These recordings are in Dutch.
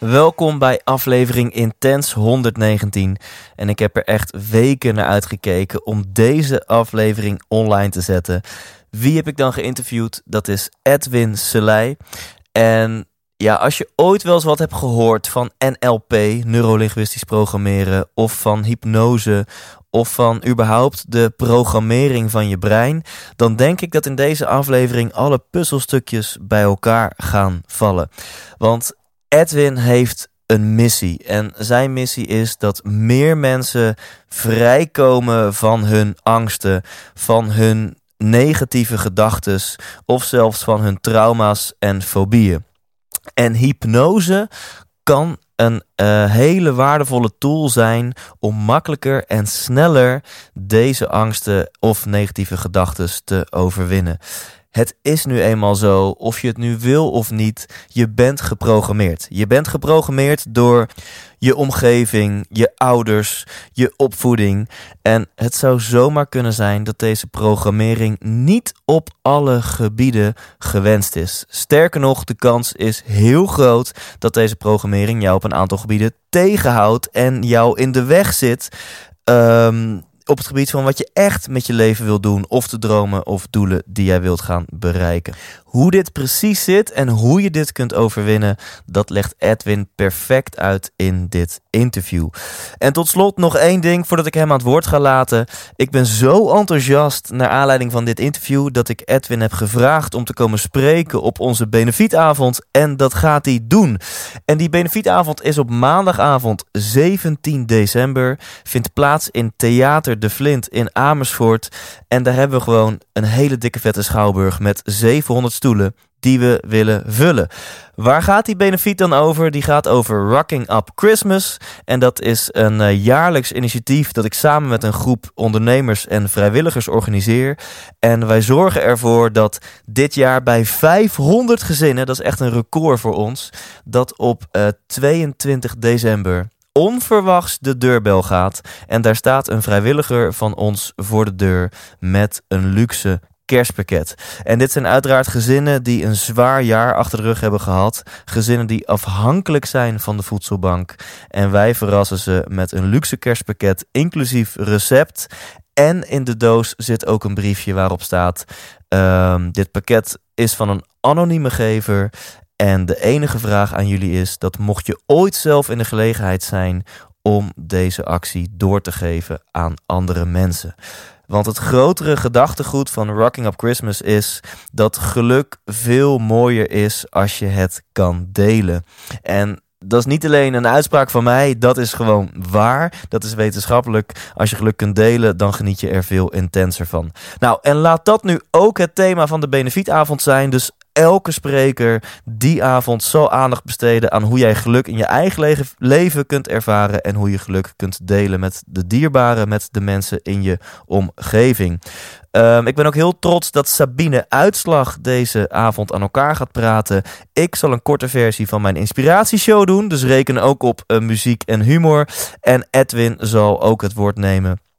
Welkom bij aflevering Intens 119. En ik heb er echt weken naar uitgekeken om deze aflevering online te zetten. Wie heb ik dan geïnterviewd? Dat is Edwin Selei. En ja, als je ooit wel eens wat hebt gehoord van NLP, neurolinguistisch programmeren, of van hypnose, of van überhaupt de programmering van je brein, dan denk ik dat in deze aflevering alle puzzelstukjes bij elkaar gaan vallen. Want Edwin heeft een missie. En zijn missie is dat meer mensen vrijkomen van hun angsten, van hun negatieve gedachten of zelfs van hun trauma's en fobieën. En hypnose kan een uh, hele waardevolle tool zijn om makkelijker en sneller deze angsten of negatieve gedachten te overwinnen. Het is nu eenmaal zo, of je het nu wil of niet, je bent geprogrammeerd. Je bent geprogrammeerd door je omgeving, je ouders, je opvoeding. En het zou zomaar kunnen zijn dat deze programmering niet op alle gebieden gewenst is. Sterker nog, de kans is heel groot dat deze programmering jou op een aantal gebieden tegenhoudt en jou in de weg zit. Um, op het gebied van wat je echt met je leven wil doen, of de dromen of doelen die jij wilt gaan bereiken. Hoe dit precies zit en hoe je dit kunt overwinnen, dat legt Edwin perfect uit in dit interview. En tot slot nog één ding voordat ik hem aan het woord ga laten. Ik ben zo enthousiast naar aanleiding van dit interview dat ik Edwin heb gevraagd om te komen spreken op onze benefietavond. En dat gaat hij doen. En die benefietavond is op maandagavond 17 december. Vindt plaats in Theater De Flint in Amersfoort. En daar hebben we gewoon een hele dikke vette schouwburg met 700 stoelen die we willen vullen. Waar gaat die benefiet dan over? Die gaat over Rocking Up Christmas. En dat is een uh, jaarlijks initiatief dat ik samen met een groep ondernemers en vrijwilligers organiseer. En wij zorgen ervoor dat dit jaar bij 500 gezinnen, dat is echt een record voor ons, dat op uh, 22 december onverwachts de deurbel gaat. En daar staat een vrijwilliger van ons voor de deur met een luxe kerstpakket. En dit zijn uiteraard gezinnen die een zwaar jaar achter de rug hebben gehad. Gezinnen die afhankelijk zijn van de voedselbank. En wij verrassen ze met een luxe kerstpakket, inclusief recept. En in de doos zit ook een briefje waarop staat: um, Dit pakket is van een anonieme gever. En de enige vraag aan jullie is dat mocht je ooit zelf in de gelegenheid zijn om deze actie door te geven aan andere mensen. Want het grotere gedachtegoed van Rocking Up Christmas is dat geluk veel mooier is als je het kan delen. En dat is niet alleen een uitspraak van mij, dat is gewoon waar. Dat is wetenschappelijk. Als je geluk kunt delen, dan geniet je er veel intenser van. Nou, en laat dat nu ook het thema van de benefietavond zijn. Dus elke spreker die avond zal aandacht besteden aan hoe jij geluk in je eigen leven kunt ervaren en hoe je geluk kunt delen met de dierbaren, met de mensen in je omgeving. Um, ik ben ook heel trots dat Sabine Uitslag deze avond aan elkaar gaat praten. Ik zal een korte versie van mijn inspiratieshow doen, dus reken ook op uh, muziek en humor. En Edwin zal ook het woord nemen.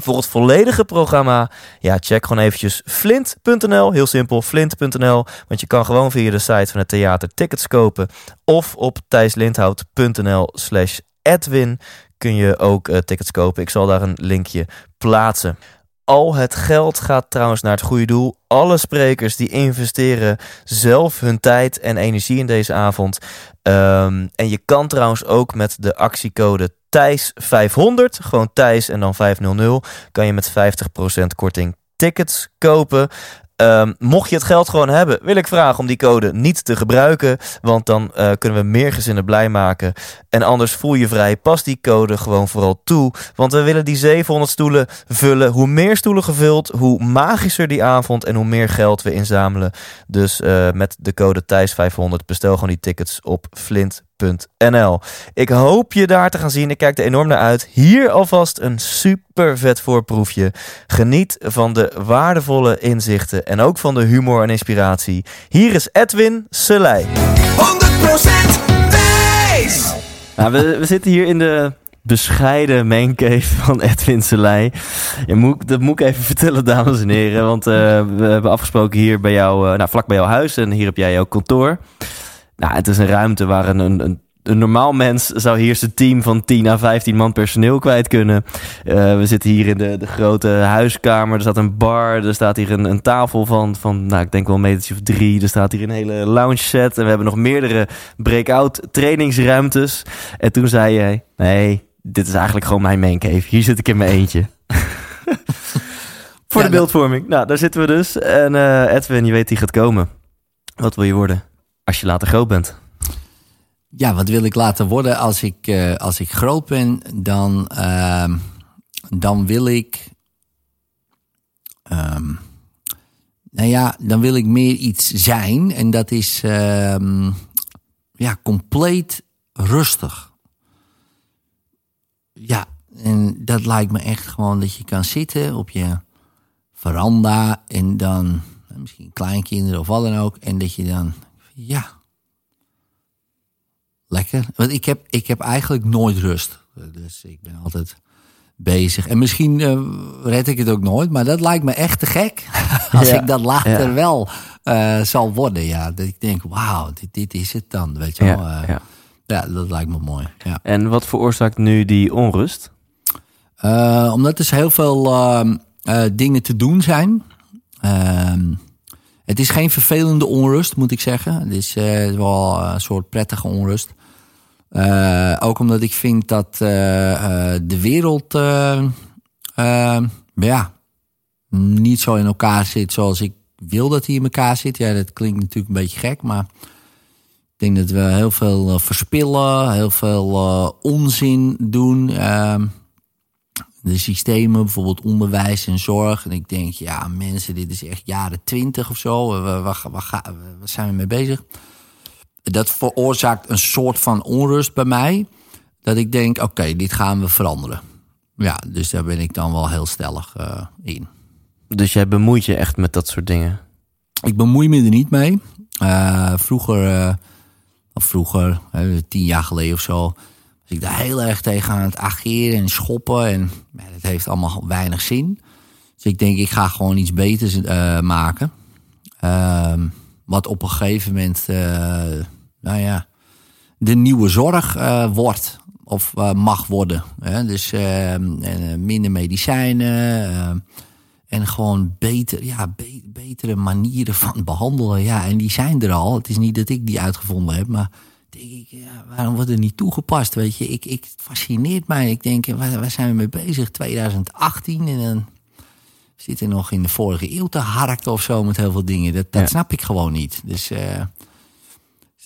Voor het volledige programma, ja, check gewoon eventjes flint.nl. Heel simpel, flint.nl. Want je kan gewoon via de site van het theater tickets kopen. Of op thijslindhout.nl slash Edwin kun je ook uh, tickets kopen. Ik zal daar een linkje plaatsen. Al het geld gaat trouwens naar het goede doel. Alle sprekers die investeren zelf hun tijd en energie in deze avond. Um, en je kan trouwens ook met de actiecode Thijs 500, gewoon Thijs en dan 500, kan je met 50% korting tickets kopen. Ehm, mocht je het geld gewoon hebben, wil ik vragen om die code niet te gebruiken. Want dan uh, kunnen we meer gezinnen blij maken. En anders voel je vrij. Pas die code gewoon vooral toe. Want we willen die 700 stoelen vullen. Hoe meer stoelen gevuld, hoe magischer die avond en hoe meer geld we inzamelen. Dus uh, met de code Thijs500 bestel gewoon die tickets op flint.nl. Ik hoop je daar te gaan zien. Ik kijk er enorm naar uit. Hier alvast een super vet voorproefje. Geniet van de waardevolle inzichten en ook van de humor en inspiratie. Hier is Edwin Selei. 100% wijs! Nou, we, we zitten hier in de bescheiden maincave van Edwin Selei. Dat moet ik even vertellen, dames en heren. Want uh, we hebben afgesproken hier bij jou, uh, nou, vlak bij jouw huis. En hier heb jij jouw kantoor. Nou, het is een ruimte waar een, een, een normaal mens zou hier zijn team van 10 à 15 man personeel kwijt kunnen. Uh, we zitten hier in de, de grote huiskamer. Er staat een bar. Er staat hier een, een tafel van, van, nou, ik denk wel een metertje of drie. Er staat hier een hele lounge set. En we hebben nog meerdere breakout trainingsruimtes. En toen zei jij, nee, dit is eigenlijk gewoon mijn main cave. Hier zit ik in mijn eentje. Voor de beeldvorming. Nou, daar zitten we dus. En uh, Edwin, je weet die gaat komen. Wat wil je worden als je later groot bent? Ja, wat wil ik later worden als ik, uh, als ik groot ben? Dan, uh, dan wil ik. Um, nou ja, dan wil ik meer iets zijn. En dat is um, ja, compleet rustig. Ja, en dat lijkt me echt gewoon dat je kan zitten op je veranda en dan misschien kleinkinderen of wat dan ook. En dat je dan, ja, lekker. Want ik heb, ik heb eigenlijk nooit rust. Dus ik ben altijd bezig. En misschien uh, red ik het ook nooit, maar dat lijkt me echt te gek. Als ik dat later ja. wel uh, zal worden. Ja, dat ik denk, wauw, dit, dit is het dan. Weet je wel. Uh, ja, ja, dat lijkt me mooi. Ja. En wat veroorzaakt nu die onrust? omdat er heel veel dingen te doen zijn. Ehm, het is geen vervelende onrust, moet ik zeggen. Het is wel een soort prettige onrust. Uh, ook omdat ik vind dat de wereld ja, niet zo in elkaar zit zoals ik wil dat hij in elkaar zit. Ja, dat klinkt natuurlijk een beetje gek, maar ik denk dat we heel veel verspillen, heel veel onzin doen. De systemen, bijvoorbeeld onderwijs en zorg. En ik denk, ja, mensen, dit is echt jaren twintig of zo. Waar, waar, waar, waar zijn we mee bezig? dat veroorzaakt een soort van onrust bij mij. Dat ik denk, oké, dit gaan we veranderen. Ja, dus daar ben ik dan wel heel stellig uh, in. Dus jij bemoeit je echt met dat soort dingen? Ik bemoei me er niet mee. Uh, vroeger, uh, of vroeger, tien jaar geleden of zo, was ik daar heel erg tegen aan het ageren en schoppen. En ja, dat heeft allemaal weinig zin. Dus ik denk, ik ga gewoon iets beters maken. Ehm, wat op een gegeven moment nou ja, de nieuwe zorg uh, wordt of mag worden. Hè? Dus uh, minder medicijnen en gewoon beter, ja, be betere manieren van behandelen. Ja, en die zijn er al. Het is niet dat ik die uitgevonden heb, maar denk ik, ja, waarom wordt er niet toegepast? Weet je, ik, ik het fascineert mij. Ik denk, waar, waar zijn we mee bezig? 2018 en dan zitten nog in de vorige eeuw te harken of zo met heel veel dingen. Dat, dat ja. snap ik gewoon niet. Dus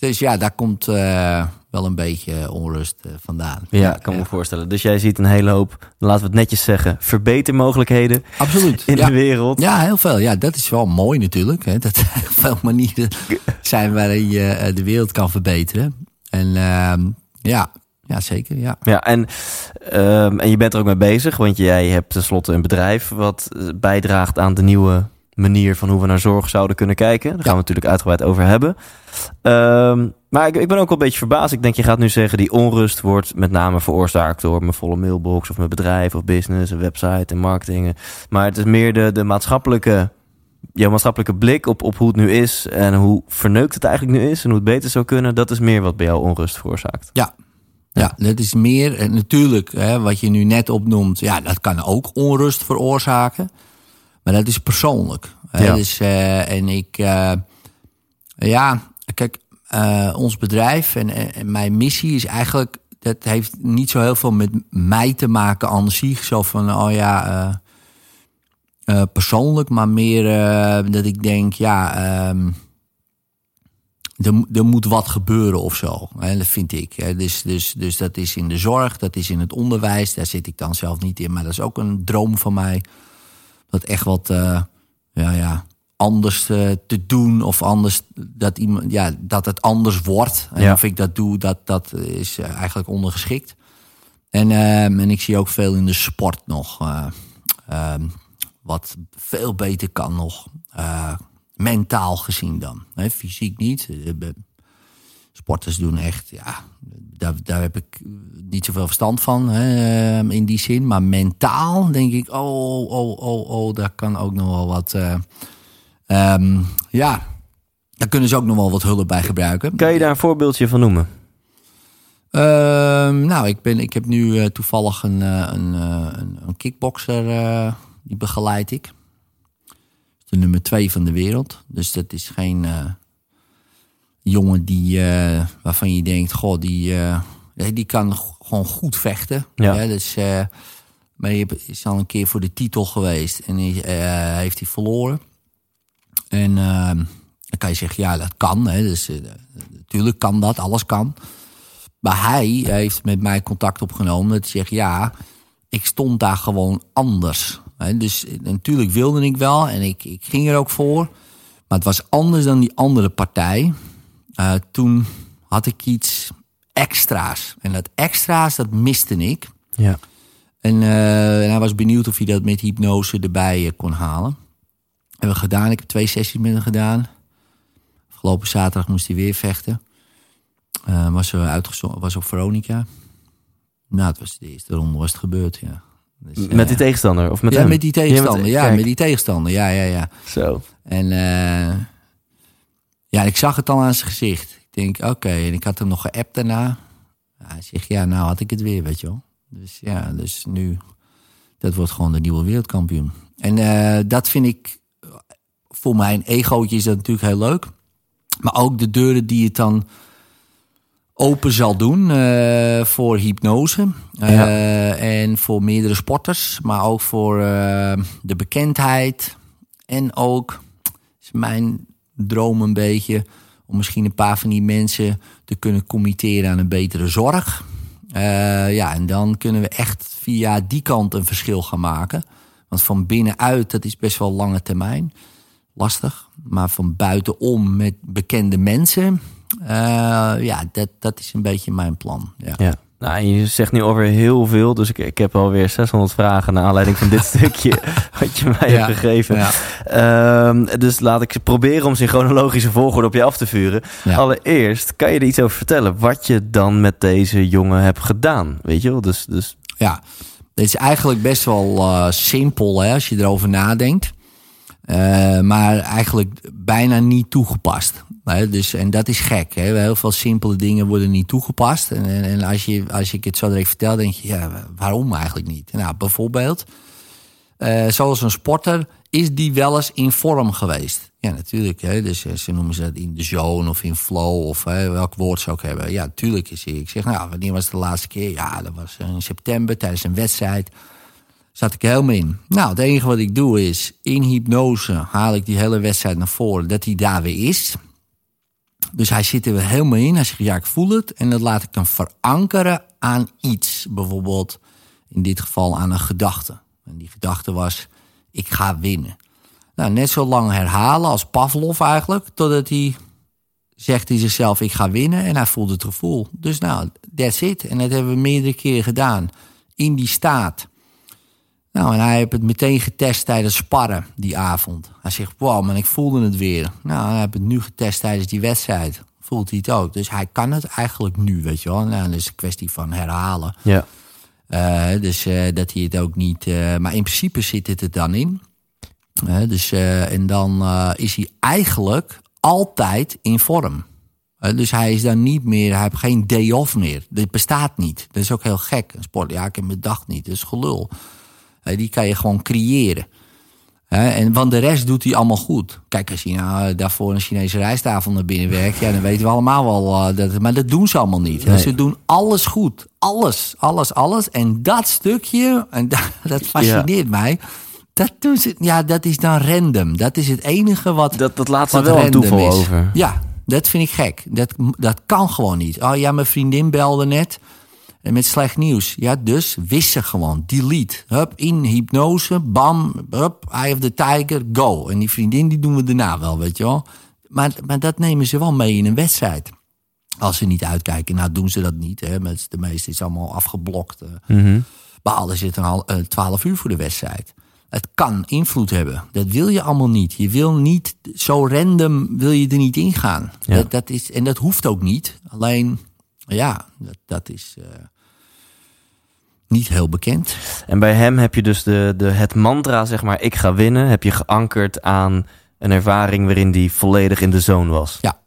dus ja, daar komt uh, wel een beetje onrust uh, vandaan. Ja, kan me voorstellen. Dus jij ziet een hele hoop, laten we het netjes zeggen, verbetermogelijkheden Absoluut. in ja. de wereld. Ja, heel veel. Ja, dat is wel mooi natuurlijk. Hè, dat er veel manieren zijn waarin je de wereld kan verbeteren. En uh, ja, ja, zeker. Ja, ja en, um, en je bent er ook mee bezig, want jij hebt tenslotte een bedrijf wat bijdraagt aan de nieuwe manier van hoe we naar zorg zouden kunnen kijken. Daar gaan we natuurlijk uitgebreid over hebben. Um, maar ik, ik, ben ook wel een beetje verbaasd. Ik denk, je gaat nu zeggen, die onrust wordt met name veroorzaakt door mijn volle mailbox of mijn bedrijf of business, een website en marketing. Maar het is meer de, de maatschappelijke, jouw maatschappelijke blik op, op hoe het nu is en hoe verneukt het eigenlijk nu is en hoe het beter zou kunnen. Dat is meer wat bij jou onrust veroorzaakt. Ja, ja, dat is meer. En natuurlijk, hè, wat je nu net opnoemt, ja, dat kan ook onrust veroorzaken. Maar dat is persoonlijk. Ja. Dus, uh, en ik, uh, ja, kijk, uh, ons bedrijf en, en, mijn missie is eigenlijk, dat heeft niet zo heel veel met mij te maken aan zich. Zo van, oh ja, eh, persoonlijk, maar meer eh, dat ik denk, ja, ehm, er, er moet wat gebeuren of zo. Hè, dat vind ik. Hè. Dus, dus, dus dat is in de zorg, dat is in het onderwijs. Daar zit ik dan zelf niet in, maar dat is ook een droom van mij. Dat echt wat, eh, ja, ja, anders te doen of anders dat iemand, ja, dat het anders wordt. En Ja. of ik dat doe, dat, dat is eigenlijk ondergeschikt. En, ehm, en ik zie ook veel in de sport nog. eh, ehm, wat veel beter kan nog. eh, mentaal gezien dan. Hè, fysiek niet. Eh, Sporters doen echt, ja, daar, daar heb ik niet zoveel verstand van hè, ehm, in die zin. Maar mentaal denk ik, oh, oh, oh, oh, daar kan ook nog wel wat. eh, ehm, ja, daar kunnen ze ook nog wel wat hulp bij gebruiken. Kan je daar een voorbeeldje van noemen? Ehm, nou, ik, ben, ik heb nu eh, toevallig een, eh, een, eh, een, een kickbokser, eh, die begeleid ik. De nummer twee van de wereld. Dus dat is geen eh, jongen die, eh, waarvan je denkt, goh, die, eh, die kan gewoon goed vechten. Ja. Hè, dus, maar je is al een keer voor de titel geweest en die, heeft hij verloren. En ehm, dan kan je zeggen, ja, dat kan. Hè, dus, natuurlijk kan dat, alles kan. Maar hij heeft met mij contact opgenomen. Dat zegt ja, ik stond daar gewoon anders. Dus eh, natuurlijk wilde ik wel en ik, ik ging er ook voor. Maar het was anders dan die andere partij. Eh, toen had ik iets extra's. En dat extra's, dat miste ik. Ja. En, eh, en hij was benieuwd of hij dat met hypnose erbij kon halen. Hebben we gedaan. Ik heb twee sessies met hem gedaan. Afgelopen zaterdag moest hij weer vechten. Was, was op Veronica. Nou, het was de eerste ronde was het gebeurd, ja. Dus, Met die tegenstander? Of met ja, hem? met die tegenstander. Ja, met die tegenstander. Ja, ja, ja. Zo. En eh, ja, ik zag het al aan zijn gezicht. Ik denk, oké. En ik had hem nog geappt daarna. Ja, hij zegt, ja, nou had ik het weer, weet je wel. Dus ja, dus nu, dat wordt gewoon de nieuwe wereldkampioen. En eh, dat vind ik, voor mijn egootje is dat natuurlijk heel leuk. Maar ook de deuren die het dan open zal doen eh, voor hypnose. Eh, En voor meerdere sporters. Maar ook voor eh, de bekendheid. En ook is mijn droom een beetje om misschien een paar van die mensen te kunnen committeren aan een betere zorg. Ja, en dan kunnen we echt via die kant een verschil gaan maken. Want van binnenuit, dat is best wel lange termijn. Lastig. Maar van buitenom met bekende mensen. Eh, ja, dat, dat is een beetje mijn plan. Ja. Ja. Nou, je zegt nu alweer heel veel, dus ik, ik heb alweer 600 vragen naar aanleiding van dit stukje wat je mij Ja, hebt gegeven. ja. Ehm, dus laat ik proberen om ze in chronologische volgorde op je af te vuren. Ja. Allereerst, kan je er iets over vertellen wat je dan met deze jongen hebt gedaan? Weet je wel? Dus, dus Ja, dit is eigenlijk best wel eh, simpel hè, als je erover nadenkt. Eh, maar eigenlijk bijna niet toegepast. Dus, en dat is gek. Hè? Heel veel simpele dingen worden niet toegepast. En, en, als, je, als ik het zo direct vertel, denk je, ja, waarom eigenlijk niet? Nou, bijvoorbeeld, eh, zoals een sporter, is die wel eens in vorm geweest? Ja, natuurlijk. Hè? Dus eh, ze noemen ze dat in de zone of in flow of hè, welk woord ze ook hebben. Ja, natuurlijk is. Ik zeg, nou, wanneer was het de laatste keer? Ja, dat was in september tijdens een wedstrijd. Zat ik helemaal in. Nou, het enige wat ik doe is, in hypnose haal ik die hele wedstrijd naar voren, dat hij daar weer is. Dus hij zit er helemaal in. Hij zegt, ja, ik voel het. En dat laat ik dan verankeren aan iets. Bijvoorbeeld, in dit geval aan een gedachte. En die gedachte was, ik ga winnen. Nou, net zo lang herhalen als Pavlov eigenlijk, totdat hij zegt hij zichzelf, ik ga winnen. En hij voelt het gevoel. Dus nou, that's it. En dat hebben we meerdere keren gedaan. In die staat. Nou, en hij heeft het meteen getest tijdens sparren die avond. Hij zegt, wow, man, ik voelde het weer. Nou, hij heeft het nu getest tijdens die wedstrijd. Voelt hij het ook. Dus hij kan het eigenlijk nu, weet je wel. Nou, dat is een kwestie van herhalen. ja. Eh, dus eh, dat hij het ook niet... eh, maar in principe zit het er dan in. Dus, en dan is hij eigenlijk altijd in vorm. Dus hij is dan niet meer... Hij heeft geen day off meer. Dit bestaat niet. Dat is ook heel gek. Een sport, ja, ik heb mijn dag niet. Dat is gelul. Die kan je gewoon creëren. En want de rest doet hij allemaal goed. Kijk, als je nou eh, daarvoor een Chinese rijsttafel naar binnen werkt, ja, dan weten we allemaal wel. eh, dat, maar dat doen ze allemaal niet. Nee. Ze doen alles goed. Alles, alles, alles. En dat stukje, en dat, dat fascineert mij. Dat, doen ze, ja, dat is dan random. Dat is het enige wat. Dat, dat laat ze wel een toeval is. over. Ja, dat vind ik gek. Dat, dat kan gewoon niet. Oh ja, mijn vriendin belde net. En met slecht nieuws. Ja, dus wist ze gewoon. Delete. Hup, in hypnose. Bam. Hup, eye of the tiger. Go. En die vriendin die doen we daarna wel, weet je wel. Maar, maar dat nemen ze wel mee in een wedstrijd. Als ze niet uitkijken. Nou doen ze dat niet. Hè. Met de meeste is allemaal afgeblokt. eh. Mhm. Behalen zitten al eh, 12 uur voor de wedstrijd. Het kan invloed hebben. Dat wil je allemaal niet. Je wil niet zo random wil je er niet ingaan. Ja. Dat, dat is, en dat hoeft ook niet. Alleen, ja, dat, dat is eh, niet heel bekend. En bij hem heb je dus de, de, het mantra, zeg maar, ik ga winnen, heb je geankerd aan een ervaring waarin die volledig in de zone was. Ja,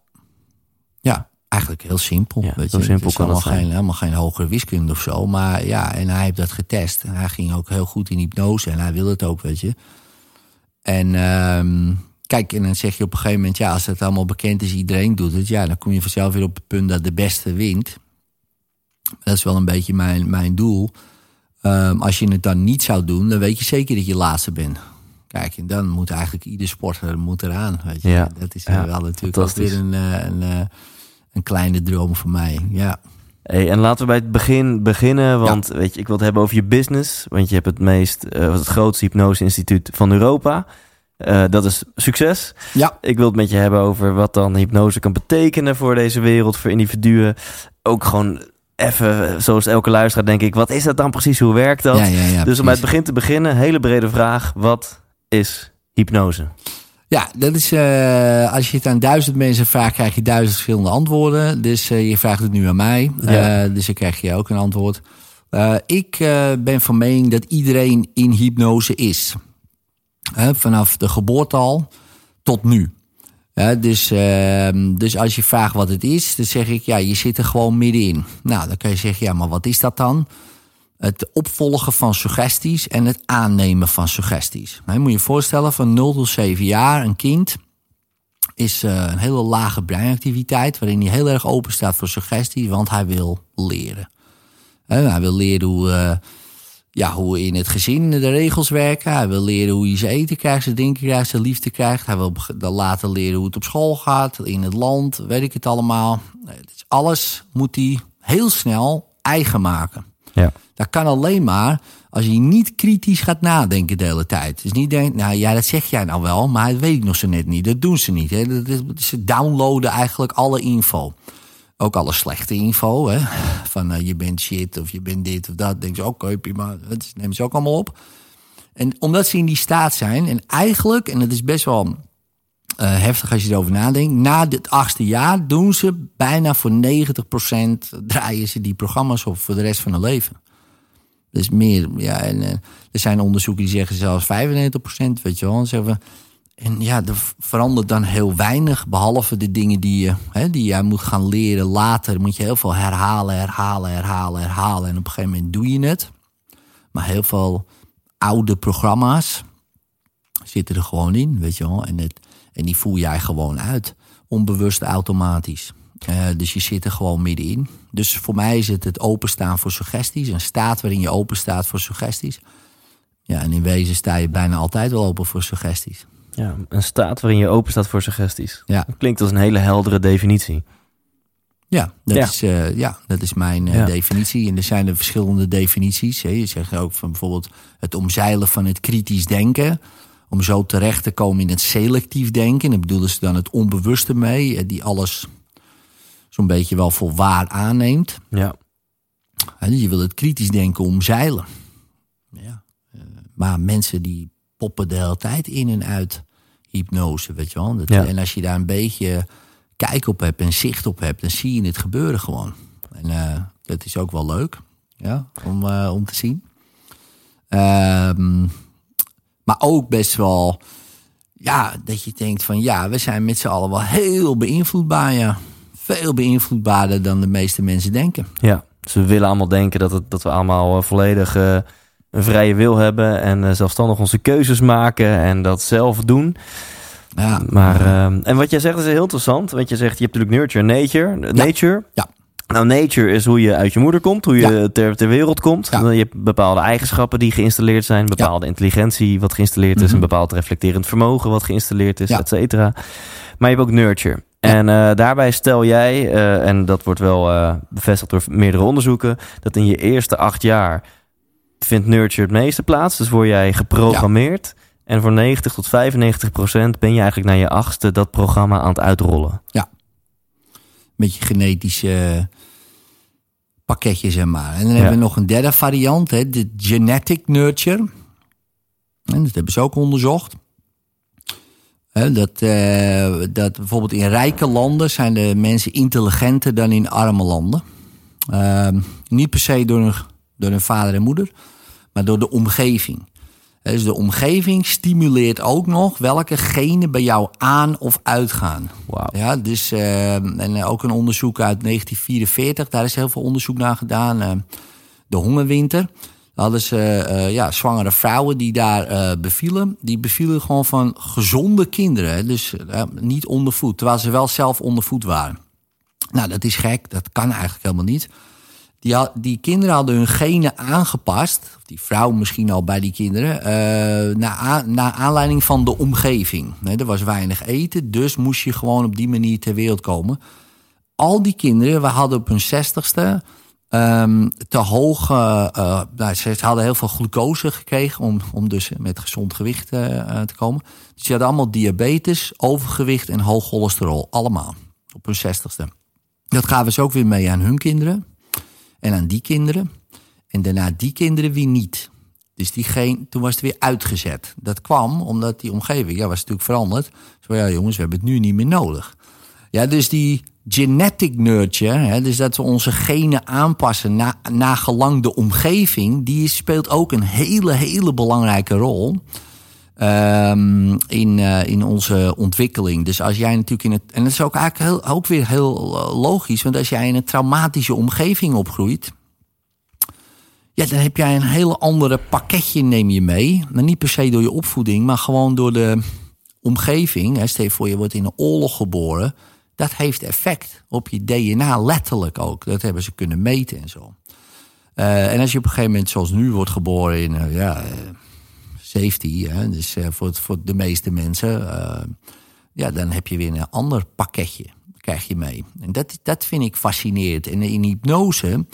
eigenlijk heel simpel. Ja, weet zo je. simpel het is kan het allemaal zijn. geen, helemaal geen hogere wiskunde of zo. Maar ja, en hij heeft dat getest. En hij ging ook heel goed in hypnose. En hij wil het ook, weet je. En ehm, kijk, en dan zeg je op een gegeven moment... ja, als het allemaal bekend is, iedereen doet het... ja, dan kom je vanzelf weer op het punt dat de beste wint. Dat is wel een beetje mijn, mijn doel. Ehm, als je het dan niet zou doen, dan weet je zeker dat je laatste bent. Kijk, en dan moet eigenlijk ieder sporter moet eraan. Weet je. Ja, Dat is eh, ja, wel natuurlijk ook weer een, eh, een, eh, een kleine droom voor mij. Ja, Hey, en laten we bij het begin beginnen, want weet je, ik wil het hebben over je business. Want je hebt het meest, het grootste hypnose-instituut van Europa. Dat is succes. ja. Ik wil het met je hebben over wat dan hypnose kan betekenen voor deze wereld, voor individuen. Ook gewoon even, zoals elke luisteraar, denk ik, wat is dat dan precies? Hoe werkt dat? ja, ja, ja dus om bij het begin te beginnen, hele brede vraag. Wat is hypnose? Ja, dat is, eh, als je het aan duizend mensen vraagt, krijg je duizend verschillende antwoorden. Dus eh, je vraagt het nu aan mij. Eh, dus dan krijg je ook een antwoord. Ik ben van mening dat iedereen in hypnose is. Vanaf de geboorte al tot nu. Dus, ehm, dus als je vraagt wat het is, dan zeg ik, ja, je zit er gewoon middenin. Nou, dan kan je zeggen, ja, maar wat is dat dan? Het opvolgen van suggesties en het aannemen van suggesties. Moet je je voorstellen, van 0 tot 7 jaar, een kind is eh, een hele lage breinactiviteit... waarin hij heel erg open staat voor suggesties, want hij wil leren. Hij wil leren hoe, eh, ja, hoe in het gezin de regels werken. Hij wil leren hoe hij zijn eten krijgt, zijn drinken krijgt, zijn liefde krijgt. Hij wil later leren hoe het op school gaat, in het land, weet ik het allemaal. Dus alles moet hij heel snel eigen maken. Ja. Dat kan alleen maar als je niet kritisch gaat nadenken de hele tijd. Dus niet denkt, nou ja, dat zeg jij nou wel, maar dat weet ik nog zo net niet. Dat doen ze niet. Hè. Ze downloaden eigenlijk alle info. Ook alle slechte info. Hè. Van eh, je bent shit of je bent dit of dat. Denk ze, oké, prima. Dat nemen ze ook allemaal op. En omdat ze in die staat zijn, en eigenlijk, en dat is best wel eh, heftig als je erover nadenkt. Na het achtste jaar doen ze bijna voor 90% draaien ze die programma's op voor de rest van hun leven. Dus meer, ja, en eh, er zijn onderzoeken die zeggen zelfs 95%, weet je wel. En, zeggen we, en ja, er verandert dan heel weinig, behalve de dingen die je, hè, die jij moet gaan leren later. Moet je heel veel herhalen, herhalen, herhalen, herhalen. En op een gegeven moment doe je het. Maar heel veel oude programma's zitten er gewoon in, weet je wel. En, en die voer jij gewoon uit, onbewust automatisch. Eh, dus je zit er gewoon middenin. Dus voor mij is het het openstaan voor suggesties. Een staat waarin je open staat voor suggesties. Ja, en in wezen sta je bijna altijd wel open voor suggesties. Ja, een staat waarin je open staat voor suggesties. Ja. Dat klinkt als een hele heldere definitie. Ja, dat, Ja. Is, eh, ja, dat is mijn eh, Ja. definitie. En er zijn er verschillende definities. Hè. Je zegt ook van bijvoorbeeld het omzeilen van het kritisch denken. Om zo terecht te komen in het selectief denken. En daar bedoelen ze dan het onbewuste mee. Die alles zo'n beetje wel voor waar aanneemt. Ja. Dus je wil het kritisch denken omzeilen. Ja. eh, maar mensen die poppen de hele tijd in en uit hypnose, weet je wel. Dat, Ja. En als je daar een beetje kijk op hebt en zicht op hebt, dan zie je het gebeuren gewoon. En eh, dat is ook wel leuk ja, om, eh, om te zien. Ehm, maar ook best wel, ja, dat je denkt van ja, we zijn met z'n allen wel heel beïnvloedbaar, ja. Veel beïnvloedbaarder dan de meeste mensen denken. Ja, dus we willen allemaal denken dat, het, dat we allemaal eh, volledig een vrije wil hebben en eh, zelfstandig onze keuzes maken en dat zelf doen. Ja, Maar, ehm, en wat jij zegt is heel interessant, want je zegt, je hebt natuurlijk nurture nature. Nature. Ja. Nou, nature is hoe je uit je moeder komt, hoe je Ja. ter, ter wereld komt. Ja. Je hebt bepaalde eigenschappen die geïnstalleerd zijn, bepaalde intelligentie wat geïnstalleerd is, Mhm. een bepaald reflecterend vermogen wat geïnstalleerd is, Ja. et cetera. Maar je hebt ook nurture. En eh, daarbij stel jij, eh, en dat wordt wel eh, bevestigd door meerdere onderzoeken, dat in je eerste acht jaar vindt nurture het meeste plaats. Dus word jij geprogrammeerd. En voor 90 tot 95 procent ben je eigenlijk naar je achtste dat programma aan het uitrollen. Met je genetische pakketje, zeg maar. En dan Ja. hebben we nog een derde variant, hè, de genetic nurture. En dat hebben ze ook onderzocht. Hè, dat, eh, dat bijvoorbeeld in rijke landen zijn de mensen intelligenter dan in arme landen. Ehm, niet per se door hun, door hun vader en moeder, maar door de omgeving. Dus de omgeving stimuleert ook nog welke genen bij jou aan of uitgaan. Wauw. Ja, dus, eh, en ook een onderzoek uit 1944, daar is heel veel onderzoek naar gedaan. eh, de hongerwinter. Daar hadden ze eh, ja, zwangere vrouwen die daar eh, bevielen. Die bevielen gewoon van gezonde kinderen. Dus eh, niet ondervoed, terwijl ze wel zelf ondervoed waren. Nou, dat is gek, dat kan eigenlijk helemaal niet. Die, die kinderen hadden hun genen aangepast, of die vrouw misschien al bij die kinderen, eh, naar, aan- naar aanleiding van de omgeving. Er was weinig eten, dus moest je gewoon op die manier ter wereld komen. Al die kinderen, we hadden op hun zestigste ehm te hoog, eh, nou, ze hadden heel veel glucose gekregen om, om dus met gezond gewicht eh, te komen. Dus die hadden allemaal diabetes, overgewicht en hoog cholesterol, allemaal op hun zestigste. Dat gaven ze ook weer mee aan hun kinderen. En aan die kinderen. En daarna die kinderen weer niet. Dus die toen was het weer uitgezet. Dat kwam omdat die omgeving, ja, was natuurlijk veranderd. Zo ja, jongens, we hebben het nu niet meer nodig. Ja, dus die genetic nurture, hè, dus dat we onze genen aanpassen na, na gelang de omgeving, die speelt ook een hele, hele belangrijke rol ehm, in, eh, in onze ontwikkeling. Dus als jij natuurlijk in het. En dat is ook eigenlijk heel, ook weer heel eh, logisch, want als jij in een traumatische omgeving opgroeit. Ja, dan heb jij een hele andere pakketje neem je mee. Maar niet per se door je opvoeding, maar gewoon door de omgeving. Stel je voor, je wordt in een oorlog geboren. Dat heeft effect op je DNA, letterlijk ook. Dat hebben ze kunnen meten en zo. Eh, en als je op een gegeven moment, zoals nu, wordt geboren in ja, safety, hè, dus eh, voor, voor de meeste mensen, eh, ja, dan heb je weer een ander pakketje, krijg je mee. En dat, dat vind ik fascinerend. En in hypnose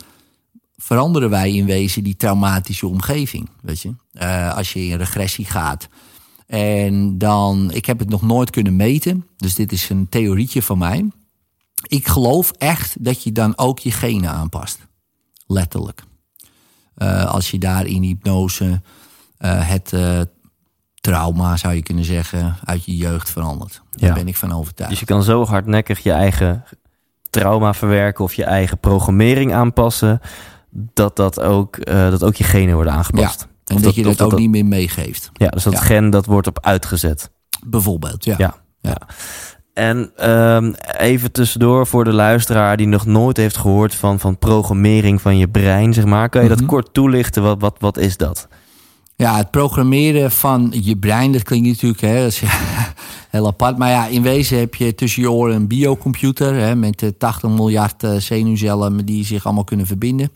veranderen wij in wezen die traumatische omgeving, weet je. Eh, als je in regressie gaat. En dan, ik heb het nog nooit kunnen meten, dus dit is een theorietje van mij. Ik geloof echt dat je dan ook je genen aanpast. Letterlijk. Als je daar in hypnose het eh, trauma, zou je kunnen zeggen, uit je jeugd verandert. Daar Ja. ben ik van overtuigd. Dus je kan zo hardnekkig je eigen trauma verwerken of je eigen programmering aanpassen, dat, dat, ook, eh, dat ook je genen worden aangepast. en Of dat, je dat ook niet meer meegeeft. Ja, dus dat Ja. gen dat wordt op uitgezet. Bijvoorbeeld, ja. Ja. Ja. En ehm, even tussendoor voor de luisteraar die nog nooit heeft gehoord van, van programmering van je brein, zeg maar. Kan je dat Mhm. kort toelichten? Wat, wat, wat is dat? Ja, het programmeren van je brein, dat klinkt natuurlijk hè, dat is, heel apart. Maar ja, in wezen heb je tussen je oren een biocomputer hè, met eh, 80 miljard eh, zenuwcellen die zich allemaal kunnen verbinden.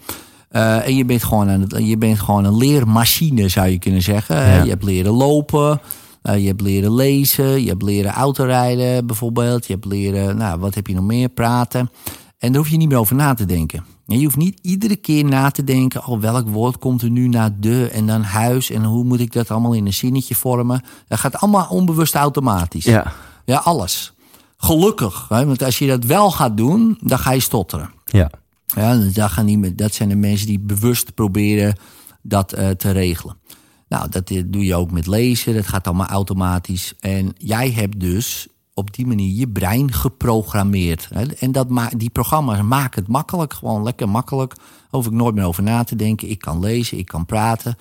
Eh, en je bent, gewoon aan het, je bent gewoon een leermachine, zou je kunnen zeggen. Ja. Je hebt leren lopen, eh, je hebt leren lezen, je hebt leren autorijden bijvoorbeeld. Je hebt leren, nou, wat heb je nog meer? Praten. En daar hoef je niet meer over na te denken. En je hoeft niet iedere keer na te denken, oh, welk woord komt er nu na de en dan huis en hoe moet ik dat allemaal in een zinnetje vormen. Dat gaat allemaal onbewust automatisch. Ja, Ja, alles. Gelukkig, hè? want als je dat wel gaat doen, dan ga je stotteren. ja. Ja, dat, gaan meer, dat zijn de mensen die bewust proberen dat eh, te regelen. Nou, dat eh, doe je ook met lezen. Dat gaat allemaal automatisch. En jij hebt dus op die manier je brein geprogrammeerd. En dat ma die programma's maken het makkelijk. Gewoon lekker makkelijk. Hoef ik nooit meer over na te denken. Ik kan lezen, ik kan praten.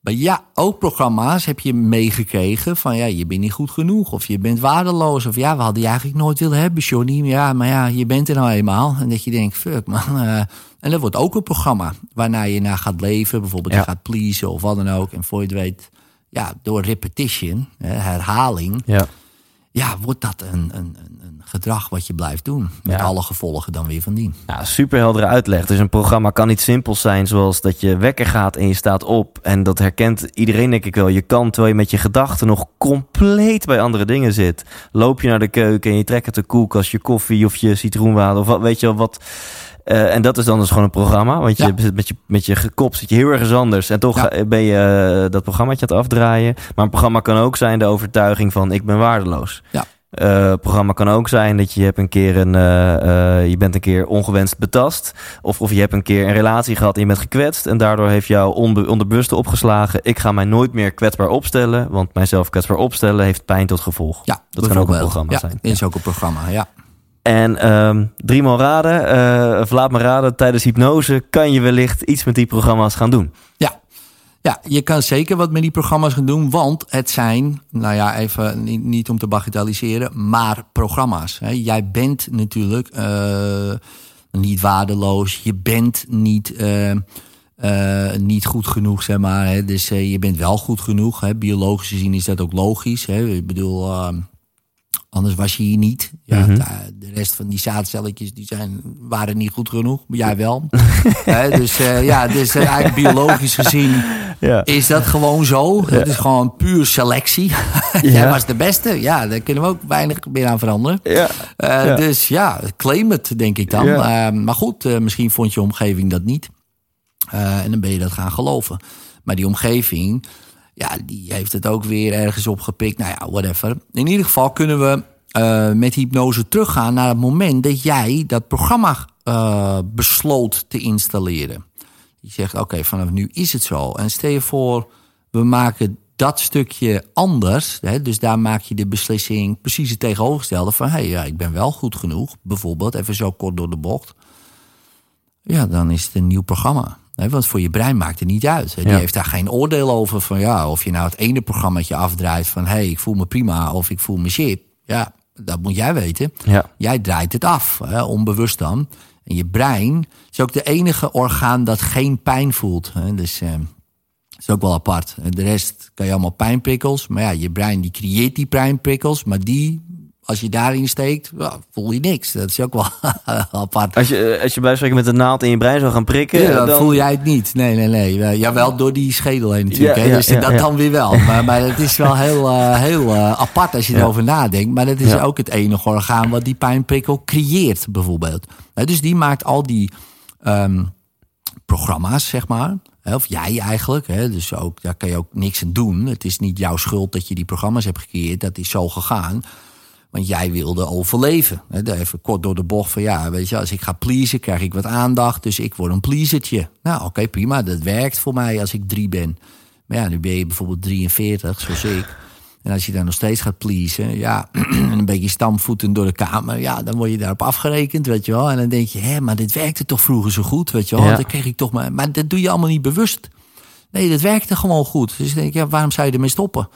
Maar ja, ook programma's heb je meegekregen van ja, je bent niet goed genoeg of je bent waardeloos of ja, we hadden je eigenlijk nooit willen hebben, Johnny. Ja, maar ja, je bent er nou eenmaal. En dat je denkt, fuck man. eh, en dat wordt ook een programma waarna je naar gaat leven. Bijvoorbeeld Ja. je gaat pleasen of wat dan ook. En voor je het weet, ja, door repetition, herhaling, ja. Ja, wordt dat een, een, een gedrag wat je blijft doen. Met Ja. alle gevolgen dan weer van dien. Ja, superheldere uitleg. Dus een programma kan niet simpel zijn zoals dat je wekker gaat en je staat op. En dat herkent iedereen denk ik wel. Je kan, terwijl je met je gedachten nog compleet bij andere dingen zit. Loop je naar de keuken en je trekt uit de koelkast je koffie of je citroenwater of wat, weet je wel wat. Eh, en dat is dan dus gewoon een programma. Want je Ja. zit met je, met je kop zit je heel ergens anders. En toch Ja. eh, ben je eh, dat programmaatje aan het afdraaien. Maar een programma kan ook zijn de overtuiging van ik ben waardeloos. Ja. Programma kan ook zijn dat je hebt een keer een, je bent een keer ongewenst betast. Of, of je hebt een keer een relatie gehad en je bent gekwetst. En daardoor heeft jou onbe onderbewuste opgeslagen. Ik ga mij nooit meer kwetsbaar opstellen. Want mijzelf kwetsbaar opstellen heeft pijn tot gevolg. Ja, Dat kan ook een programma zijn. is ook een programma, ja. En ehm driemaal raden, eh, laat me raden, tijdens hypnose kan je wellicht iets met die programma's gaan doen. Ja. Ja, je kan zeker wat met die programma's gaan doen, want het zijn, nou ja, even niet, niet om te bagatelliseren, maar programma's. Hè. Jij bent natuurlijk eh, niet waardeloos, je bent niet, eh, niet goed genoeg, zeg maar. Hè. Dus je bent wel goed genoeg. Hè. Biologisch gezien is dat ook logisch. Hè. Ik bedoel, eh, anders was je hier niet. Ja, Mhm. de, de rest van die zaadcelletjes die zijn, waren niet goed genoeg, maar jij wel. Dus eh, ja, dus eh, eigenlijk biologisch gezien Ja. is dat gewoon zo. Het is gewoon puur selectie. Jij was de beste. Ja, daar kunnen we ook weinig meer aan veranderen. Ja. Ja. Dus ja, claim het, denk ik dan. Maar goed, misschien vond je omgeving dat niet. En dan ben je dat gaan geloven. Maar die omgeving, ja, die heeft het ook weer ergens opgepikt. Nou ja, whatever. In ieder geval kunnen we eh, met hypnose teruggaan naar het moment dat jij dat programma eh, besloot te installeren. Je zegt, oké, vanaf nu is het zo. En stel je voor, we maken dat stukje anders. Hè, dus daar maak je de beslissing precies het tegenovergestelde van... hé, hey, ja, ik ben wel goed genoeg, bijvoorbeeld, even zo kort door de bocht. Ja, dan is het een nieuw programma. Want voor je brein maakt het niet uit. hè. Die Ja. heeft daar geen oordeel over van... ja, of je nou het ene programmaatje afdraait van... hé, hey, ik voel me prima of ik voel me shit. Ja, dat moet jij weten. Ja. Jij draait het af, hè, onbewust dan. En je brein is ook de enige orgaan dat geen pijn voelt. Hè. Dus eh, dat is ook wel apart. De rest kan je allemaal pijnprikkels. Maar ja, je brein die creëert die pijnprikkels. Maar die, als je daarin steekt, voel je niks. Dat is ook wel apart. Als je, eh, als je bij spreken met een naald in je brein zou gaan prikken, Ja, dan, dan voel jij het niet. Nee, nee, nee. Ja, Jawel, door die schedel heen natuurlijk. Ja, hè. dus dat dan weer wel. Maar, maar het is wel heel, eh, heel eh, apart als je erover nadenkt. Maar dat is ook het enige orgaan wat die pijnprikkel creëert, bijvoorbeeld. Dus die maakt al die ehm, programma's, zeg maar. Of jij eigenlijk. Hè, dus ook, daar kan je ook niks aan doen. Het is niet jouw schuld dat je die programma's hebt gecreëerd. Dat is zo gegaan. Want jij wilde overleven. Hè, daar Even kort door de bocht van ja, weet je, als ik ga pleasen, krijg ik wat aandacht. Dus ik word een pleasertje. Nou, oké, prima. Dat werkt voor mij als ik drie ben. Maar ja, nu ben je bijvoorbeeld 43, zoals ik. En als je dan nog steeds gaat pleasen, ja, en een beetje stamvoeten door de kamer, ja, dan word je daarop afgerekend, weet je wel. En dan denk je, hé, maar dit werkte toch vroeger zo goed, weet je wel. Ja. Dan kreeg ik toch maar, maar dat doe je allemaal niet bewust. Nee, dat werkte gewoon goed. Dus denk ja, waarom zou je ermee stoppen?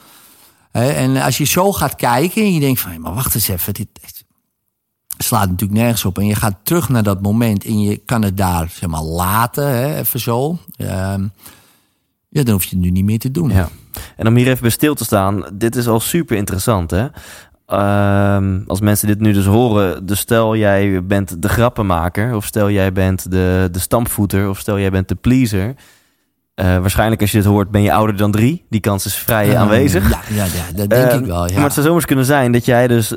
En als je zo gaat kijken en je denkt van, maar wacht eens even, dit slaat natuurlijk nergens op. En je gaat terug naar dat moment en je kan het daar, zeg maar, laten, hè, even zo. Ehm, ja, dan hoef je het nu niet meer te doen. Ja. En om hier even bij stil te staan, dit is al super interessant, hè? Ehm, als mensen dit nu dus horen, dus stel jij bent de grappenmaker, of stel jij bent de, de stampvoeter, of stel jij bent de pleaser. Eh, waarschijnlijk als je dit hoort, ben je ouder dan drie. Die kans is vrij Eh, aanwezig. Ja, ja, ja, dat denk Ehm, ik wel. Ja. Maar het zou zomaar kunnen zijn dat jij dus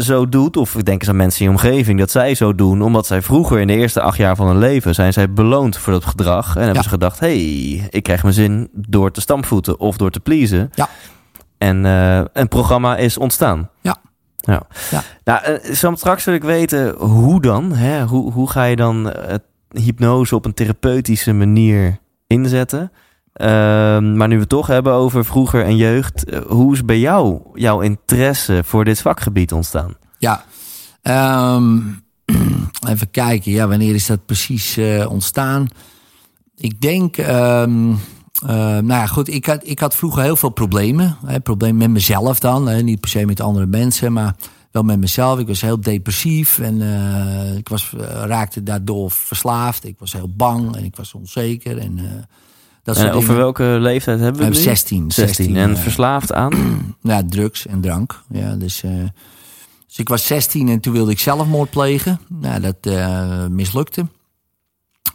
zo doet, of ik denk eens aan mensen in je omgeving, dat zij zo doen, omdat zij vroeger in de eerste acht jaar van hun leven zijn zij beloond voor dat gedrag. En hebben Ja. ze gedacht, hey, ik krijg mijn zin door te stampvoeten of door te pleasen. Ja. En eh, een programma is ontstaan. Ja. ja. Ja. Nou, eh, zo straks wil ik weten, hoe dan? Hè? Hoe, hoe ga je dan eh, hypnose op een therapeutische manier inzetten? Ehm, maar nu we het toch hebben over vroeger en jeugd, eh, hoe is bij jou jouw interesse voor dit vakgebied ontstaan? Ja. Ehm, even kijken, ja, wanneer is dat precies eh, ontstaan? Ik denk, ehm, eh, nou ja, goed, ik had, ik had vroeger heel veel problemen. Hè, problemen met mezelf dan, hè, niet per se met andere mensen, maar wel met mezelf. Ik was heel depressief en eh, ik was, eh, raakte daardoor verslaafd. Ik was heel bang en ik was onzeker. En, eh, Dat En over dingen. welke leeftijd hebben we het nu? 16, 16. En verslaafd aan? Ja, drugs en drank. Ja, dus, dus ik was 16 en toen wilde ik zelfmoord plegen. Nou, dat eh, mislukte.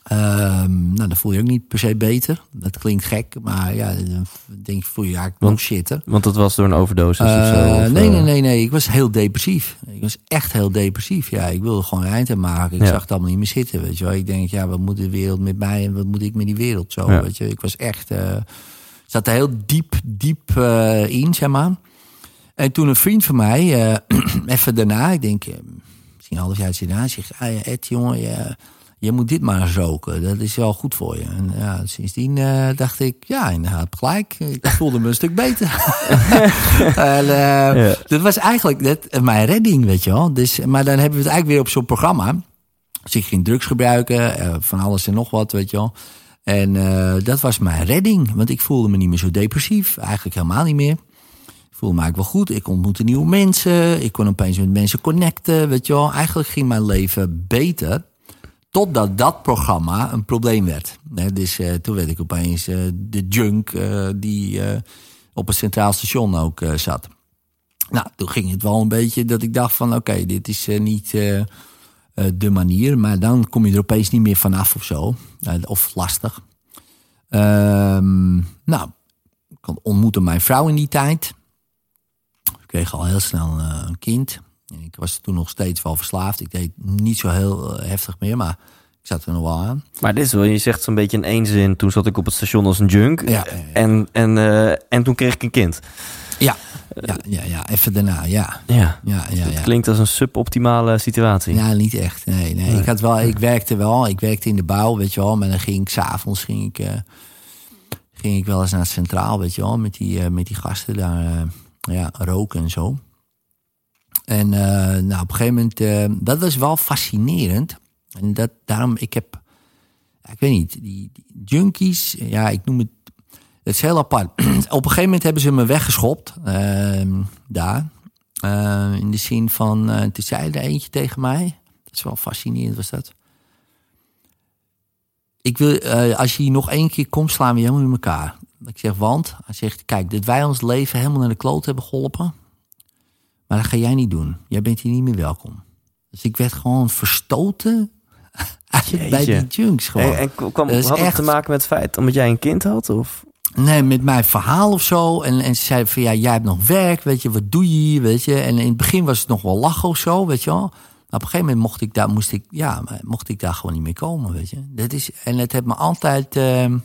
Ehm, nou, dan voel je ook niet per se beter. Dat klinkt gek, maar ja, dan denk je, voel je eigenlijk nog shitter. Want dat was door een overdosis of zo? Eh, of, nee, eh, nee, nee, nee. Ik was heel depressief. Ik was echt heel depressief. Ja, ik wilde gewoon een eind aan maken. Ik Ja. zag het allemaal niet meer zitten, weet je wel. Ik denk, ja, wat moet de wereld met mij en wat moet ik met die wereld zo, Ja. weet je. Ik was echt, eh zat er heel diep, diep in, zeg maar. En toen een vriend van mij, even daarna, ik denk, misschien een half jaar daarna, zegt, ah, ja, Ed, jongen, je, moet dit maar roken. Dat is wel goed voor je. En ja, sindsdien eh, dacht ik, ja, inderdaad, gelijk. Ik voelde me een stuk beter. en, eh, Ja. Dat was eigenlijk dat, mijn redding, weet je wel. Dus, maar dan hebben we het eigenlijk weer op zo'n programma. Dus ik ging drugs gebruiken, eh, van alles en nog wat, weet je wel. En dat was mijn redding, want ik voelde me niet meer zo depressief. Eigenlijk helemaal niet meer. Ik voelde me eigenlijk wel goed. Ik ontmoette nieuwe mensen. Ik kon opeens met mensen connecten, weet je wel. Eigenlijk ging mijn leven beter. Totdat dat programma een probleem werd. Dus eh, toen werd ik opeens eh, de junk eh, die op het Centraal Station ook zat. Nou, toen ging het wel een beetje dat ik dacht van... oké, dit is niet de manier. Maar dan kom je er opeens niet meer vanaf of zo. Of lastig. Ehm, nou, ik ontmoette mijn vrouw in die tijd. Ik kreeg al heel snel een kind. Ik was toen nog steeds wel verslaafd. Ik deed niet zo heel eh, heftig meer, maar ik zat er nog wel aan. Maar dit is wel, je zegt zo'n beetje in één zin. Toen zat ik op het station als een junk. Ja. En, en, eh, en toen kreeg ik een kind. Ja, ja, ja, ja even daarna, ja. Ja, Ja, ja, dat ja. klinkt als een suboptimale situatie. Ja, niet echt. Nee, nee. Ik, had wel, ik werkte wel. Ik werkte in de bouw, weet je wel. Maar dan ging ik s'avonds ging ik, eh, ging ik wel eens naar het centraal, weet je wel. Met die, met die gasten daar ja, roken en zo. En eh, nou, op een gegeven moment, eh, dat was wel fascinerend. En dat, daarom, ik heb, ik weet niet, die, die junkies, ja, ik noem het, het is heel apart. op een gegeven moment hebben ze me weggeschopt, ehm, daar. Eh, in de zin van, toen zei er eentje tegen mij, dat is wel fascinerend was dat. Ik wil, als je hier nog één keer komt, slaan we helemaal in elkaar. Ik zeg, want? Hij zegt, kijk, dat wij ons leven helemaal naar de kloot hebben geholpen. Maar dat ga jij niet doen. Jij bent hier niet meer welkom. Dus ik werd gewoon verstoten bij die junks gewoon. En, en kwam, Dat had het te maken met het feit omdat jij een kind had? Of? Nee, met mijn verhaal of zo. En, en ze zeiden van ja, jij hebt nog werk, weet je, wat doe je hier, weet je. En in het begin was het nog wel lachen of zo, weet je wel. Maar op een gegeven moment mocht ik daar, moest ik, ja, mocht ik daar gewoon niet meer komen, weet je. Dat is, en het heeft me altijd, ehm,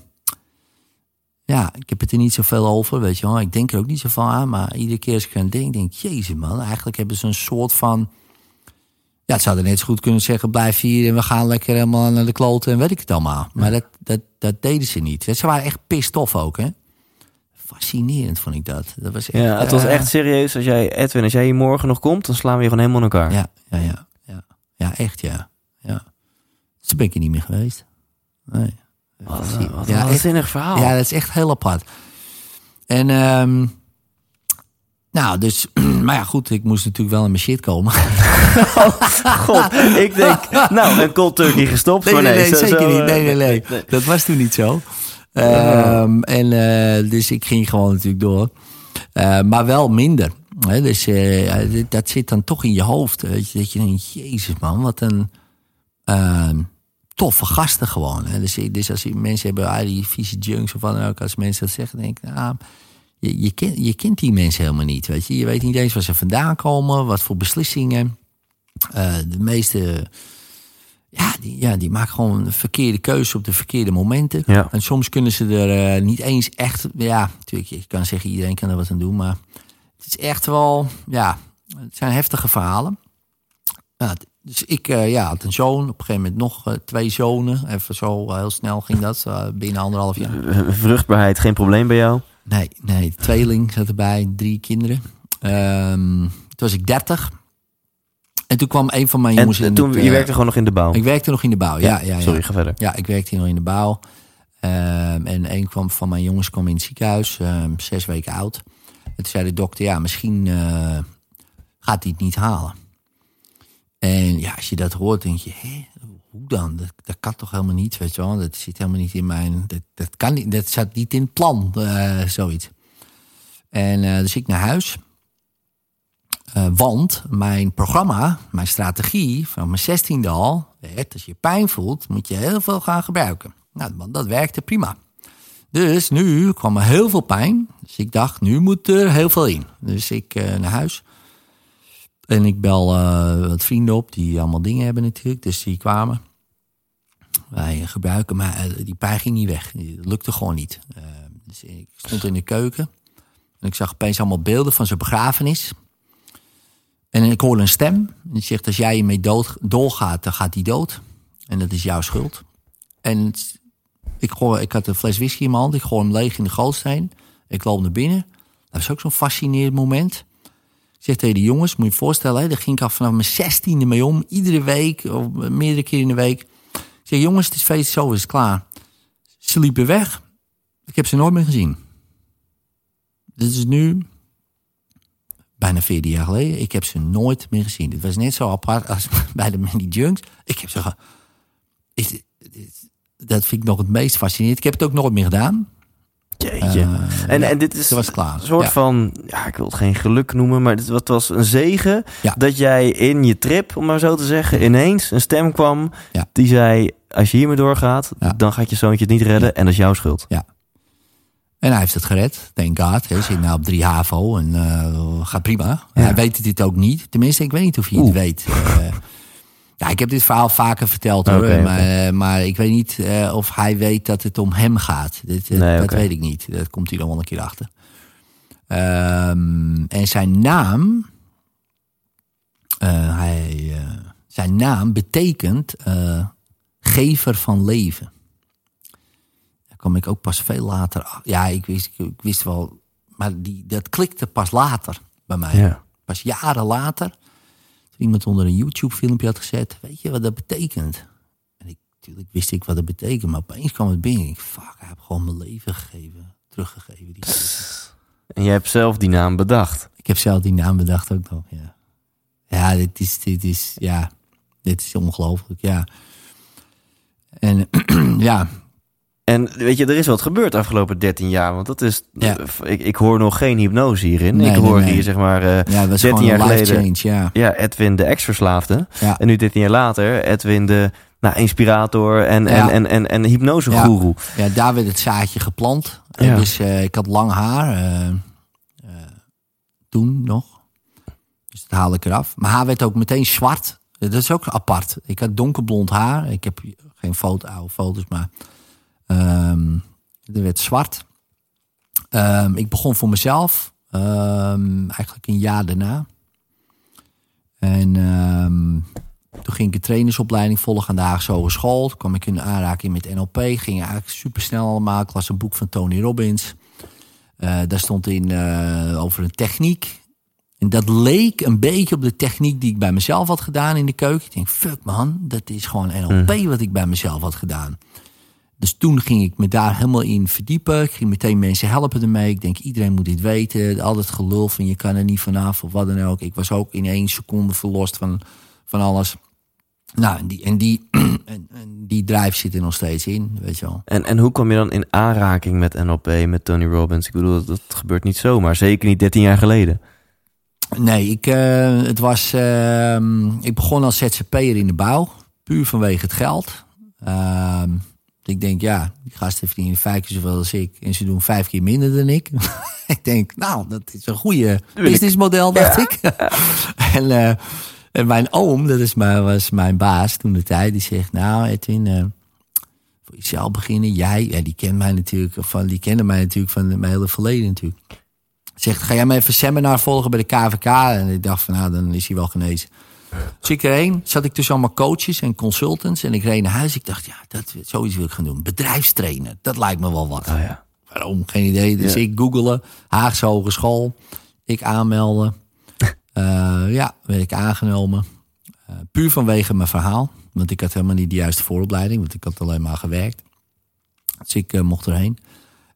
ja, ik heb het er niet zoveel over, weet je wel. Ik denk er ook niet zoveel aan, maar iedere keer als ik aan denk, denk jezus man, eigenlijk hebben ze een soort van, ja, het zouden net zo goed kunnen zeggen, blijf hier en we gaan lekker helemaal naar de kloten en weet ik het allemaal. Maar dat, dat, dat deden ze niet. Ze waren echt pissed off ook, hè. Fascinerend vond ik dat. dat was echt, Ja, het was eh, echt serieus. Als jij, Edwin, als jij hier morgen nog komt, dan slaan we je gewoon helemaal in elkaar. Ja, ja, ja, ja. Ja, echt, ja. ja. Dus ben ik er niet meer geweest. Nee. Wat, een- wat ja, een verhaal. ja, dat is echt heel apart. En, ehm nou, dus, maar ja, goed, ik moest natuurlijk wel in mijn shit komen. God, ik denk, nou, een cold turkey gestopt. Nee, nee, nee, zo- zeker zo, niet. Nee, nee, nee. Dat was toen niet zo. Ehm, en eh, dus ik ging gewoon natuurlijk door. Eh, maar wel minder. Dus eh, dat zit dan toch in je hoofd. Weet je, dat je denkt, jezus man, wat een ehm, toffe gasten gewoon. Hè? Dus, dus als je mensen hebben, ah, die vieze junks of wat dan ook. Als mensen dat zeggen, denk ik, nou, je, je, kent, je kent die mensen helemaal niet. Weet je? je weet niet eens waar ze vandaan komen, wat voor beslissingen. Eh, de meeste ja, die, ja, die maken gewoon verkeerde keuze op de verkeerde momenten. Ja. En soms kunnen ze er eh, niet eens echt... Ja, natuurlijk, je kan zeggen iedereen kan er wat aan doen. Maar het is echt wel... Ja, het zijn heftige verhalen. Ja, dus ik eh, ja, had een zoon. Op een gegeven moment nog eh, twee zonen. Even zo eh, heel snel ging dat. binnen anderhalf jaar. Vruchtbaarheid, geen probleem bij jou? Nee, nee, tweeling zat erbij. Drie kinderen. Ehm, toen was ik dertig. En toen kwam een van mijn En jongens in toen, het, je werkte gewoon nog in de bouw? Ik werkte nog in de bouw, ja. ja, ja. Sorry, ga verder. Ja, ik werkte hier nog in de bouw. Ehm, en een kwam van mijn jongens kwam in het ziekenhuis, ehm, zes weken oud. En toen zei de dokter, ja, misschien gaat hij het niet halen. En ja, als je dat hoort, denk je, hoe dan? Dat, kan toch helemaal niet, weet je wel? Dat zit helemaal niet in mijn... Dat, dat kan niet, dat zat niet in het plan, eh, zoiets. En eh, dus ik naar huis. Eh, want mijn programma, mijn strategie van mijn zestiende al... werd, als je pijn voelt, moet je heel veel gaan gebruiken. Nou, want dat werkte prima. Dus nu kwam er heel veel pijn. Dus ik dacht, nu moet er heel veel in. Dus ik naar huis. En ik bel uh, wat vrienden op die allemaal dingen hebben natuurlijk. Dus die kwamen. Wij gebruiken, maar uh, die pijn ging niet weg. Dat lukte gewoon niet. Uh, dus ik stond in de keuken. En ik zag opeens allemaal beelden van zijn begrafenis. En ik hoorde een stem. En die zegt, als jij hiermee dood, doorgaat, dan gaat hij dood. En dat is jouw schuld. En ik, gooi, ik had een fles whisky in mijn hand. Ik gooi hem leeg in de gootsteen. Ik loop naar binnen. Dat is ook zo'n fascinerend moment. Ik zeg tegen de jongens, moet je je voorstellen, daar ging ik af vanaf mijn zestiende mee om. Iedere week, of meerdere keer in de week. Ik zeg, jongens, het is feest, zo is klaar. Ze liepen weg. Ik heb ze nooit meer gezien. Dit is nu bijna 14 jaar geleden. Ik heb ze nooit meer gezien. Het was net zo apart als bij de Mandy Junks. Ik heb ze... Is, dat vind ik nog het meest fascinerend. Ik heb het ook nooit meer gedaan. Jeetje. Uh, en, ja, en dit is was klaar. een soort Ja. van, ja, ik wil het geen geluk noemen, maar dit wat was een zegen Ja. dat jij in je trip, om maar zo te zeggen, ineens een stem kwam Ja. die zei: Als je hiermee doorgaat, Ja. dan gaat je zoontje het niet redden en dat is jouw schuld. En hij heeft het gered, thank God. Hij zit nou op 3 HAVO en eh, gaat prima. Ja. Hij weet dit ook niet. Tenminste, ik weet niet of hij het Oeh. weet. Eh, ja, ik heb dit verhaal vaker verteld hoor. Maar, eh, maar ik weet niet eh, of hij weet dat het om hem gaat. Dit, eh, Nee, dat weet ik niet. Dat komt hij dan wel een keer achter. Ehm, en zijn naam... hij, zijn naam betekent gever van leven. Daar kwam ik ook pas veel later. ach- Ja, ik wist, ik wist wel. Maar die, dat klikte pas later bij mij. Ja. Pas jaren later. Iemand onder een YouTube-filmpje had gezet. Weet je wat dat betekent? En ik, natuurlijk wist ik wat dat betekent. Maar opeens kwam het binnen. Ik fuck, ik heb gewoon mijn leven gegeven. Teruggegeven. Die En jij hebt zelf die naam bedacht. ik heb zelf die naam bedacht ook nog. Ja, ja dit is, dit is, ja, dit is ongelooflijk. Ja. En ja, En weet je, er is wat gebeurd de afgelopen 13 jaar. Want dat is. Ja. Ik, ik hoor nog geen hypnose hierin. Nee, ik hoor nee. hier zeg maar. eh, ja, dat 13 was gewoon jaar geleden. change. Ja. ja, Edwin de ex-verslaafde. Ja. En nu 13 jaar later, Edwin de nou, inspirator en, en, en, en, en hypnosegoeroe. Ja, daar werd het zaadje geplant. Dus ik had lang haar. eh, toen nog. Dus dat haalde ik eraf. Mijn haar werd ook meteen zwart. Dat is ook apart. Ik had donkerblond haar. Ik heb geen foto, oude foto's, maar... ehm er werd zwart. Ehm, ik begon voor mezelf. ehm, eigenlijk een jaar daarna. En toen ging ik een trainersopleiding volgen aan de Haagse Hogeschool. Toen kwam ik in aanraking met NLP. Ging eigenlijk super snel allemaal. Ik las een boek van Tony Robbins. Eh, daar stond in eh, over een techniek. En dat leek een beetje op de techniek die ik bij mezelf had gedaan in de keuken. Ik denk, fuck man, dat is gewoon NLP wat ik bij mezelf had gedaan. Dus toen ging ik me daar helemaal in verdiepen. Ik ging meteen mensen helpen ermee. Ik denk, iedereen moet dit weten. Al het gelul van je kan er niet vanaf of wat dan ook. Ik was ook in één seconde verlost van, van alles. Nou, en die, en, die, en, en die drive zit er nog steeds in, weet je wel. En, en hoe kom je dan in aanraking met NLP, met Tony Robbins? Ik bedoel, dat, dat gebeurt niet zomaar. Zeker niet 13 jaar geleden. Nee, ik, eh, het was, ehm, ik begon als ZZP'er in de bouw. Puur vanwege het geld. Ehm, ik denk, ja, die gasten verdienen vijf keer zoveel als ik. En ze doen vijf keer minder dan ik. ik denk, nou, dat is een goede businessmodel, dacht ik. en, eh, en mijn oom, dat is mijn, was mijn baas toen de tijd, die zegt, nou Edwin, eh, voor jezelf beginnen. Jij, ja, die kent mij natuurlijk, van, die kende mij natuurlijk van mijn hele verleden natuurlijk. Zegt, ga jij maar even een seminar volgen bij de KVK? En ik dacht van, nou, dan is hij wel genezen. Dus ik erheen, zat ik tussen allemaal coaches en consultants. En ik reed naar huis. Ik dacht, ja, dat, zoiets wil ik gaan doen. Bedrijfstrainer, dat lijkt me wel wat. Oh ja. Waarom? Geen idee. Dus Ja. ik googelen, Haagse Hogeschool. Ik aanmelden. Eh, ja, werd ik aangenomen. Eh, puur vanwege mijn verhaal. Want ik had helemaal niet de juiste vooropleiding. Want ik had alleen maar gewerkt. Dus ik eh, mocht erheen.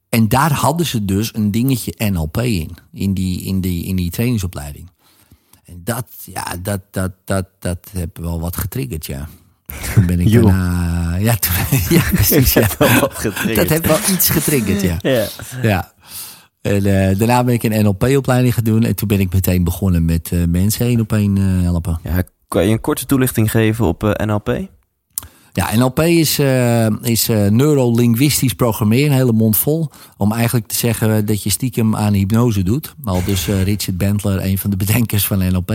En daar hadden ze dus een dingetje NLP in. In die, in die, in die trainingsopleiding. En dat, ja, dat, dat, dat, dat heb wel wat getriggerd, ja. toen ben ik Joh. daarna... Ja, toen, ja precies. Ja. Dat heeft wel iets getriggerd, ja. Ja. ja. En eh, daarna ben ik een NLP-opleiding gaan doen. En toen ben ik meteen begonnen met eh, mensen één op één eh, helpen. ja. Kan je een korte toelichting geven op NLP? Ja, NLP is, eh is eh, neurolinguistisch programmeren, een hele mond vol. Om eigenlijk te zeggen dat je stiekem aan hypnose doet. Al dus eh, Richard Bentler, een van de bedenkers van NLP.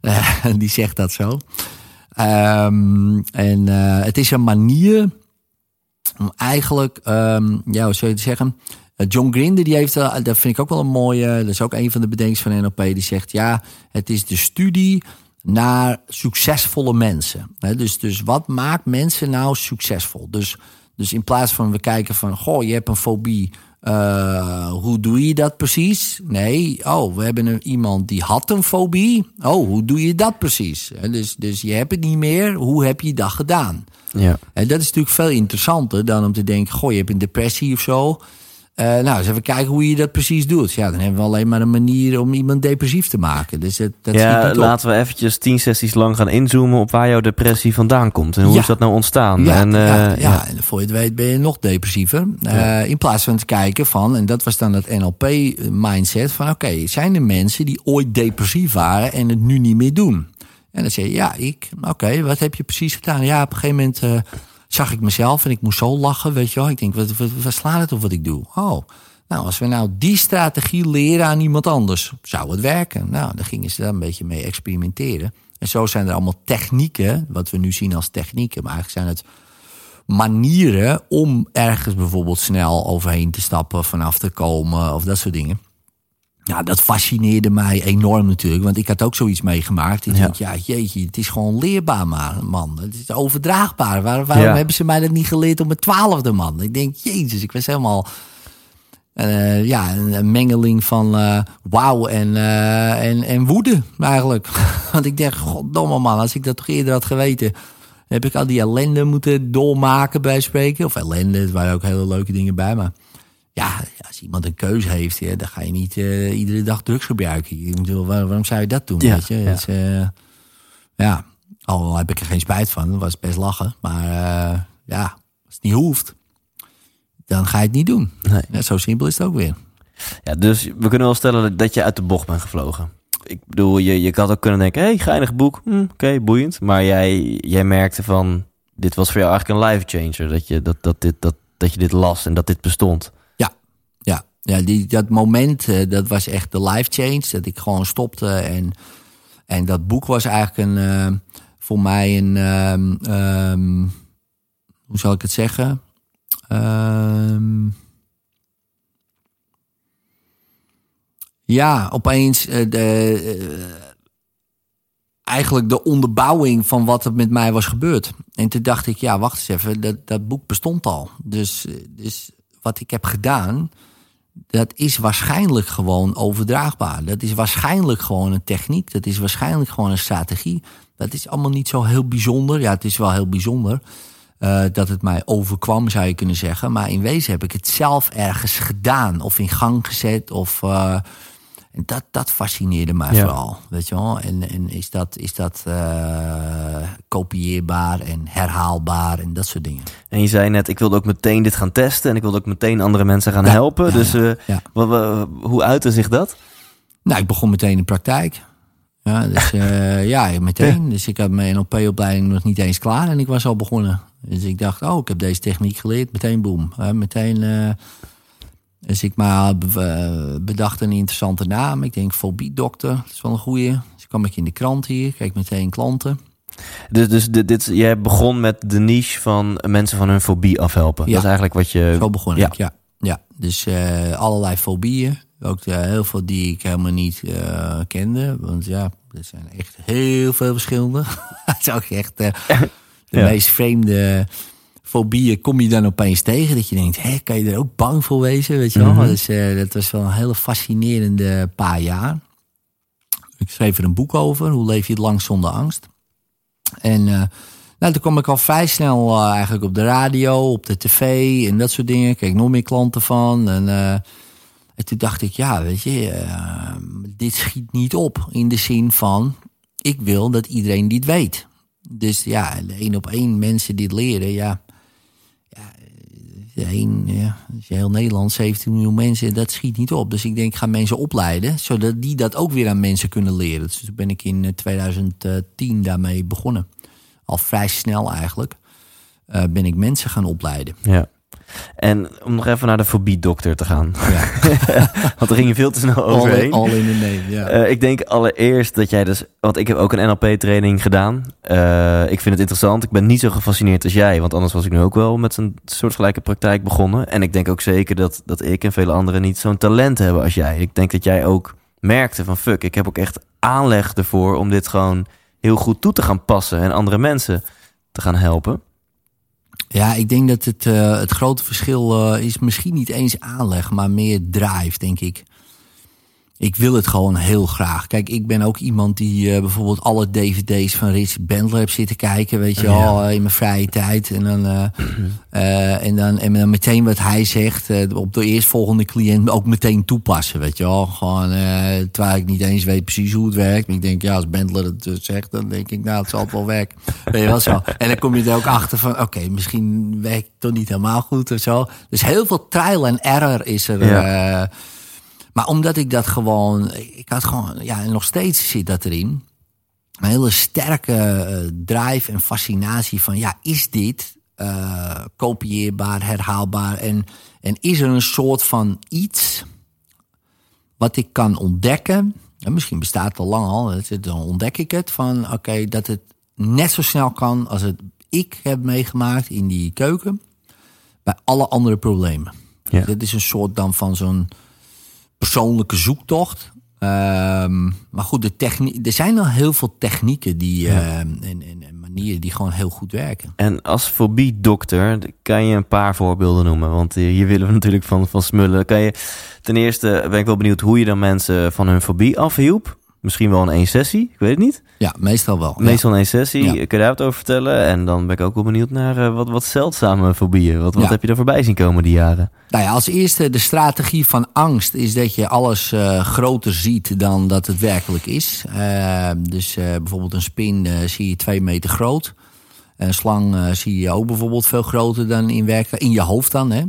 Die zegt dat zo. Ehm, en het is een manier om eigenlijk, ehm, ja, hoe zou je het zeggen? John Grinder, die heeft, dat vind ik ook wel een mooie, dat is ook een van de bedenkers van NLP, die zegt, ja, het is de studie naar succesvolle mensen. Dus, dus wat maakt mensen nou succesvol? Dus, dus in plaats van we kijken van, goh, je hebt een fobie, eh, hoe doe je dat precies? Nee, oh, we hebben een, iemand die had een fobie. Oh, hoe doe je dat precies? Dus, dus je hebt het niet meer, hoe heb je dat gedaan? Ja. En dat is natuurlijk veel interessanter dan om te denken: goh, je hebt een depressie of zo. Eh, nou, eens even kijken hoe je dat precies doet. Ja, dan hebben we alleen maar een manier om iemand depressief te maken. Dus dat, dat Ja, laten we eventjes tien sessies lang gaan inzoomen op waar jouw depressie vandaan komt. En hoe Ja. is dat nou ontstaan? Ja, en, eh, ja, ja. en voor je het weet ben je nog depressiever. Eh, in plaats van te kijken van, en dat was dan het NLP-mindset van... oké, zijn er mensen die ooit depressief waren en het nu niet meer doen? En dan zeg je, ja, ik. Oké, wat heb je precies gedaan? Ja, op een gegeven moment zag ik mezelf en ik moest zo lachen, weet je wel. Ik denk, wat, wat, slaat het op wat ik doe? Oh, nou, als we nou die strategie leren aan iemand anders, zou het werken? Nou, daar gingen ze daar een beetje mee experimenteren. En zo zijn er allemaal technieken, wat we nu zien als technieken, maar eigenlijk zijn het manieren om ergens bijvoorbeeld snel overheen te stappen, vanaf te komen of dat soort dingen. Ja, dat fascineerde mij enorm natuurlijk, want ik had ook zoiets meegemaakt. Ik Ja. denk, ja, jeetje, het is gewoon leerbaar, man. Het is overdraagbaar. Waar, waarom Ja. hebben ze mij dat niet geleerd op mijn twaalfde, man? Ik denk, jezus, ik was helemaal... eh, ja, een, mengeling van eh, wauw en, eh, en, en woede eigenlijk. Want ik dacht, goddomme man, als ik dat toch eerder had geweten... heb ik al die ellende moeten doormaken bij spreken. Of ellende, er waren ook hele leuke dingen bij. Maar ja, als iemand een keuze heeft, ja, dan ga je niet eh, iedere dag drugs gebruiken. Ik bedoel, waar- waarom zou je dat doen? Ja, weet je? ja. Eh, ja, al heb ik er geen spijt van. Dat was best lachen. Maar eh, ja, als het niet hoeft, dan ga je het niet doen. Nee. Ja, zo simpel is het ook weer. Ja, dus we kunnen wel stellen dat je uit de bocht bent gevlogen. Ik bedoel, je, je had ook kunnen denken, hé, hey, geinig boek. Hm, Oké, boeiend. Maar jij, jij merkte van, dit was voor jou eigenlijk een life changer. Dat je, dat, dat, dit, dat, dat je dit las en dat dit bestond. Ja, die, dat moment, eh, dat was echt de life change. Dat ik gewoon stopte. En, en dat boek was eigenlijk een, eh, voor mij een, ehm, ehm, hoe zal ik het zeggen? Ehm, ja, opeens eh, de, eigenlijk de onderbouwing van wat er met mij was gebeurd. En toen dacht ik, ja, wacht eens even, dat, dat boek bestond al. Dus, dus wat ik heb gedaan, dat is waarschijnlijk gewoon overdraagbaar. Dat is waarschijnlijk gewoon een techniek. Dat is waarschijnlijk gewoon een strategie. Dat is allemaal niet zo heel bijzonder. Ja, het is wel heel bijzonder eh, dat het mij overkwam, zou je kunnen zeggen. Maar in wezen heb ik het zelf ergens gedaan of in gang gezet. Of, eh, en dat, dat fascineerde mij Ja. vooral. Weet je wel? En, en is dat, is dat eh, kopieerbaar en herhaalbaar en dat soort dingen. En je zei net, ik wilde ook meteen dit gaan testen. En ik wilde ook meteen andere mensen gaan Ja, helpen. ja, dus eh, hoe uitte zich dat? Nou, ik begon meteen in de praktijk. Ja, dus eh, ja, meteen. Dus ik had mijn NLP-opleiding nog niet eens klaar en ik was al begonnen. Dus ik dacht, oh, ik heb deze techniek geleerd. Meteen boem. Hè, meteen. Eh, dus ik maar be- eh, bedacht een interessante naam. Ik denk, fobiedokter, dat is wel een goeie. Dus kwam ik in de krant hier, kijk meteen klanten. Dus, dus dit, dit, jij begon met de niche van mensen van hun fobie afhelpen. Ja. Dat is eigenlijk wat je... Zo begon ja. ik, ja. ja. Dus eh, allerlei fobieën. Ook eh, heel veel die ik helemaal niet eh, kende. Want ja, er zijn echt heel veel verschillende. Het is ook echt eh, de Ja. meest vreemde fobieën kom je dan opeens tegen. Dat je denkt, hé, kan je er ook bang voor wezen? Weet je wel? Dus dat was wel een hele fascinerende paar jaar. Ik schreef er een boek over. Hoe leef je het lang zonder angst? En eh, nou, toen kwam ik al vrij snel eh, eigenlijk op de radio, op de tv en dat soort dingen. Kreeg ik nog meer klanten van. En, en toen dacht ik, ja, weet je, dit schiet niet op. In de zin van, ik wil dat iedereen dit weet. Dus ja, één op één mensen dit leren, ja, de één, ja is heel Nederland, 17 miljoen mensen, dat schiet niet op. Dus ik denk, ik ga mensen opleiden, zodat die dat ook weer aan mensen kunnen leren. Dus toen ben ik in 2010 daarmee begonnen. Al vrij snel eigenlijk. Uh, ben ik mensen gaan opleiden. Ja. En om nog even naar de fobie-dokter te gaan. Ja. want er ging je veel te snel overheen. All, in the name, ja. Uh, ik denk allereerst dat jij dus... Want ik heb ook een NLP-training gedaan. Uh, ik vind het interessant. Ik ben niet zo gefascineerd als jij. Want anders was ik nu ook wel met een soortgelijke praktijk begonnen. En ik denk ook zeker dat, dat ik en vele anderen niet zo'n talent hebben als jij. Ik denk dat jij ook merkte van... Fuck, ik heb ook echt aanleg ervoor om dit gewoon heel goed toe te gaan passen. En andere mensen te gaan helpen. Ja, ik denk dat het, uh, het grote verschil uh, is misschien niet eens aanleg, maar meer drive, denk ik ik wil het gewoon heel graag. Kijk, ik ben ook iemand die uh, bijvoorbeeld alle dvd's van Rich Bandler heb zitten kijken, weet je wel, in mijn vrije tijd. En dan, uh, uh, en dan, en dan meteen wat hij zegt, op de eerstvolgende cliënt ook meteen toepassen, weet je wel. Gewoon, terwijl ik niet eens weet precies hoe het werkt. Maar ik denk, ja, als Bandler het zegt, dan denk ik, nou, het zal wel werken. weet je wel zo. En dan kom je er ook achter van, oké, okay, misschien werkt het toch niet helemaal goed of zo. Dus heel veel trial en error is er. Ja maar omdat ik dat gewoon, ik had gewoon, ja, nog steeds zit dat erin. Een hele sterke uh, drive en fascinatie van, ja, is dit uh, kopieerbaar, herhaalbaar? En, en is er een soort van iets wat ik kan ontdekken? En misschien bestaat het al lang al, dan ontdek ik het van, oké, okay, dat het net zo snel kan als het ik heb meegemaakt in die keuken bij alle andere problemen. Ja. Dus dit is een soort dan van zo'n persoonlijke zoektocht. Um, maar goed, de er zijn al heel veel technieken die, ja. uh, en, en, en, manieren die gewoon heel goed werken. En als fobie-dokter kan je een paar voorbeelden noemen. Want hier willen we natuurlijk van, van smullen. Kan je, ten eerste ben ik wel benieuwd hoe je dan mensen van hun fobie afhielp. Misschien wel in één sessie, ik weet het niet. Ja, meestal wel. Meestal in één sessie. Ja. Kun je daar wat over vertellen? En dan ben ik ook wel benieuwd naar uh, wat, wat zeldzame fobieën. Wat, wat ja. heb je er voorbij zien komen die jaren? Nou ja, als eerste de strategie van angst is dat je alles uh, groter ziet dan dat het werkelijk is. Uh, dus bijvoorbeeld een spin zie je twee meter groot. Een slang zie je ook bijvoorbeeld veel groter dan in werkelijkheid. In je hoofd dan, hè.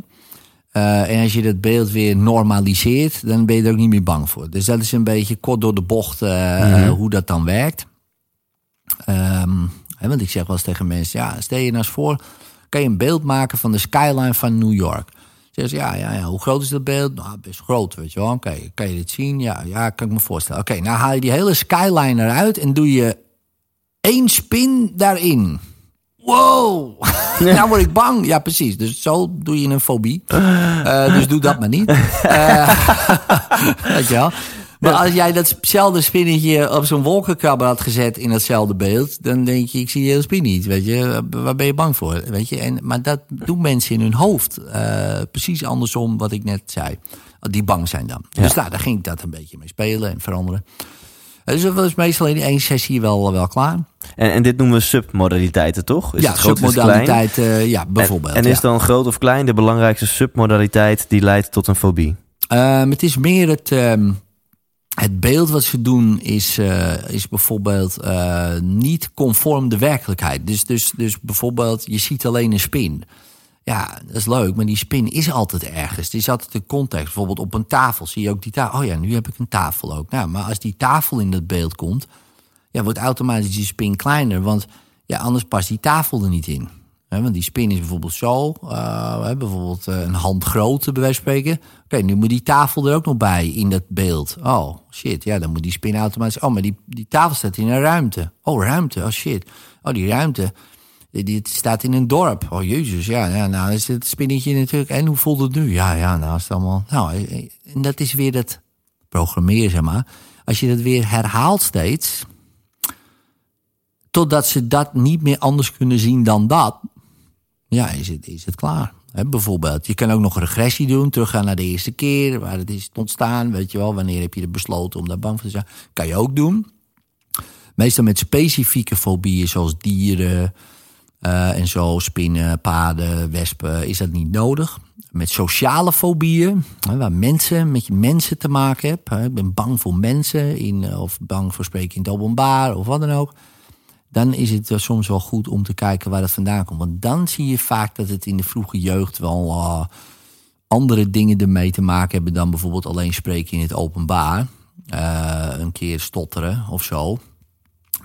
Uh, en als je dat beeld weer normaliseert, dan ben je er ook niet meer bang voor. Dus dat is een beetje kort door de bocht uh, mm -hmm. hoe dat dan werkt. Um, hè, want ik zeg wel eens tegen mensen: ja, stel je nou eens voor, kan je een beeld maken van de skyline van New York? Zeggen ja, ja, ja, hoe groot is dat beeld? Nou, best groot, weet je wel. Oké, okay, kan je dit zien? Ja, ja, kan ik me voorstellen. Oké, okay, nou haal je die hele skyline eruit en doe je één spin daarin wow, nou word ik bang. Ja, precies. Dus zo doe je een fobie. Uh, dus doe dat maar niet. Uh, weet je wel. Maar als jij datzelfde spinnetje op zo'n wolkenkrabber had gezet in datzelfde beeld, dan denk je, ik zie die hele spin niet. Weet je, waar ben je bang voor? Weet je, en, maar dat doen mensen in hun hoofd. Uh, precies andersom wat ik net zei. Die bang zijn dan. Ja. Dus nou, daar ging ik dat een beetje mee spelen en veranderen. Dus dat was meestal in één sessie wel, wel klaar. En, en dit noemen we submodaliteiten, toch? Is ja, het submodaliteit, uh, ja, bijvoorbeeld. En, en is ja. dan groot of klein de belangrijkste submodaliteit die leidt tot een fobie? Um, het is meer het, um, het beeld wat ze doen is, uh, is bijvoorbeeld uh, niet conform de werkelijkheid. Dus, dus, dus bijvoorbeeld, je ziet alleen een spin. Ja, dat is leuk, maar die spin is altijd ergens. Het is altijd een context. Bijvoorbeeld op een tafel zie je ook die tafel. Oh ja, nu heb ik een tafel ook. Nou, maar als die tafel in dat beeld komt, ja, wordt automatisch die spin kleiner. Want ja, anders past die tafel er niet in. Want die spin is bijvoorbeeld zo, uh, bijvoorbeeld uh, een hand bij wijze van spreken. Oké, nu moet die tafel er ook nog bij in dat beeld. Oh, shit, ja, dan moet die spin automatisch... Oh, maar die, die tafel staat in een ruimte. Oh, ruimte, oh shit. Oh, die ruimte, die staat in een dorp. Oh, jezus, ja, ja nou is het spinnetje natuurlijk... En hoe voelt het nu? Ja, ja, nou is het allemaal... Nou, en dat is weer dat programmeren, zeg maar. Als je dat weer herhaalt steeds totdat ze dat niet meer anders kunnen zien dan dat, ja, is het, is het klaar. Bijvoorbeeld, je kan ook nog regressie doen, teruggaan naar de eerste keer, waar het is ontstaan, weet je wel, wanneer heb je er besloten om daar bang voor te zijn. Kan je ook doen. Meestal met specifieke fobieën, zoals dieren uh, en zo, spinnen, paden, wespen, is dat niet nodig. Met sociale fobieën, waar mensen met je mensen te maken hebben. Ik ben bang voor mensen, in, of bang voor spreken in het openbaar, of wat dan ook dan is het eh, soms wel goed om te kijken waar het vandaan komt. Want dan zie je vaak dat het in de vroege jeugd wel andere dingen ermee te maken hebben dan bijvoorbeeld alleen spreken in het openbaar. Een keer stotteren of zo.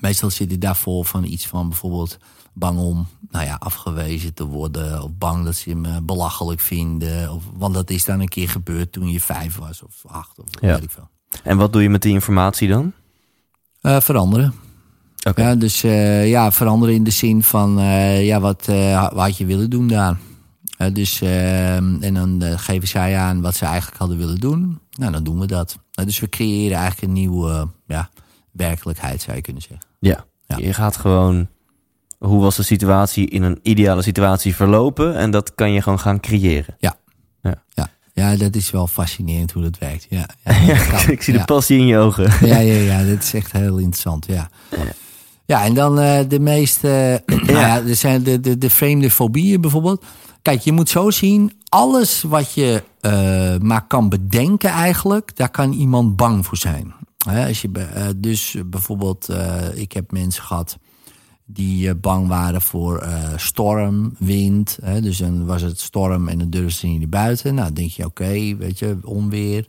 Meestal zit het daarvoor van iets van bijvoorbeeld bang om nou ja, afgewezen te worden. Of bang dat ze me belachelijk vinden. Of, want dat is dan een keer gebeurd toen je vijf was of acht of Ja. weet ik veel. En wat doe je met die informatie dan? Eh, veranderen. Oké. Ja, dus eh, ja, veranderen in de zin van eh, ja, wat, wat had je willen doen daar. Dus, en dan geven zij aan wat ze eigenlijk hadden willen doen. Nou, dan doen we dat. Dus we creëren eigenlijk een nieuwe ja, werkelijkheid, zou je kunnen zeggen. Ja. Ja. Je gaat gewoon... Hoe was de situatie in een ideale situatie verlopen? En dat kan je gewoon gaan creëren. Ja, dat is wel fascinerend hoe dat werkt. Ja, ja, Ja, dat ik zie de Ja. passie in je ogen. Ja, ja, ja, dat is echt heel interessant. Ja, ja en dan eh, de meeste. nou ja, er zijn de, de, de vreemde fobieën bijvoorbeeld. Kijk, je moet zo zien: alles wat je eh, maar kan bedenken, eigenlijk, daar kan iemand bang voor zijn. Als je, eh, dus bijvoorbeeld, ik heb mensen gehad die eh, bang waren voor eh, storm, wind. Hè, dus dan was het storm en dan durfden ze niet naar buiten. Nou, dan denk je, oké, weet je, onweer.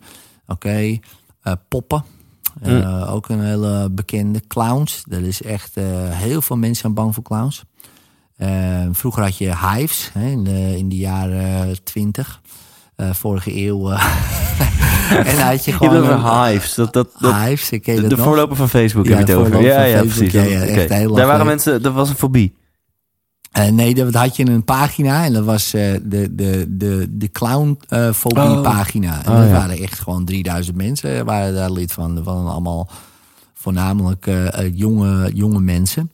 Oké, Eh, poppen. Eh, Ook een hele bekende. Clowns. Er is echt heel veel mensen zijn bang voor clowns. Vroeger had je hives hè, in, de, in de jaren twintig. Eh, vorige eeuw. eh. en had je gewoon... een- Hives. Dat, dat, dat, Hives, ken je de dat de nog? voorloper van Facebook Ja, heb je het over. Ja, ja, Facebook. precies. Ja, Daar waren mensen... Dat was een fobie. Eh, nee, dat had je een pagina en dat was de, de, de, de clownfobie Oh. pagina. En Oh, dat ja. waren echt gewoon 3000 mensen waren daar lid van. Van allemaal voornamelijk jonge, jonge mensen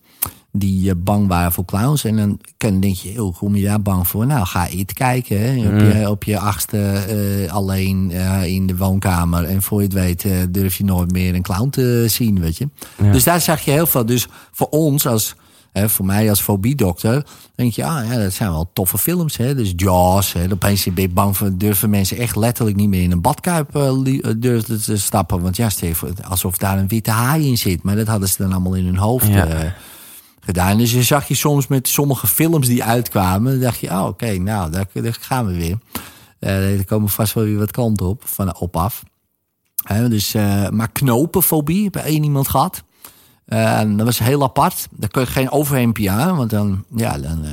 die eh, bang waren voor clowns. En dan kan, denk je, hoe kom je daar bang voor? Nou, ga it kijken. Hè? Op, je, op je achtste eh, alleen eh, in de woonkamer. En voor je het weet durf je nooit meer een clown te zien, weet je. Ja. Dus daar zag je heel veel. Dus voor ons als... Hè, voor mij als fobiedokter, denk je, ah ja, dat zijn wel toffe films. Hè? Dus Jaws, hè? opeens ben je bang voor, durven mensen echt letterlijk niet meer in een badkuip durven te stappen. Want ja, alsof daar een witte haai in zit. Maar dat hadden ze dan allemaal in hun hoofd Ja. Gedaan. Dus je zag je soms met sommige films die uitkwamen, dan dacht je, oh oké, nou, daar, daar gaan we weer. Eh er komen vast wel weer wat kanten op, van op af. Hè, dus, eh, maar knopenfobie, heb één iemand gehad. Eh, dat was heel apart. Daar kun je geen overhemdje aan, want dan, ja, dan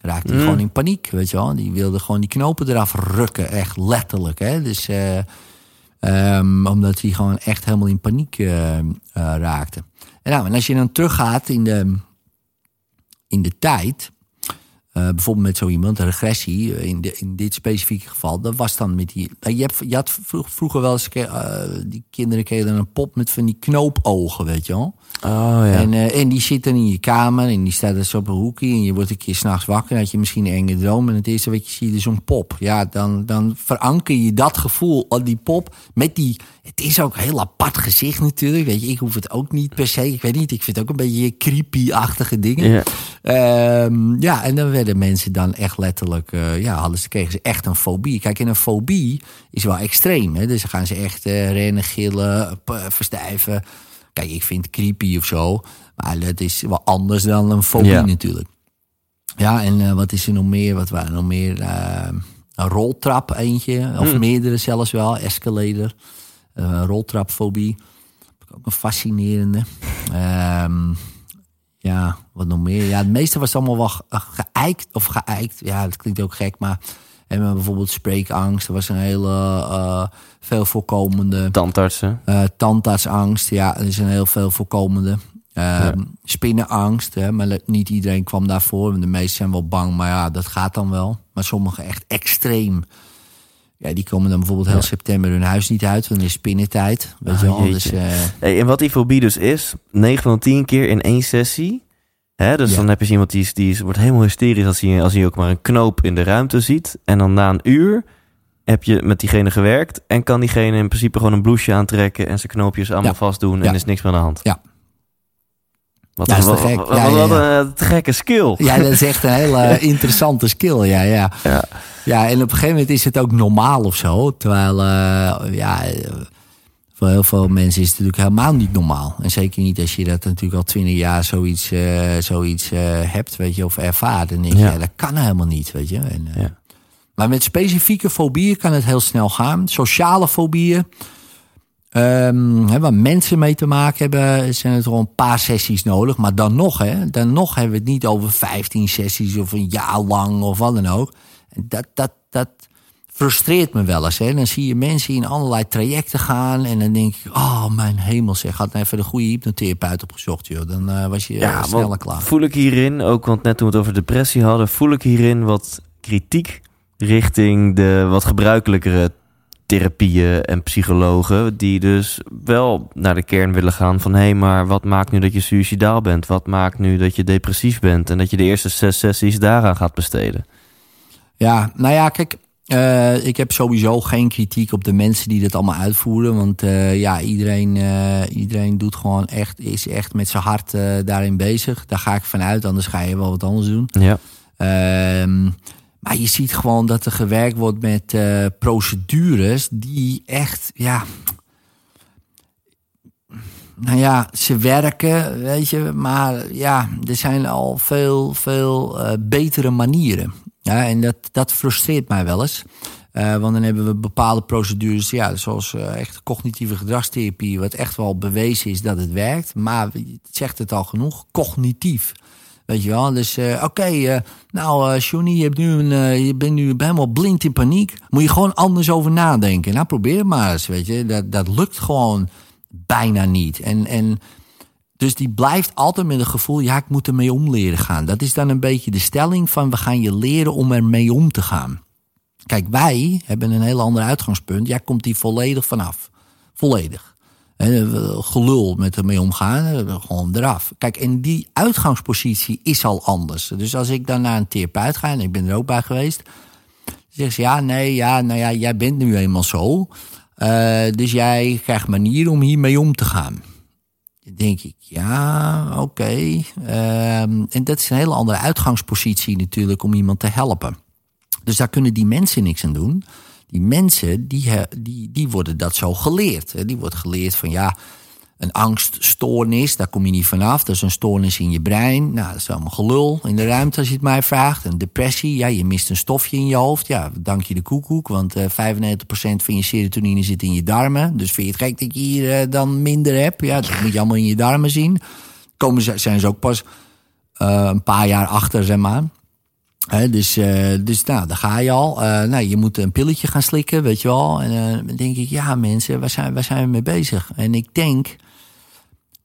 raakte hij Mm. gewoon in paniek, weet je wel. Die wilde gewoon die knopen eraf rukken, echt letterlijk. Hè? Dus, eh, ehm, omdat hij gewoon echt helemaal in paniek raakte. En, nou, en als je dan teruggaat in de, in de tijd, eh, bijvoorbeeld met zo iemand, een regressie, eh, in, de, in dit specifieke geval, dat was dan met die. eh, Je, hebt, je had vroeg- vroeger wel eens, eh, die kinderen kregen een pop met van die knoopogen, weet je wel. Oh ja. En, en die zit dan in je kamer en die staat dus op een hoekje. En je wordt een keer s'nachts wakker. En had je misschien een enge droom. En het eerste wat je ziet is zo'n pop. Ja, dan, dan veranker je dat gevoel aan die pop. Met die. Het is ook een heel apart gezicht natuurlijk. Weet je, ik hoef het ook niet per se. Ik weet niet. Ik vind het ook een beetje creepy-achtige dingen. Ja. Ehm, ja, en dan werden mensen dan echt letterlijk, eh, ja, hadden ze, kregen ze echt een fobie. Kijk, en een fobie is wel extreem. Hè? Dus dan gaan ze echt eh, rennen, gillen, verstijven. Kijk, ik vind het creepy of zo. Maar dat is wel anders dan een fobie Ja. natuurlijk. Ja, en eh, wat is er nog meer? Wat waren er nog meer? Eh, een roltrap eentje. Of meerdere zelfs wel. Escalator. Roltrapfobie. Ook een fascinerende. Ehm, ja, wat nog meer? Ja, het meeste was allemaal wel eh, geëikt of geëikt. Ja, dat klinkt ook gek, maar en bijvoorbeeld spreekangst. Er was een hele eh, veel voorkomende Tandartsen. eh tandartsangst. Ja, er is een heel veel voorkomende. Ehm, Spinnenangst, hè, maar dat- niet iedereen kwam daarvoor. De meesten zijn wel bang, maar ja, dat gaat dan wel. Maar sommigen echt extreem. Ja, die komen dan bijvoorbeeld heel september hun huis niet uit. Want dan is spinnentijd. Weet Ah, je wel. jeetje. Dus, eh, Hey, en wat die fobie dus is, 9 van de 10 keer in één sessie. Hè, dus Ja. dan heb je iemand die, is, die is, wordt helemaal hysterisch als hij, als hij ook maar een knoop in de ruimte ziet. En dan na een uur heb je met diegene gewerkt. En kan diegene in principe gewoon een blouseje aantrekken en zijn knoopjes allemaal Ja. vast doen. En is niks meer aan de hand. Ja. Wat, Ja, een, is wat, gek. wat- wat een gekke skill. Ja, dat is echt een hele interessante skill. Ja, ja. Ja. Ja, en op een gegeven moment is het ook normaal of zo. Terwijl, eh, ja, eh, voor heel veel mensen is het natuurlijk helemaal niet normaal. En zeker niet als je dat natuurlijk al twintig jaar zoiets, uh, zoiets uh, hebt, weet je, of ervaart. En denk je, ja. dat kan helemaal niet, weet je. En, ja. Maar met specifieke fobieën kan het heel snel gaan. Sociale fobieën, um, hè, waar mensen mee te maken hebben, zijn het gewoon een paar sessies nodig. Maar dan nog, hè, dan nog hebben we het niet over 15 sessies of een jaar lang of wat dan ook. Dat, dat, dat frustreert me wel eens. Hè. Dan zie je mensen in allerlei trajecten gaan. En dan denk ik, oh mijn hemel zeg, had even de goede hypnotherapeut opgezocht. Joh. Dan uh, was je ja, sneller klaar. Voel ik hierin, ook want net toen we het over depressie hadden, voel ik hierin wat kritiek richting de wat gebruikelijkere therapieën en psychologen die dus wel naar de kern willen gaan van hé, hey, maar wat maakt nu dat je suicidaal bent? Wat maakt nu dat je depressief bent? En dat je de eerste zes sessies daaraan gaat besteden. Ja, nou ja, kijk, uh, ik heb sowieso geen kritiek op de mensen die dit allemaal uitvoeren. Want uh, ja, iedereen, uh, iedereen doet gewoon echt, is echt met zijn hart daarin bezig. Daar ga ik vanuit, anders ga je wel wat anders doen. Ja. Ehm, maar je ziet gewoon dat er gewerkt wordt met procedures die echt, ja. Nou ja, ze werken, weet je, maar ja, er zijn al veel, veel betere manieren. En dat, dat frustreert mij wel eens. Uh, want dan hebben we bepaalde procedures, ja, zoals uh, echt cognitieve gedragstherapie, wat echt wel bewezen is dat het werkt. Maar zegt het al genoeg, cognitief. Weet je wel, dus uh, oké, nou Johnny, je, hebt nu een, je bent nu helemaal blind in paniek. Moet je gewoon anders over nadenken. Nou, probeer maar eens, weet je. Dat, dat lukt gewoon bijna niet. En, en dus die blijft altijd met een gevoel, ja, ik moet ermee om leren gaan. Dat is dan een beetje de stelling van, we gaan je leren om ermee om te gaan. Kijk, wij hebben een heel ander uitgangspunt. Jij komt die volledig vanaf. Volledig. Gelul met ermee omgaan, gewoon eraf. Kijk, en die uitgangspositie is al anders. Dus als ik dan naar een therapeut ga, en ik ben er ook bij geweest... zegt ze, ja, nee, ja, nou ja, jij bent nu eenmaal zo... Uh, dus jij krijgt manieren om hiermee om te gaan denk ik, ja, oké. Um, en dat is een hele andere uitgangspositie natuurlijk om iemand te helpen. Dus daar kunnen die mensen niks aan doen. Die mensen, die, die, die worden dat zo geleerd. Die wordt geleerd van ja, een angststoornis, daar kom je niet vanaf. Dat is een stoornis in je brein. Nou, dat is allemaal gelul in de ruimte als je het mij vraagt. Een depressie, ja, je mist een stofje in je hoofd. Ja, dank je de koekoek, want uh, eh, 95% van je serotonine zit in je darmen. Dus vind je het gek dat je hier uh, dan minder hebt? Ja, dat moet je allemaal in je darmen zien. Komen ze, zijn ze ook pas uh, een paar jaar achter, zeg maar. Dus, dus nou, daar ga je al. Nou, je moet een pilletje gaan slikken, weet je wel. En dan denk ik, ja mensen, zijn, waar zijn we mee bezig? En ik denk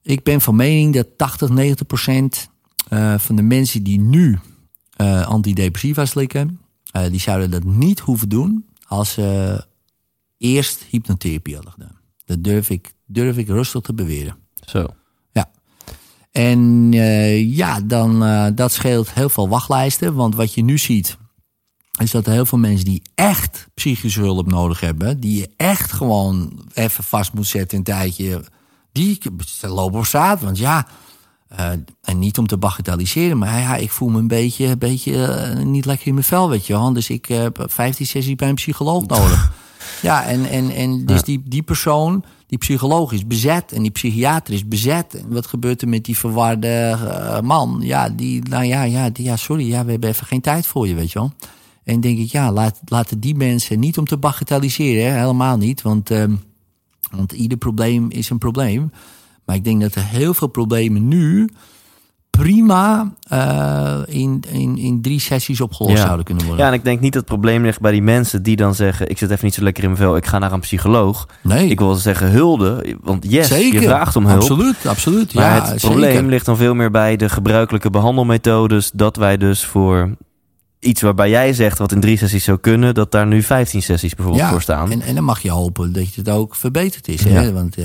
ik ben van mening dat 80, 90 procent uh, van de mensen die nu uh, antidepressiva slikken, uh, die zouden dat niet hoeven doen als ze eerst hypnotherapie hadden gedaan. Dat durf ik, durf ik rustig te beweren. Zo. Ja. En ja, dan, dat scheelt heel veel wachtlijsten. Want wat je nu ziet, is dat er heel veel mensen die echt psychische hulp nodig hebben, die je echt gewoon even vast moet zetten een tijdje die lopen op straat. Want ja, uh, en niet om te bagatelliseren, maar ja, ik voel me een beetje, een beetje uh, niet lekker in mijn vel, weet je wel. Dus ik heb 15 sessies bij een psycholoog nodig. ja, en, en, en dus die, die persoon, die psycholoog is bezet en die psychiater is bezet. En wat gebeurt er met die verwarde uh, man? Ja, die, nou ja, ja, die, ja, sorry, ja, we hebben even geen tijd voor je, weet je wel. En denk ik, ja, laat, laten die mensen niet om te bagatelliseren, hè, helemaal niet. Want ehm, want ieder probleem is een probleem. Maar ik denk dat er heel veel problemen nu prima uh, in, in, in drie sessies opgelost zouden kunnen worden. Ja, en ik denk niet dat het probleem ligt bij die mensen die dan zeggen... ik zit even niet zo lekker in mijn vel, ik ga naar een psycholoog. Nee. Ik wil zeggen hulde, want yes, zeker. je vraagt om hulp. Absoluut, absoluut. Maar ja, het probleem ligt dan veel meer bij de gebruikelijke behandelmethodes... dat wij dus voor iets waarbij jij zegt wat in drie sessies zou kunnen, dat daar nu 15 sessies bijvoorbeeld voor staan. En, en dan mag je hopen dat het ook verbeterd is. Hè? Want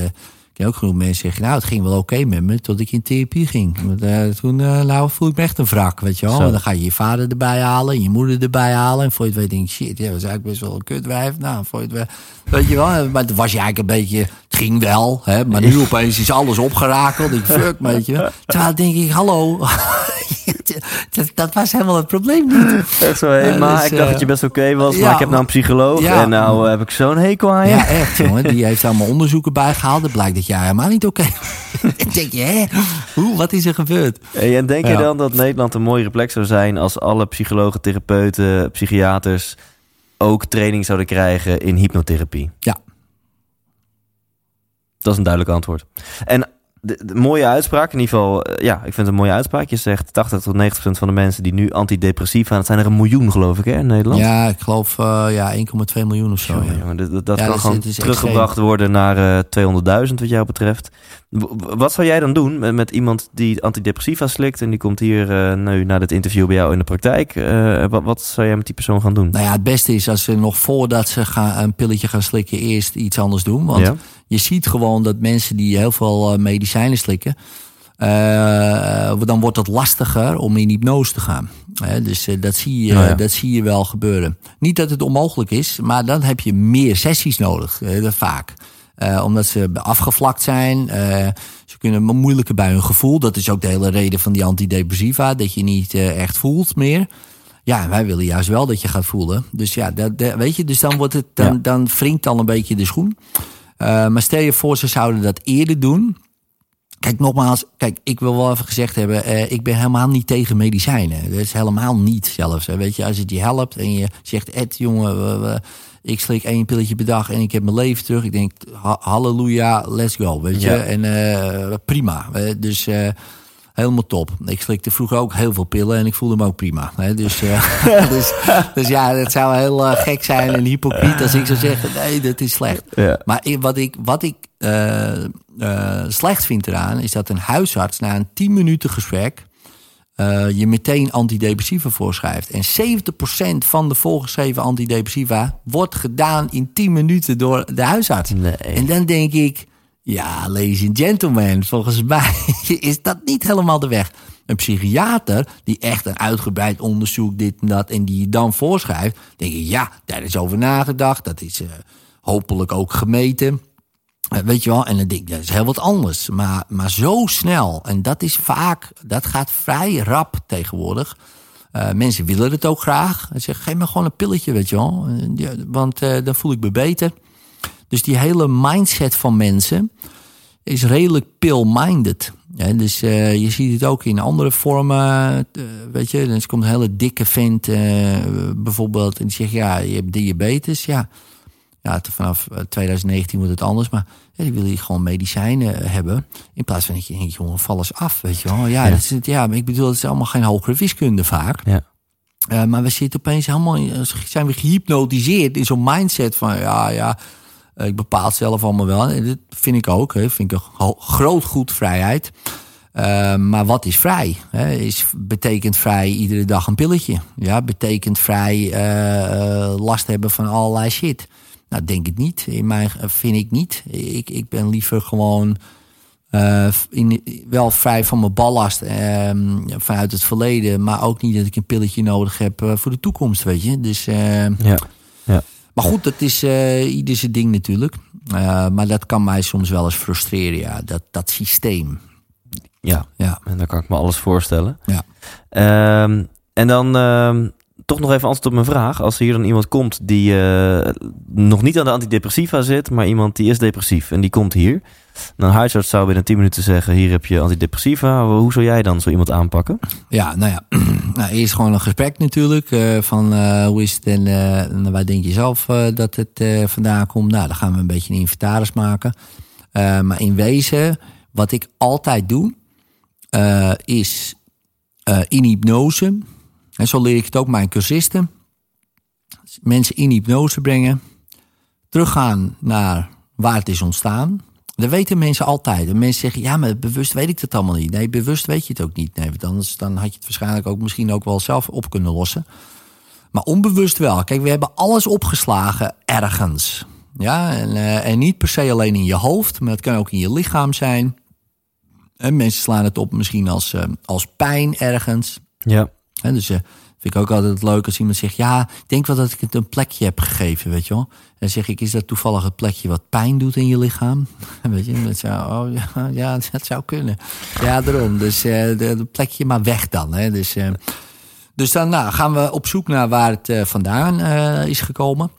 Ja, ook genoeg mensen zeggen, nou, het ging wel oké met me tot ik in therapie ging. Want, eh, toen uh, nou, voel ik me echt een wrak, weet je wel. En dan ga je je vader erbij halen, je moeder erbij halen. En voor je het weet denk je, shit, ja, dat was eigenlijk best wel een kutwijf. Nou, voor je het weet, weet je wel. Maar het was je eigenlijk een beetje, het ging wel, hè. Maar nu opeens is alles opgerakeld. Ik fuck, weet je. Terwijl denk ik, hallo, dat, dat, was helemaal het probleem niet. Echt zo, hey, maar dus, ik dacht dat je best oké was, maar ik heb nou een psycholoog en nou heb ik zo'n hekel aan je. Ja, echt jongen. Die heeft allemaal onderzoeken bijgehaald. Het blijkt dat jij helemaal niet oké okay. Ik denk je, hè? Hoe, wat is er gebeurd? En denk je dan dat Nederland een mooiere plek zou zijn als alle psychologen, therapeuten, psychiaters ook training zouden krijgen in hypnotherapie? Ja. Dat is een duidelijk antwoord. En de, mooie uitspraak, in ieder geval, eh, ja, ik vind het een mooie uitspraak. Je zegt 80 tot 90 procent van de mensen die nu antidepressief aan, het zijn er een miljoen, geloof ik, hè, in Nederland. Ja, ik geloof uh, ja, 1,2 miljoen of zo. Ja, ja. dat, dat kan gewoon teruggebracht worden naar uh, eh, 200.000 wat jou betreft. Wat zou jij dan doen met, met iemand die antidepressiva slikt en die komt hier nu naar dit interview bij jou in de praktijk? wat, wat zou jij met die persoon gaan doen? Nou ja, het beste is als ze nog voordat ze gaan, een pilletje gaan slikken eerst iets anders doen. Want je ziet gewoon dat mensen die heel veel medicijnen slikken, uh, dan wordt het lastiger om in hypnose te gaan. dus uh, dat, zie je, oh dat zie je wel gebeuren. Niet dat het onmogelijk is, maar dan heb je meer sessies nodig, uh, vaak. omdat ze afgevlakt zijn. ze kunnen moeilijker bij hun gevoel. Dat is ook de hele reden van die antidepressiva. Dat je niet echt voelt meer. Ja, wij willen juist wel dat je gaat voelen. Dus ja, dat, dat weet je, dus dan, wordt het, dan, ja. dan wringt al een beetje de schoen. Maar stel je voor, ze zouden dat eerder doen Kijk, nogmaals, kijk, ik wil wel even gezegd hebben, eh, ik ben helemaal niet tegen medicijnen. Dat is helemaal niet zelfs. Hè. Weet je, als het je helpt en je zegt, Ed, jongen, ik slik één pilletje per dag en ik heb mijn leven terug. Ik denk, halleluja, let's go, weet je. En uh, prima. Dus uh, helemaal top. Ik slikte vroeger ook heel veel pillen en ik voelde me ook prima. Hè. Dus, uh, dus, dus, ja, het zou heel gek zijn en hypocriet als ik zou zeggen, nee, dat is slecht. Ja. Maar wat ik, wat ik uh, slecht vind eraan, is dat een huisarts na een 10 minuten gesprek je meteen antidepressiva voorschrijft. En 70% van de voorgeschreven antidepressiva wordt gedaan in 10 minuten door de huisarts. Nee. En dan denk ik, ja, ladies and gentlemen, volgens mij is dat niet helemaal de weg. Een psychiater die echt een uitgebreid onderzoek, dit en dat, en die je dan voorschrijft, denk ik, ja, daar is over nagedacht. Dat is uh, hopelijk ook gemeten. Eh, weet je wel, en dan denk dat is heel wat anders. Maar, maar zo snel, en dat is vaak, dat gaat vrij rap tegenwoordig. Uh, mensen willen het ook graag. Ze zeggen, geef me gewoon een pilletje, weet je wel. want dan voel ik me beter. Dus die hele mindset van mensen is redelijk pill-minded. Ja, dus uh, je ziet het ook in andere vormen. weet je, dan komt een hele dikke vent bijvoorbeeld. En die zegt, ja, je hebt diabetes. Ja, ja, vanaf 2019 wordt het anders. Maar ja, die willen gewoon medicijnen eh, hebben. In plaats van dat je denkt, jongen, val eens af. Weet je wel. Ja, ja. Dat is, ja ik bedoel, het is allemaal geen hogere wiskunde vaak. Ja. Maar we zitten opeens helemaal, zijn we gehypnotiseerd in zo'n mindset van, ja, ja, eh, ik bepaal zelf allemaal wel. Dat vind ik ook, hè, vind ik een groot goed vrijheid. Uh, maar wat is vrij? Is, betekent vrij iedere dag een pilletje? Ja, betekent vrij uh, last hebben van allerlei shit? Nou, denk ik niet. In mijn vind ik niet. Ik, ik ben liever gewoon in, wel vrij van mijn ballast uh, vanuit het verleden. Maar ook niet dat ik een pilletje nodig heb voor de toekomst, weet je. Dus, ja. ja. Maar goed, dat is ieder zijn ding natuurlijk. maar dat kan mij soms wel eens frustreren, ja. Dat, dat systeem. Ja, ja. en daar kan ik me alles voorstellen. Ja. Um, en dan ehm, toch nog even antwoord op mijn vraag. Als hier dan iemand komt die uh, nog niet aan de antidepressiva zit, maar iemand die is depressief en die komt hier. Dan huisarts zou binnen 10 minuten zeggen: Hier heb je antidepressiva. Hoe zou jij dan zo iemand aanpakken? Ja, nou ja, nou, eerst gewoon een gesprek natuurlijk. Uh, van uh, hoe is het en uh, waar denk je zelf dat het vandaan komt? Nou, dan gaan we een beetje een inventaris maken. maar in wezen, wat ik altijd doe, is in hypnose en zo leer ik het ook mijn cursisten. Mensen in hypnose brengen. Teruggaan naar waar het is ontstaan. Dat weten mensen altijd. En mensen zeggen, ja, maar bewust weet ik het allemaal niet. Nee, bewust weet je het ook niet. Nee, want anders dan had je het waarschijnlijk ook misschien ook wel zelf op kunnen lossen. Maar onbewust wel. Kijk, we hebben alles opgeslagen ergens. Ja, en, eh, en niet per se alleen in je hoofd, maar het kan ook in je lichaam zijn. En mensen slaan het op misschien als, eh, als pijn ergens. Ja. En dus eh, vind ik ook altijd leuk als iemand zegt: Ja, denk wel dat ik het een plekje heb gegeven, weet je wel. En dan zeg ik: Is dat toevallig het plekje wat pijn doet in je lichaam? weet je, dat zou, oh, ja, ja, dat zou kunnen. Ja, daarom. Dus eh de, de plekje maar weg dan. Hè. Dus, eh, dus dan nou, gaan we op zoek naar waar het eh, vandaan eh, is gekomen.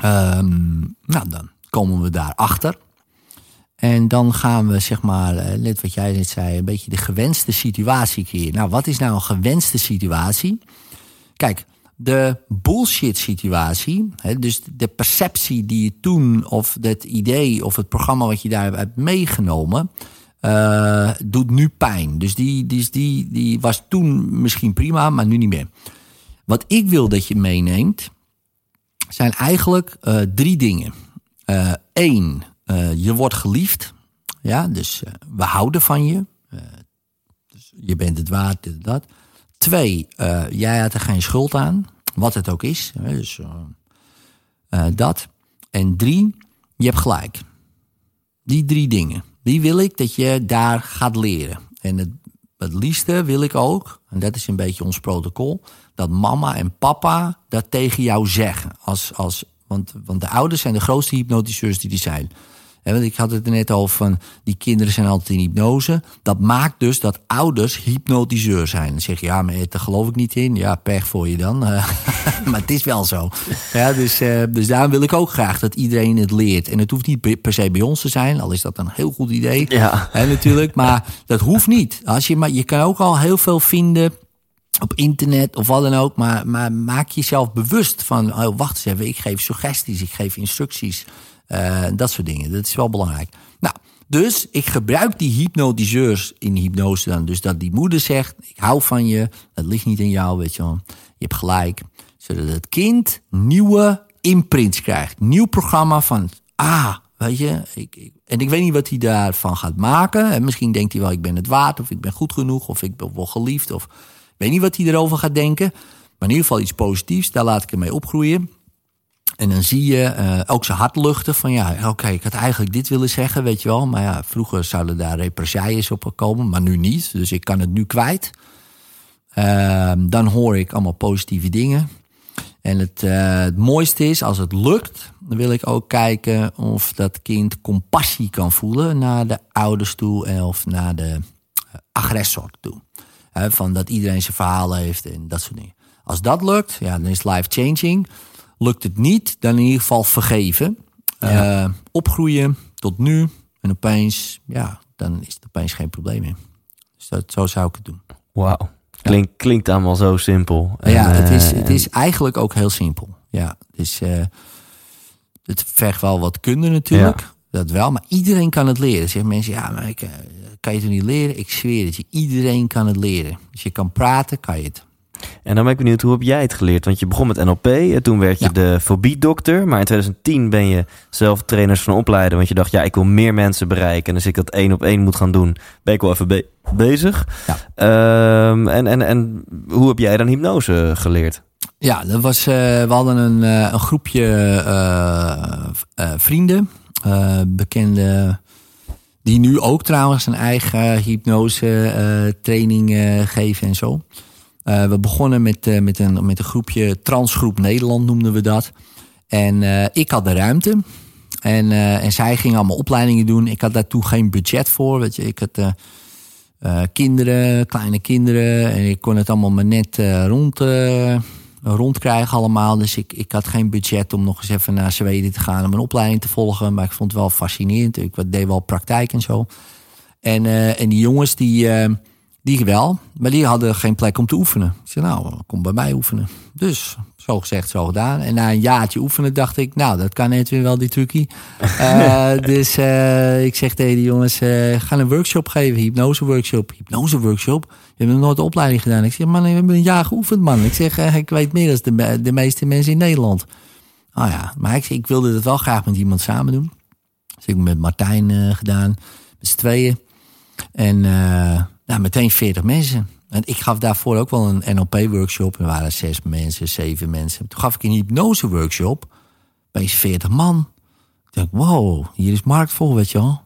Ehm, nou, dan komen we daarachter. En dan gaan we, zeg maar, eh, net wat jij net zei, een beetje de gewenste situatie creëren. Nou, wat is nou een gewenste situatie? Kijk, de bullshit situatie, hè, dus de perceptie die je toen, of het idee of het programma wat je daar hebt meegenomen, eh, doet nu pijn. Dus die, die, die, die was toen misschien prima, maar nu niet meer. Wat ik wil dat je meeneemt, zijn eigenlijk eh, drie dingen. Eén, je wordt geliefd. Ja, dus eh, we houden van je. Eh, dus je bent het waard, dit en dat. Twee, eh, jij had er geen schuld aan. Wat het ook is. Dus eh, eh, dat. En drie, je hebt gelijk. Die drie dingen. Die wil ik dat je daar gaat leren. En het, het liefste wil ik ook, en dat is een beetje ons protocol, dat mama en papa dat tegen jou zeggen. Als, als, want, want de ouders zijn de grootste hypnotiseurs die er zijn. Want ik had het er net over van die kinderen zijn altijd in hypnose. Dat maakt dus dat ouders hypnotiseur zijn. Dan zeg je ja, maar daar geloof ik niet in. Ja, pech voor je dan. Eh, maar het is wel zo. Ja, dus, eh, dus daarom wil ik ook graag dat iedereen het leert. En het hoeft niet per se bij ons te zijn, al is dat een heel goed idee. Ja. Hè, natuurlijk. Maar dat hoeft niet. Als je, maar je kan ook al heel veel vinden op internet of wat dan ook. Maar, maar maak jezelf bewust van, oh, wacht eens even, ik geef suggesties, ik geef instructies. Eh, dat soort dingen. Dat is wel belangrijk. Nou, dus ik gebruik die hypnotiseurs in hypnose dan. Dus dat die moeder zegt, ik hou van je, het ligt niet in jou, weet je wel. Je hebt gelijk. Zodat het kind nieuwe imprints krijgt. Nieuw programma van, ah, weet je, ik, en ik weet niet wat hij daarvan gaat maken. En misschien denkt hij wel, ik ben het waard, of ik ben goed genoeg, of ik ben wel geliefd, of ik weet niet wat hij erover gaat denken. Maar in ieder geval iets positiefs, daar laat ik hem mee opgroeien. En dan zie je eh, ook zijn hart luchten van ja, oké, ik had eigenlijk dit willen zeggen, weet je wel. Maar ja, vroeger zouden daar represailles op komen, maar nu niet. Dus ik kan het nu kwijt. Ehm, dan hoor ik allemaal positieve dingen. En het, eh, het mooiste is, als het lukt, dan wil ik ook kijken of dat kind compassie kan voelen naar de ouders toe of naar de eh, agressor toe. Van dat iedereen zijn verhaal heeft en dat soort dingen. Als dat lukt, ja, dan is life changing. Lukt het niet, dan in ieder geval vergeven. Eh, opgroeien tot nu. En opeens, ja, dan is het opeens geen probleem meer. Dus dat, zo zou ik het doen. Wauw. Klink, Klinkt allemaal zo simpel. En, ja, het is, eh, het is eigenlijk ook heel simpel. Ja, het, is, eh, het vergt wel wat kunde natuurlijk. Dat wel, maar iedereen kan het leren. Zeggen mensen, ja, maar ik, kan je het niet leren? Ik zweer het je, iedereen kan het leren. Als je kan praten, kan je het. En dan ben ik benieuwd, hoe heb jij het geleerd? Want je begon met NLP, en toen werd je Ja. de fobiedokter. Maar in 2010 ben je zelf trainers van opleiden. Want je dacht, ja, ik wil meer mensen bereiken. En als ik dat één op één moet gaan doen, ben ik wel even be- bezig. Ja. Ehm, en, en, en hoe heb jij dan hypnose geleerd? Ja, dat was, eh, we hadden een, eh, een groepje eh, vrienden, bekende, die nu ook trouwens een eigen hypnose training geven en zo. Eh, we begonnen met, eh, met, een, met een groepje Transgroep Nederland noemden we dat. En eh, ik had de ruimte. En, en zij gingen allemaal opleidingen doen. Ik had daartoe geen budget voor. Weet je. Ik had kinderen, kleine kinderen. En ik kon het allemaal maar net rond, rondkrijgen allemaal. Dus ik, ik had geen budget om nog eens even naar Zweden te gaan... om een opleiding te volgen. Maar ik vond het wel fascinerend. Ik deed wel praktijk en zo. En, en die jongens, die, die wel. Maar die hadden geen plek om te oefenen. Ik zei, nou, kom bij mij oefenen. Dus, zo gezegd, zo gedaan. En na een jaartje oefenen dacht ik, nou, dat kan net weer wel, die trucie. Eh, dus eh, ik zeg tegen die jongens, eh ga een workshop geven, hypnose workshop. Hypnose workshop? Je hebt nog nooit de opleiding gedaan. Ik zeg, man, we hebben een jaar geoefend, man. Ik zeg, ik weet meer dan de, de meeste mensen in Nederland. Oh ja, maar ik, ik wilde het wel graag met iemand samen doen. Dus ik heb met Martijn gedaan, met z'n tweeën. En nou, meteen 40 mensen. En ik gaf daarvoor ook wel een NLP-workshop. Er waren zes mensen, zeven mensen. Toen gaf ik een hypnose-workshop. Opeens 40 man. dacht, wow, hier is markt voor, weet je wel.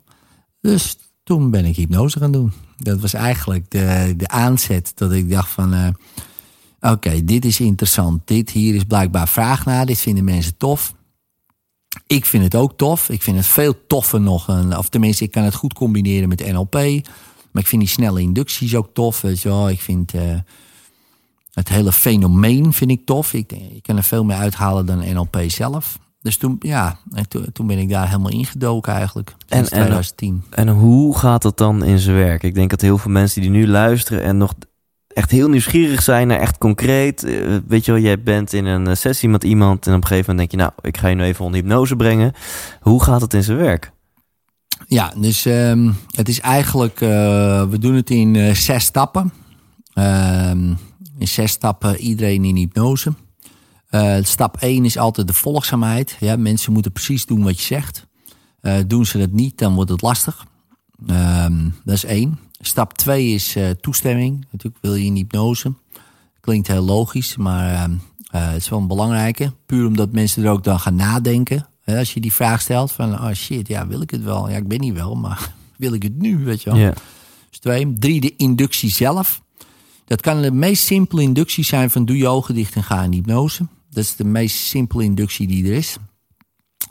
Dus toen ben ik hypnose gaan doen. Dat was eigenlijk de, de aanzet dat ik dacht van... eh, Oké, dit is interessant. Dit hier is blijkbaar vraag naar. Dit vinden mensen tof. Ik vind het ook tof. Ik vind het veel toffer nog. Een, of tenminste, ik kan het goed combineren met NLP. Maar ik vind die snelle inducties ook tof. Weet je wel. Ik vind eh, het hele fenomeen vind ik tof. Ik, ik kan er veel meer uithalen dan NLP zelf. Dus toen, ja, en toen, toen ben ik daar helemaal ingedoken eigenlijk. En- Sinds en- 2010. En hoe gaat dat dan in zijn werk? Ik denk dat heel veel mensen die nu luisteren en nog echt heel nieuwsgierig zijn naar echt concreet. eh, Weet je wel, jij bent in een eh, sessie met iemand en op een gegeven moment denk je, nou, ik ga je nu even onder hypnose brengen. Hoe gaat het in zijn werk? Ja, dus ehm, het is eigenlijk, eh, we doen het in eh, zes stappen. Ehm, in zes stappen iedereen in hypnose. Eh, stap 1 is altijd de volgzaamheid. Ja, mensen moeten precies doen wat je zegt. Doen ze dat niet, dan wordt het lastig. Ehm, dat is één. Stap 2 is toestemming. Natuurlijk wil je in hypnose. Klinkt heel logisch, maar het is wel een belangrijke. Puur omdat mensen er ook dan gaan nadenken. Als je die vraag stelt van, oh shit, ja, wil ik het wel? Ja, ik ben niet wel, maar wil ik het nu, weet je wel? Ja. Dus twee. Drie, de inductie zelf. Dat kan de meest simpele inductie zijn van doe je ogen dicht en ga in hypnose. Dat is de meest simpele inductie die er is.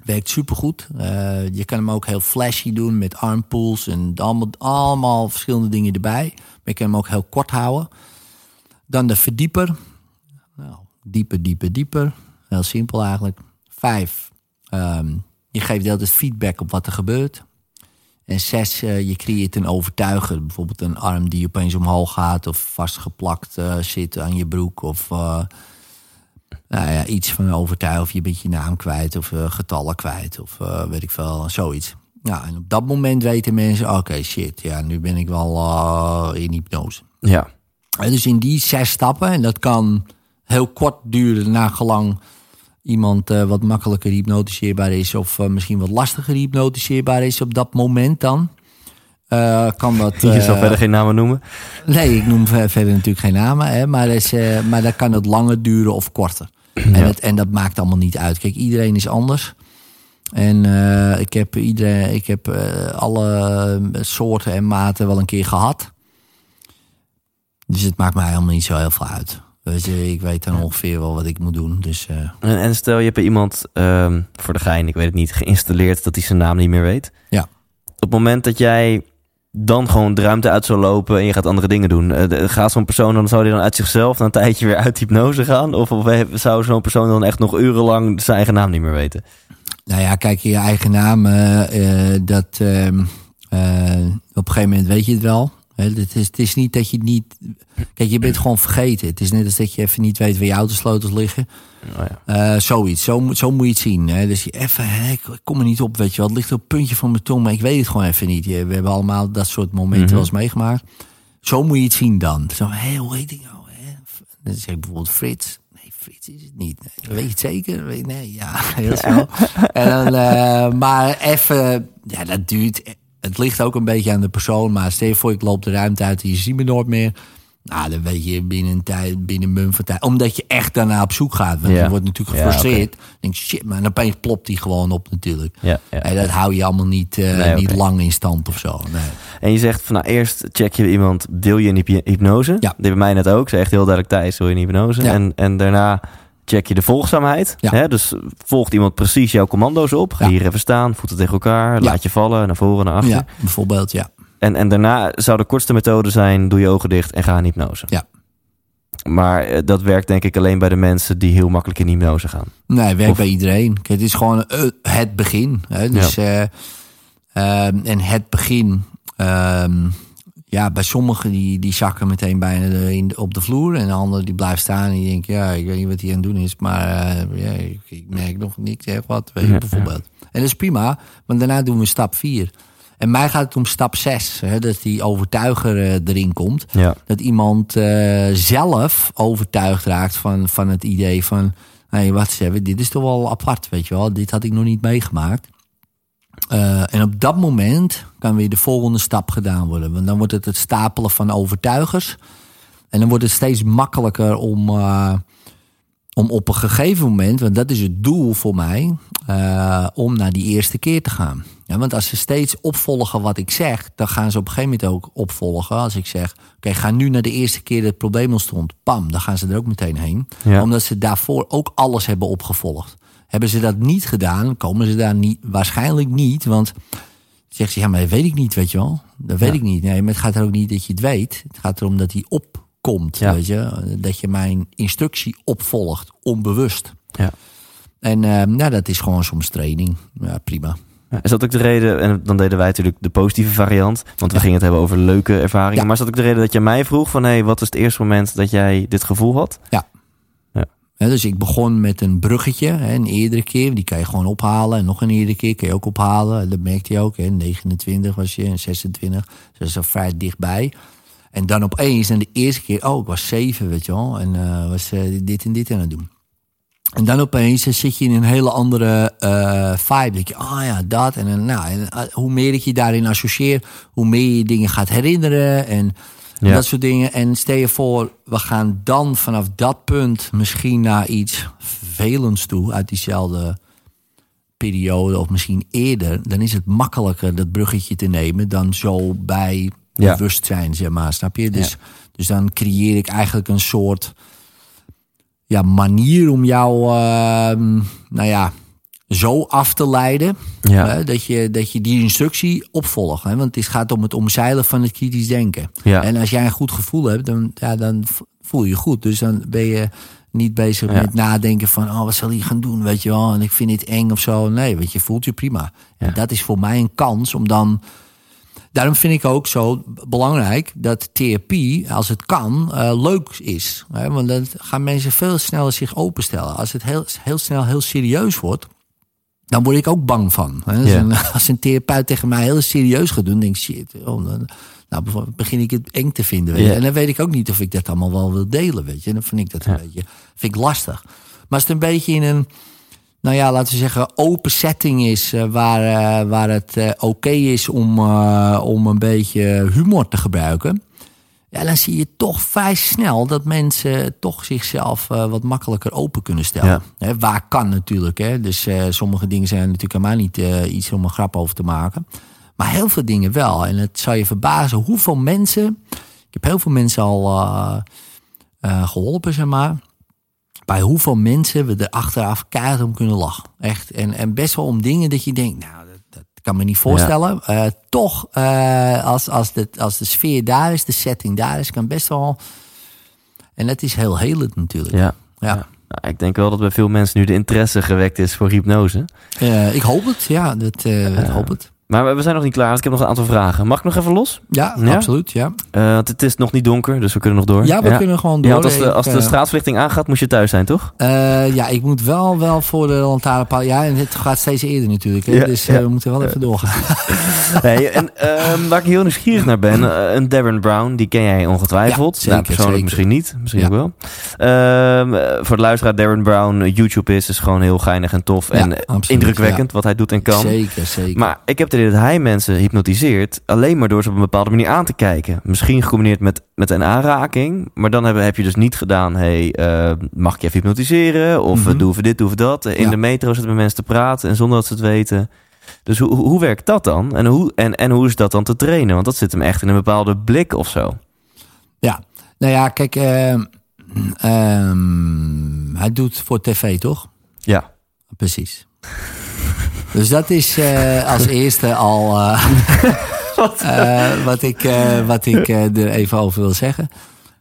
Werkt supergoed. Eh je kan hem ook heel flashy doen met armpools en allemaal, allemaal verschillende dingen erbij. Maar je kan hem ook heel kort houden. Dan de verdieper. Nou, dieper, dieper, dieper. Heel simpel eigenlijk. Vijf. Ehm, je geeft de hele tijd feedback op wat er gebeurt. En zes, eh, je creëert een overtuiger. Bijvoorbeeld een arm die opeens omhoog gaat... of vastgeplakt eh, zit aan je broek... of eh, nou ja, iets van overtuigen... of je bent je naam kwijt of getallen kwijt... of weet ik veel, zoiets. Ja, en op dat moment weten mensen... oké, shit, ja, nu ben ik wel in hypnose. Ja. Dus in die zes stappen, en dat kan heel kort duren... naar gelang iemand eh, wat makkelijker hypnotiseerbaar is... of eh, misschien wat lastiger hypnotiseerbaar is op dat moment dan... eh, kan dat... Je zal verder geen namen noemen. Nee, ik noem ver- verder natuurlijk geen namen. Hè, maar, is, maar dan kan het langer duren of korter. En, het, en dat maakt allemaal niet uit. Kijk, iedereen is anders. En ik heb, iedereen, ik heb alle soorten en maten wel een keer gehad. Dus het maakt mij helemaal niet zo heel veel uit. Weet je, ik weet dan ongeveer wel wat ik moet doen. Dus eh, En, en stel je hebt iemand, ehm, voor de gein, ik weet het niet, geïnstalleerd dat hij zijn naam niet meer weet. Ja. Op het moment dat jij dan gewoon de ruimte uit zou lopen en je gaat andere dingen doen. eh, de- gaat zo'n persoon dan, zou die dan uit zichzelf na een tijdje weer uit hypnose gaan? Of, of zou zo'n persoon dan echt nog urenlang zijn eigen naam niet meer weten? Nou ja, kijk, je eigen naam, eh, dat, ehm, eh, op een gegeven moment weet je het wel. Het, is, het is niet dat je niet... Kijk, je bent gewoon vergeten. Het is net als dat je even niet weet waar je autosleutels liggen. Oh ja. Eh, zoiets, zo, moet- zo moet je het zien. Hè. Dus je even, hè, ik kom er niet op, weet je wel. Het ligt op het puntje van mijn tong, maar ik weet het gewoon even niet. We hebben allemaal dat soort momenten Mhm. wel eens meegemaakt. Zo moet je het zien dan. Zo, hé, hoe heet ik nou? Hè? Dan zeg ik bijvoorbeeld Frits. Nee, Frits is het niet. Nee, weet je het zeker? Weet- Nee, ja, heel snel. en dan, eh, maar even, ja, dat duurt. Het ligt ook een beetje aan de persoon. Maar stel je voor, ik loop de ruimte uit en je ziet me nooit meer. Nou, dan weet je binnen een tijd, binnen een mum van tijd. Omdat je echt daarna op zoek gaat. Want Ja. je wordt natuurlijk Ja, gefrustreerd. Dan denk shit, maar opeens plopt die gewoon op natuurlijk. Ja, ja, En dat hou je allemaal niet, eh, Nee, niet lang in stand of zo. Nee. En je zegt van nou eerst check je iemand, deel je in hyp- hypnose. Ja. Dat bij mij net ook. Ze echt heel duidelijk Thijs, wil je in hypnose. Ja. En, en daarna check je de volgzaamheid. Ja. Hè? Dus volgt iemand precies jouw commando's op. Ga Ja. hier even staan, voeten tegen elkaar. Ja. Laat je vallen, naar voren, naar achter. Ja, bijvoorbeeld, ja. En, en daarna zou de kortste methode zijn, doe je ogen dicht en ga in hypnose. Ja. Maar eh, dat werkt denk ik alleen bij de mensen die heel makkelijk in hypnose gaan. Nee, werkt Of- bij iedereen. Kijk, het is gewoon eh, het begin. Hè? Dus, eh, ehm, en het begin, ehm, ja, bij sommigen die, die zakken meteen bijna de- in, op de vloer. En de anderen die blijven staan en die denken, ja, ik weet niet wat hij aan het doen is. Maar eh, ja, ik, ik merk nog niks, wat, weet je, Ja, bijvoorbeeld. En dat is prima, want daarna doen we stap 4. En mij gaat het om stap 6, hè, dat die overtuiger eh, erin komt. Ja. Dat iemand eh, zelf overtuigd raakt van, van het idee van... Hey, wat ze hebben, dit is toch wel apart, weet je wel. Dit had ik nog niet meegemaakt. Eh, en op dat moment kan weer de volgende stap gedaan worden. Want dan wordt het het stapelen van overtuigers. En dan wordt het steeds makkelijker om, eh, om op een gegeven moment, want dat is het doel voor mij, uh, om naar die eerste keer te gaan. Ja, want als ze steeds opvolgen wat ik zeg, dan gaan ze op een gegeven moment ook opvolgen. Als ik zeg, oké, ga nu naar de eerste keer dat het probleem ontstond. Pam, dan gaan ze er ook meteen heen. Ja. Omdat ze daarvoor ook alles hebben opgevolgd. Hebben ze dat niet gedaan, komen ze daar niet, waarschijnlijk niet. Want zegt ze, ja, maar dat weet ik niet, weet je wel. Dat weet Ja. ik niet. Nee, maar het gaat er ook niet dat je het weet. Het gaat erom dat hij opkomt, Ja. weet je. Dat je mijn instructie opvolgt, onbewust. Ja. En eh, nou, dat is gewoon soms training. Ja, prima. Ja, Is dat ook de reden, en dan deden wij natuurlijk de positieve variant, want we Ja. gingen het hebben over leuke ervaringen. Ja. Maar is dat ook de reden dat je mij vroeg van, hé, hey, wat is het eerste moment dat jij dit gevoel had? Dus ik begon met een bruggetje, hè, een eerdere keer. Die kan je gewoon ophalen. En nog een eerdere keer kan je ook ophalen. Dat merkte je ook. Hè. 29 was je en 26. Dus dat is al vrij dichtbij. En dan opeens, en de eerste keer, oh, ik was zeven, weet je wel. En eh, was eh, dit en dit aan het doen. En dan opeens eh, zit je in een hele andere eh vibe. denk je, ah ja, dat. En, nou, en, hoe meer ik je daarin associeer, hoe meer je dingen gaat herinneren. En Ja. dat soort dingen. En stel je voor, we gaan dan vanaf dat punt misschien naar iets vervelends toe uit diezelfde periode of misschien eerder. Dan is het makkelijker dat bruggetje te nemen dan zo bij Ja. bewustzijn, zeg maar. Snap je? Dus, dus dan creëer ik eigenlijk een soort ja, manier om jou, ehm, nou ja, zo af te leiden. Ja. Hè, dat, je, dat je die instructie opvolgt. Hè? Want het gaat om het omzeilen van het kritisch denken. Ja. En als jij een goed gevoel hebt, dan, ja, dan voel je je goed. Dus dan ben je niet bezig Ja. met nadenken van... oh, wat zal hij gaan doen, weet je wel? En ik vind dit eng of zo. Nee, weet je, voelt je prima. En dat is voor mij een kans om dan... Daarom vind ik ook zo belangrijk dat therapie, als het kan, eh, leuk is. Hè? Want dan gaan mensen veel sneller zich openstellen. Als het heel, heel snel heel serieus wordt, dan word ik ook bang van. Hè? Ja. een- als een therapeut tegen mij heel serieus gaat doen, denk ik, shit, oh, dan, nou, begin ik het eng te vinden. Weet je. En dan weet ik ook niet of ik dat allemaal wel wil delen, weet je. Dan vind ik dat een Ja. beetje vind ik lastig. Maar als het een beetje in een, nou ja, laten we zeggen, open setting is, eh, waar, eh, waar het eh, oké is om, om een beetje humor te gebruiken. Ja, dan zie je toch vrij snel dat mensen toch zichzelf eh, wat makkelijker open kunnen stellen. Ja. Waar kan natuurlijk. Hè? Dus eh, sommige dingen zijn natuurlijk helemaal niet eh, iets om een grap over te maken. Maar heel veel dingen wel. En het zou je verbazen hoeveel mensen. Ik heb heel veel mensen al eh, eh, geholpen, zeg maar. Bij hoeveel mensen we er achteraf keihard om kunnen lachen. Echt. En, en best wel om dingen dat je denkt, nou, kan me niet voorstellen. Eh, toch, eh, als, als, de, als de sfeer daar is, de setting daar is, kan best wel. En dat is heel helend natuurlijk. Ja. Ja. Nou, ik denk wel dat bij veel mensen nu de interesse gewekt is voor hypnose. Eh, ik hoop het, ja, dat, ik hoop het. Maar we- zijn nog niet klaar, want ik heb nog een aantal vragen. Mag ik nog even los? Ja, Ja? absoluut, ja. Eh, want het is nog niet donker, dus we kunnen nog door. Ja, we kunnen gewoon door. Ja, want als de, als de eh, straatverlichting aangaat, moet je thuis zijn, toch? Eh, ja, ik moet wel, wel voor de lantaarnpaal. Ja, en het gaat steeds eerder natuurlijk. Hè? Dus we moeten wel even doorgaan. Nee, en ehm, waar ik heel nieuwsgierig naar ben, een Darren Brown, die ken jij ongetwijfeld. Ja, zeker, nou, persoonlijk zeker. misschien niet, misschien ook wel. Ehm, eh, voor de luisteraar, Darren Brown, YouTube is, is gewoon heel geinig en tof en absoluut, indrukwekkend wat hij doet en kan. Zeker, zeker. Maar ik heb de idee dat hij mensen hypnotiseert alleen maar door ze op een bepaalde manier aan te kijken. Misschien gecombineerd met, met een aanraking. Maar dan heb, heb je dus niet gedaan, hey, eh, mag ik je even hypnotiseren? Of Mhm. uh, doe even dit, doe even dat. In Ja. de metro zitten met mensen te praten en zonder dat ze het weten. Dus hoe, hoe hoe werkt dat dan? En hoe, en, en hoe is dat dan te trainen? Want dat zit hem echt in een bepaalde blik of zo. Ja, nou ja, kijk, ehm, ehm, hij doet voor tv, toch? Ja. Precies. Dus dat is eh, als eerste al eh, eh, wat ik, wat ik er even over wil zeggen.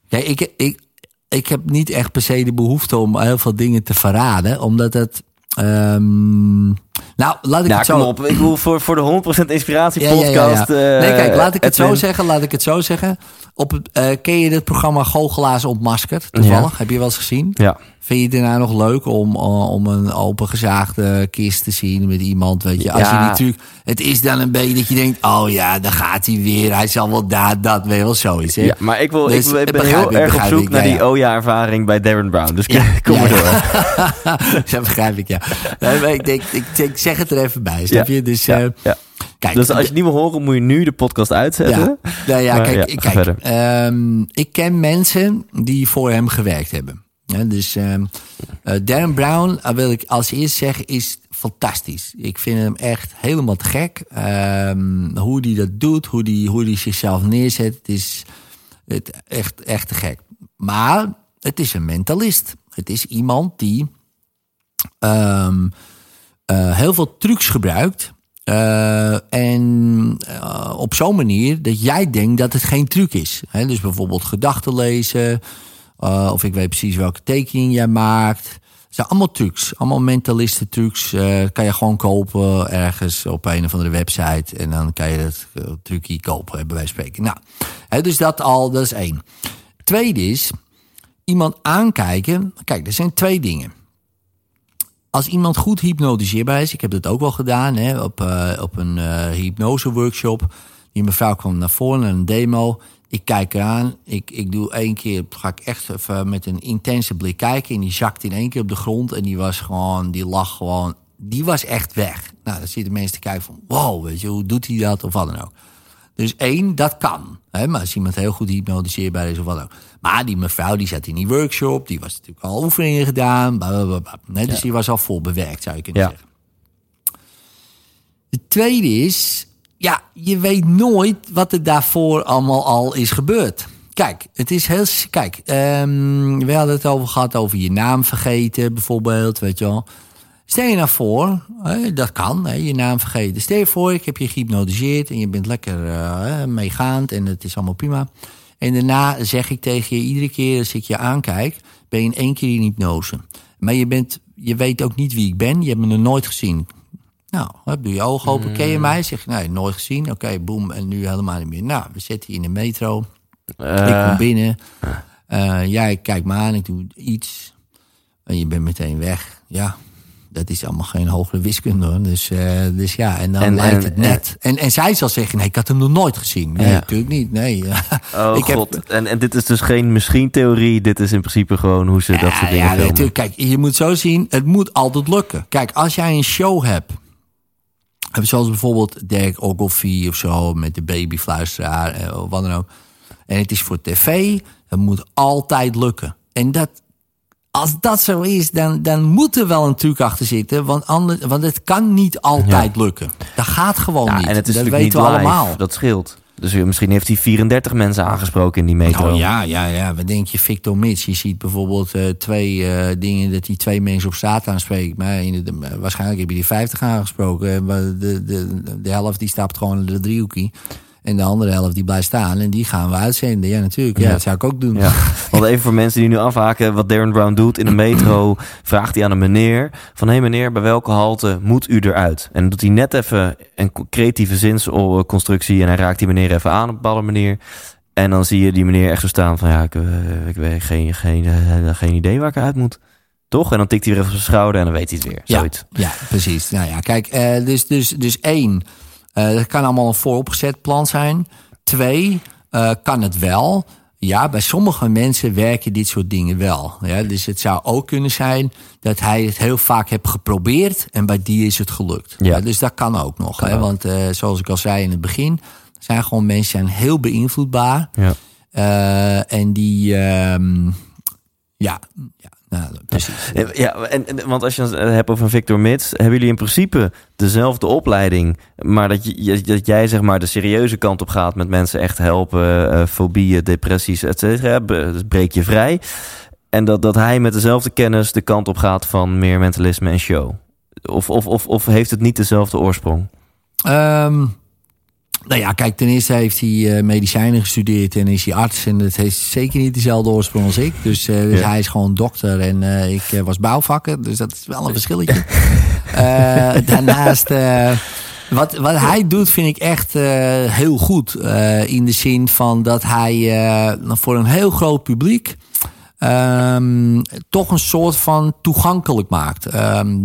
Kijk, ik, ik, ik heb niet echt per se de behoefte om heel veel dingen te verraden, omdat het. ehm, nou, laat ik Ja, het zo. op. Ik bedoel, voor, voor de 100% inspiratie Ja, ja, ja, ja. podcast. eh, nee, kijk, laat ik het zo zeggen. Laat ik het zo zeggen. Op eh, ken je het programma Goochelaars ontmaskerd? Toevallig. Heb je wel eens gezien? Ja. Vind je het daarna nog leuk om, uh, om een opengezaagde kist te zien met iemand? Weet je, als Ja. je natuurlijk, het is dan een beetje dat je denkt: oh ja, daar gaat hij weer. Hij zal wel daar, dat, weet je wel zoiets. Hè? Ja, maar ik, wil, Dus, ik, ik ben begrijp heel ik, erg op zoek ik, naar ja, die ja. OJA-ervaring bij Darren Brown. Dus Ja, kom maar door. dat begrijp ik, ja. Nee, maar ik, denk, ik, zeg het er even bij, snap je? Dus, eh, kijk, Dus als je het niet wil horen, moet je nu de podcast uitzetten. Ja, nou ja, kijk, ik- kijk ehm, ik ken mensen die voor hem gewerkt hebben. Ja, dus eh, Darren Brown, eh, wil ik als eerst zeggen, is fantastisch. Ik vind hem echt helemaal te gek. Ehm, hoe hij dat doet, hoe hij hoe die zichzelf neerzet, het is echt, echt te gek. Maar het is een mentalist. Het is iemand die ehm, eh, heel veel trucs gebruikt. en op zo'n manier dat jij denkt dat het geen truc is. Dus bijvoorbeeld gedachten lezen. Eh, of ik weet precies welke tekening jij maakt. Het zijn allemaal trucs. Allemaal mentalisten trucs. eh, kan je gewoon kopen ergens op een of andere website. En dan kan je het eh, trucje kopen, bij wijze van spreken. Nou, dus dat al, dat is één. Tweede is, iemand aankijken. Kijk, er zijn twee dingen. Als iemand goed hypnotiseerbaar is, ik heb dat ook wel gedaan hè, op, op een hypnose workshop. Die mevrouw kwam naar voren een demo. Ik kijk eraan. Ik, ik doe één keer, ga ik echt even met een intense blik kijken. En die zakte in één keer op de grond. En die was gewoon, die lag gewoon, die was echt weg. Nou, dan zitten mensen te kijken van, wow, weet je, hoe doet hij dat of wat dan ook. Dus één, dat kan. Hè? Maar als iemand heel goed hypnotiseerbaar is of wat ook. Maar die mevrouw die zat in die workshop. Die was natuurlijk al oefeningen gedaan. Bla, bla, bla, bla. Nee, dus die was al vol bewerkt, zou je kunnen Ja. zeggen. De tweede is, ja, je weet nooit wat er daarvoor allemaal al is gebeurd. Kijk, het is heel. Kijk, ehm, we hadden het over gehad over je naam vergeten, bijvoorbeeld, weet je wel. Stel je nou voor, dat kan, je naam vergeten. Stel je voor, ik heb je gehypnotiseerd en je bent lekker eh, meegaand en het is allemaal prima. En daarna zeg ik tegen je, iedere keer als ik je aankijk, ben je in één keer in hypnose. Maar je, bent, je weet ook niet wie ik ben, je hebt me nog nooit gezien. Nou, hè, doe je ogen open, ken je mij? Zeg je, nee, nooit gezien. Oké, boem, en nu helemaal niet meer. Nou, we zitten hier in de metro. ik kom binnen. Eh, jij kijkt me aan, ik doe iets. En je bent meteen weg. Ja, dat is allemaal geen hogere wiskunde hoor. Dus, eh, dus ja, en dan En- lijkt en- het net. En, en zij zal zeggen, nee, ik had hem nog nooit gezien. Nee, Ja. natuurlijk niet. Nee. Oh ik heb- god. En, en dit is dus geen misschien-theorie. Dit is in principe gewoon hoe ze dat soort dingen ja, filmen. natuurlijk. Kijk, je moet zo zien, het moet altijd lukken. Kijk, als jij een show hebt, zoals bijvoorbeeld Dirk Ogilvie of zo, met de babyfluisteraar eh, of wat dan ook. En het is voor tv, het moet altijd lukken. En dat, als dat zo is, dan, dan moet er wel een truc achter zitten. Want, anders, want het kan niet altijd lukken. Dat gaat gewoon Ja, niet. en het is dat weten niet we live. allemaal. Dat scheelt. Dus misschien heeft hij 34 mensen aangesproken in die metro. Nou ja, ja, ja. Wat denk je, Victor Mits? Je ziet bijvoorbeeld eh, twee eh, dingen dat hij twee mensen op straat aanspreekt. Maar in de, waarschijnlijk heb je die 50 aangesproken. De, de, de helft die stapt gewoon in de driehoekie. En de andere helft die blijft staan. En die gaan we uitzenden. Ja, natuurlijk. Ja, Ja. dat zou ik ook doen. Ja, want even voor mensen die nu afhaken, wat Darren Brown doet in de metro, vraagt hij aan een meneer van, hé hey meneer, bij welke halte moet u eruit? En doet hij net even een creatieve zinsconstructie en hij raakt die meneer even aan op een bepaalde manier. En dan zie je die meneer echt zo staan van, ja, ik, eh, ik weet geen, geen, eh, geen idee waar ik uit moet. Toch? En dan tikt hij weer even op zijn schouder en dan weet hij het weer. Ja, Zoiets. ja, precies. Nou ja, kijk, eh, dus, dus, dus één, dat kan allemaal een vooropgezet plan zijn. Twee, eh, kan het wel. Ja, bij sommige mensen werken dit soort dingen wel. Ja, dus het zou ook kunnen zijn dat hij het heel vaak heeft geprobeerd en bij die is het gelukt. Ja. Ja. dus dat kan ook nog. Kan hè? ook. Want eh, zoals ik al zei in het begin, zijn gewoon mensen zijn heel beïnvloedbaar. Ja. Eh, en die, ehm, ja, ja nou, precies. Eh, Ja, en, en- want als je het hebt over een Victor Mits, hebben jullie in principe dezelfde opleiding, maar dat, je, dat jij zeg maar de serieuze kant op gaat met mensen echt helpen, eh, fobieën, depressies, et cetera, dus breek je vrij. En dat, dat hij met dezelfde kennis de kant op gaat van meer mentalisme en show. Of, of, of, of heeft het niet dezelfde oorsprong? Ehm, nou ja, kijk, ten eerste heeft hij eh, medicijnen gestudeerd en is hij arts. En dat heeft zeker niet dezelfde oorsprong als ik. Dus, eh, dus Ja. hij is gewoon dokter en eh, ik was bouwvakker. Dus dat is wel een verschilletje. Daarnaast, wat, wat hij doet vind ik echt heel goed. In de zin van dat hij eh, voor een heel groot publiek... ehm, toch een soort van toegankelijk maakt. Ehm,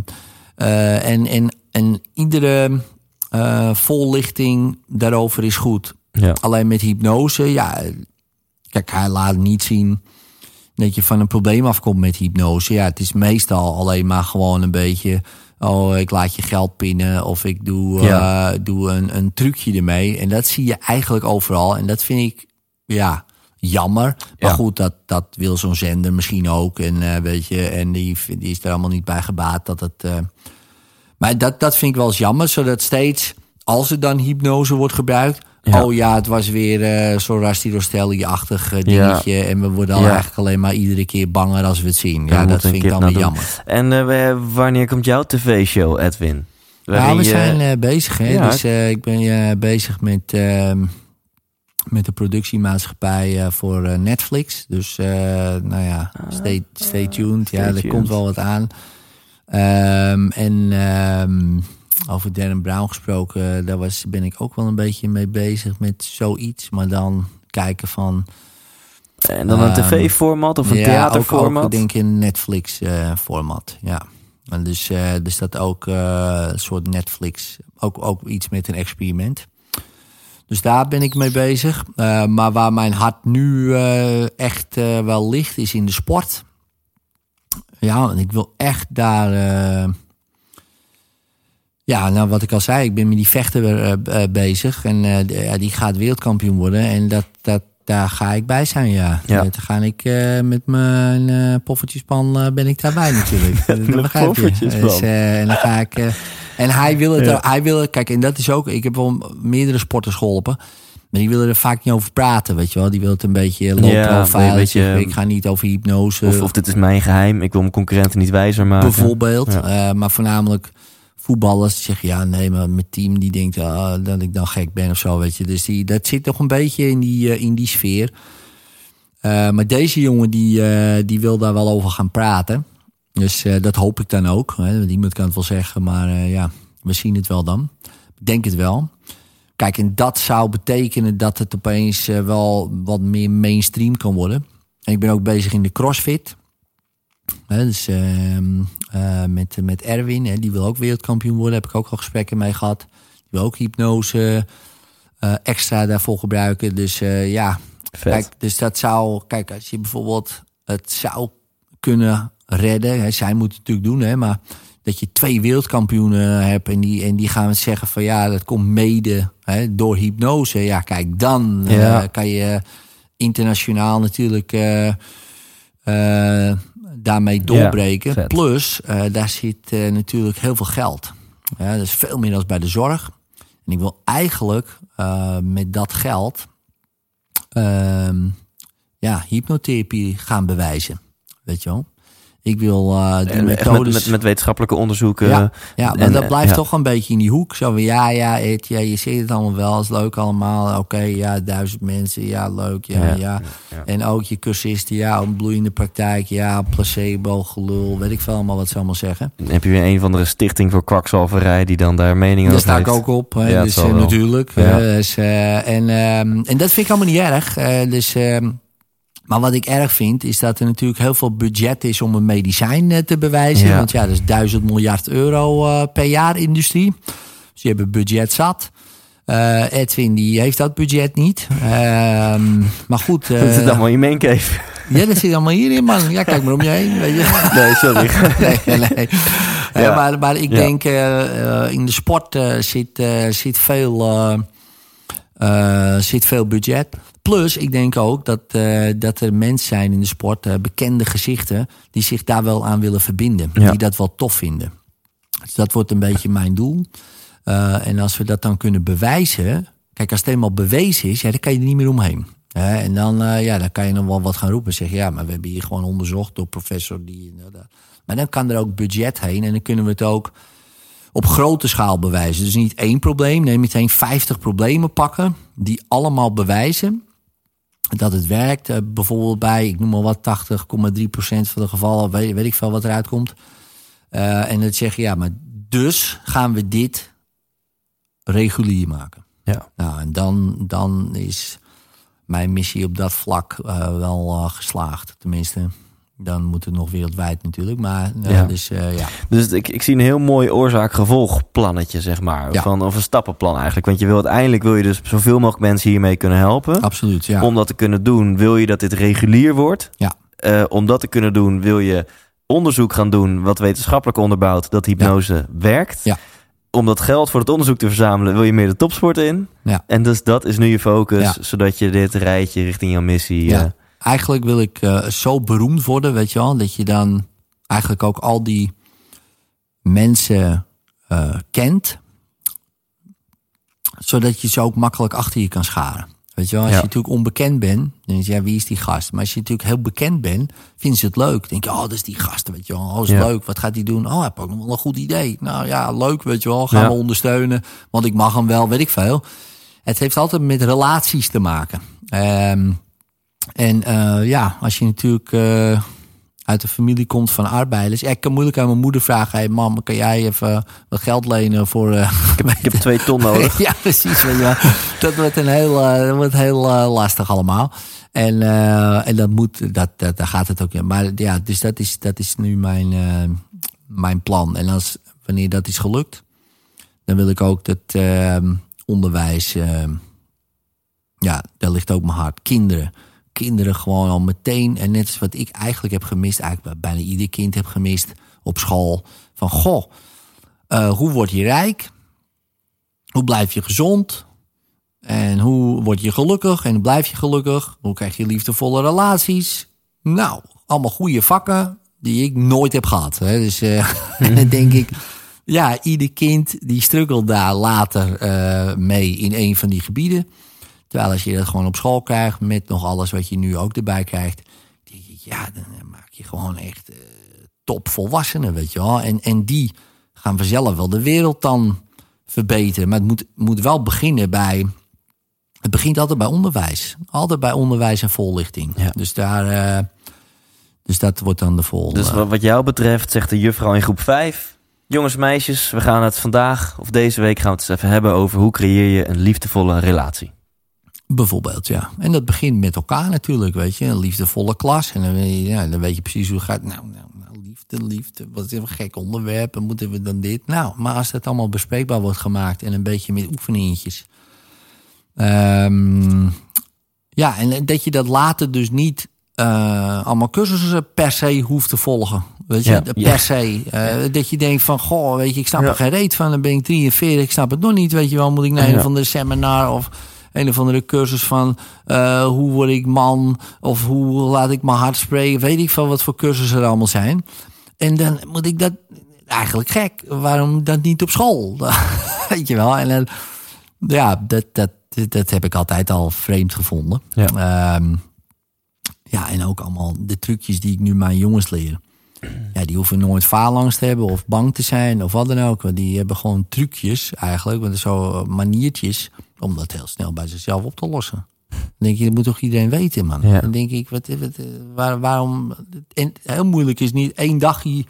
eh, en, en, en iedere eh, vollichting daarover is goed. Ja. Alleen met hypnose, ja. Kijk, hij laat niet zien dat je van een probleem afkomt met hypnose. Ja, het is meestal alleen maar gewoon een beetje. Oh, ik laat je geld pinnen. Of ik doe, Ja. eh, doe een, een trucje ermee. En dat zie je eigenlijk overal. En dat vind ik, ja, jammer. Maar Ja. goed, dat, dat wil zo'n zender misschien ook. En, eh, weet je, en die, die is er allemaal niet bij gebaat dat het. Maar dat, dat vind ik wel eens jammer, zodat steeds, als er dan hypnose wordt gebruikt. Ja. Oh ja, het was weer eh zo'n Rasti Rostelli-achtig eh, dingetje. En we worden al Ja. eigenlijk alleen maar iedere keer banger als we het zien. Ja, dat vind ik dan weer jammer. En eh, wanneer komt jouw tv-show, Edwin? Ja, Waarin we je- zijn bezig. Hè? Ja. Dus ik ben bezig met, ehm, met de productiemaatschappij voor Netflix. Dus nou ja, stay, stay tuned. ja, er Ah, tuned. komt wel wat aan. Ehm, en ehm, over Darren Brown gesproken, daar was, ben ik ook wel een beetje mee bezig met zoiets. Maar dan kijken van... En dan een Ehm, tv-format of een ja, theaterformat? Ook, ook denk ik een Netflix-format, ja. En dus, eh, dus dat ook eh, een soort Netflix, ook, ook iets met een experiment. Dus daar ben ik mee bezig. Eh, maar waar mijn hart nu eh, echt eh, wel ligt, is in de sport. Ja, en ik wil echt daar. eh, ja, nou wat ik al zei, ik ben met die vechter eh, eh, bezig. En die gaat wereldkampioen worden. En dat, dat, daar ga ik bij zijn, ja. Ja. Dan ga ik eh, met mijn eh poffertjespan ben ik daarbij natuurlijk. Dat begrijp je. Dus, en dan ga ik. en hij wil het, Ja. hij wil, kijk, en dat is ook, ik heb wel meerdere sporters geholpen. Maar die willen er vaak niet over praten, weet je wel. Die wil het een beetje low Ja, profile. beetje- ik ga niet over hypnose. Of, of dit is mijn geheim, ik wil mijn concurrenten niet wijzer maken. bijvoorbeeld. Ja. Eh, maar voornamelijk voetballers die zeggen ja, nee, maar mijn team die denkt ah, dat ik dan gek ben of zo, weet je. Dus die, dat zit toch een beetje in die, eh, in die sfeer. Eh, maar deze jongen die, die wil daar wel over gaan praten. Dus dat hoop ik dan ook. Hè. Iemand kan het wel zeggen, maar ja, we zien het wel dan. Ik denk het wel. Kijk, en dat zou betekenen dat het opeens eh, wel wat meer mainstream kan worden. En ik ben ook bezig in de CrossFit. Hè, dus ehm, eh, met, met Erwin, hè, die wil ook wereldkampioen worden. Heb ik ook al gesprekken mee gehad. Die wil ook hypnose eh, extra daarvoor gebruiken. Dus ja, Vet. kijk, dus dat zou, kijk, als je bijvoorbeeld het zou kunnen redden. Hè, zij moet het natuurlijk doen, hè, maar dat je twee wereldkampioenen hebt en die, en die gaan zeggen van ja, dat komt mede hè, door hypnose. Ja, kijk, dan eh, kan je internationaal natuurlijk eh, eh, daarmee doorbreken. Plus, daar zit natuurlijk heel veel geld. Ja, dat is veel meer dan bij de zorg. En ik wil eigenlijk met dat geld ehm, ja, hypnotherapie gaan bewijzen. Weet je wel? Ik wil eh die En methodes... met, met, met wetenschappelijke onderzoeken. Ja, ja maar en- dat blijft ja. toch een beetje in die hoek. Zo van, ja, ja, Ed, ja, je ziet het allemaal wel, is leuk allemaal. Oké, ja, duizend mensen, ja, leuk, ja, Ja. En ook je cursisten, ja, een bloeiende praktijk, ja, placebo, gelul, weet ik veel allemaal wat ze allemaal zeggen. Dan heb je weer een of andere stichting voor kwakzalverij die dan daar mening Daar over sta ik heeft. ook op, hè, Ja, het dus eh, natuurlijk. Eh, dus, en, ehm, en dat vind ik allemaal niet erg. dus, ehm, maar wat ik erg vind, is dat er natuurlijk heel veel budget is om een medicijn eh, te bewijzen. Ja. Want ja, dat is duizend miljard euro eh, per jaar industrie. Dus die hebben budget zat. Eh, Edwin die heeft dat budget niet. Ehm, maar goed. Dat zit allemaal in je maincave. ja, dat zit allemaal hierin, man. Ja, kijk maar om je heen. Weet je. Nee, sorry. nee, nee. Ja. maar, maar ik Ja. denk, in de sport zit, zit, veel, zit veel budget. Plus, ik denk ook dat, eh, dat er mensen zijn in de sport, eh, bekende gezichten, die zich daar wel aan willen verbinden. Ja. Die dat wel tof vinden. Dus dat wordt een beetje mijn doel. Eh, en als we dat dan kunnen bewijzen. Kijk, als het eenmaal bewezen is, ja, dan kan je er niet meer omheen. En dan, ja, dan kan je nog wel wat gaan roepen. Zeggen, ja, maar we hebben hier gewoon onderzocht door professor die. Maar dan kan er ook budget heen. En dan kunnen we het ook op grote schaal bewijzen. Dus niet één probleem. Nee, meteen 50 problemen pakken. Die allemaal bewijzen dat het werkt. Eh, bijvoorbeeld bij, ik noem maar wat, 80,3% van de gevallen. Weet, weet ik veel wat eruit komt. Eh, en het zeggen, ja, maar dus gaan we dit regulier maken. Ja. Nou, en dan, dan is mijn missie op dat vlak eh, wel geslaagd. Tenminste, dan moet het nog wereldwijd natuurlijk. Maar eh, Ja. dus eh, ja. Dus ik, ik zie een heel mooi oorzaak-gevolgplannetje, zeg maar. Ja. Van, of een stappenplan eigenlijk. Want je wil uiteindelijk wil je dus zoveel mogelijk mensen hiermee kunnen helpen. absoluut. Ja. Om dat te kunnen doen, wil je dat dit regulier wordt. Ja. Eh, om dat te kunnen doen, wil je onderzoek gaan doen... wat wetenschappelijk onderbouwt dat hypnose werkt. Ja. om dat geld voor het onderzoek te verzamelen, wil je meer de topsport in. Ja. En dus dat is nu je focus, zodat je dit rijtje richting jouw missie. Ja. Eigenlijk wil ik eh, zo beroemd worden, weet je wel, dat je dan eigenlijk ook al die mensen eh, kent, zodat je ze ook makkelijk achter je kan scharen. Weet je wel, als Ja. je natuurlijk onbekend bent, dan denk je, ja, wie is die gast? Maar als je natuurlijk heel bekend bent, vinden ze het leuk. Dan denk je, oh, dat is die gast, weet je wel. Oh, is Ja. leuk. Wat gaat hij doen? Oh, heeft ook nog wel een goed idee. Nou ja, leuk, weet je wel. Gaan Ja. we ondersteunen, want ik mag hem wel, weet ik veel. Het heeft altijd met relaties te maken. Ehm, en eh, ja, als je natuurlijk eh, uit de familie komt van arbeiders. Ja, ik kan moeilijk aan mijn moeder vragen: hey, mam, kan jij even wat geld lenen voor. eh, ik, heb, ik heb twee ton nodig. ja, precies. Dat wordt, een heel, dat wordt heel lastig allemaal. En, en dat moet, dat, dat, daar gaat het ook in. Maar ja, dus dat is, dat is nu mijn, mijn plan. En als, wanneer dat is gelukt, dan wil ik ook dat onderwijs. ja, daar ligt ook mijn hart. Kinderen. Kinderen gewoon al meteen. En net als wat ik eigenlijk heb gemist, eigenlijk bijna ieder kind heb gemist op school. Van goh, eh, hoe word je rijk? Hoe blijf je gezond? En hoe word je gelukkig? En blijf je gelukkig? Hoe krijg je liefdevolle relaties? Nou, allemaal goede vakken die ik nooit heb gehad. Hè? Dus eh, dan denk ik, ja, ieder kind die struggelt daar later eh, mee in een van die gebieden. Terwijl als je dat gewoon op school krijgt, met nog alles wat je nu ook erbij krijgt, denk ja, dan maak je gewoon echt eh, topvolwassenen, weet je wel. En, en die gaan vanzelf wel de wereld dan verbeteren. Maar het moet, moet wel beginnen bij. Het begint altijd bij onderwijs. Altijd bij onderwijs en voorlichting. Ja. Dus daar. eh, dus dat wordt dan de volgende. Dus wat, wat jou betreft zegt de juffrouw in groep 5... Jongens, meisjes, we gaan het vandaag of deze week gaan we het eens even hebben over hoe creëer je een liefdevolle relatie. Bijvoorbeeld, ja. En dat begint met elkaar natuurlijk, weet je. Een liefdevolle klas. En dan weet je, ja, dan weet je precies hoe het gaat. Nou, nou, nou liefde, liefde. Wat is een gek onderwerp. En moeten we dan dit? Nou, maar als dat allemaal bespreekbaar wordt gemaakt. En een beetje met oefeningetjes. Ehm, ja, en dat je dat later dus niet eh, allemaal cursussen per se hoeft te volgen. Weet je, Ja, per ja. se. Eh, Dat je denkt van, goh, weet je, ik snap er geen reet van. Dan ben ik 43, ik snap het nog niet. Weet je wel, moet ik naar een of andere seminar of een of andere cursus van eh, hoe word ik man of hoe laat ik mijn hart spreken. Weet ik van wat voor cursussen er allemaal zijn. En dan moet ik dat eigenlijk gek. Waarom dat niet op school? weet je wel. En dan, ja, dat, dat, dat heb ik altijd al vreemd gevonden. Ja. Ehm, ja, en ook allemaal de trucjes die ik nu mijn jongens leer. Ja, die hoeven nooit faalangst te hebben of bang te zijn of wat dan ook. Want die hebben gewoon trucjes eigenlijk, want zo maniertjes, om dat heel snel bij zichzelf op te lossen. Dan denk je, dat moet toch iedereen weten, man. Ja. Dan denk ik, wat, wat, waar, waarom... En heel moeilijk is niet één dagje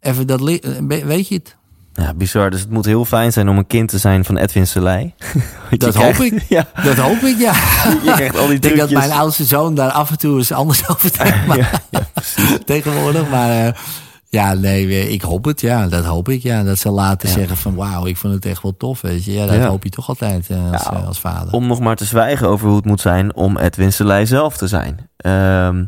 even dat... le- Weet je het? Ja, bizar. Dus het moet heel fijn zijn om een kind te zijn van Edwin Selei. Dat hoop krijgt- ik. Ja, Dat hoop ik, ja. je krijgt al die Ik denk dat mijn oudste zoon daar af en toe eens anders over denkt. Maar, tegenwoordig. Maar eh, ja, nee, ik hoop het. Ja, dat hoop ik. Ja, dat ze laten Ja. zeggen van wauw, ik vond het echt wel tof. Weet je. Ja, dat Ja. hoop je toch altijd eh, als, Ja, eh, als vader. Om nog maar te zwijgen over hoe het moet zijn om Edwin Selei zelf te zijn. Ehm,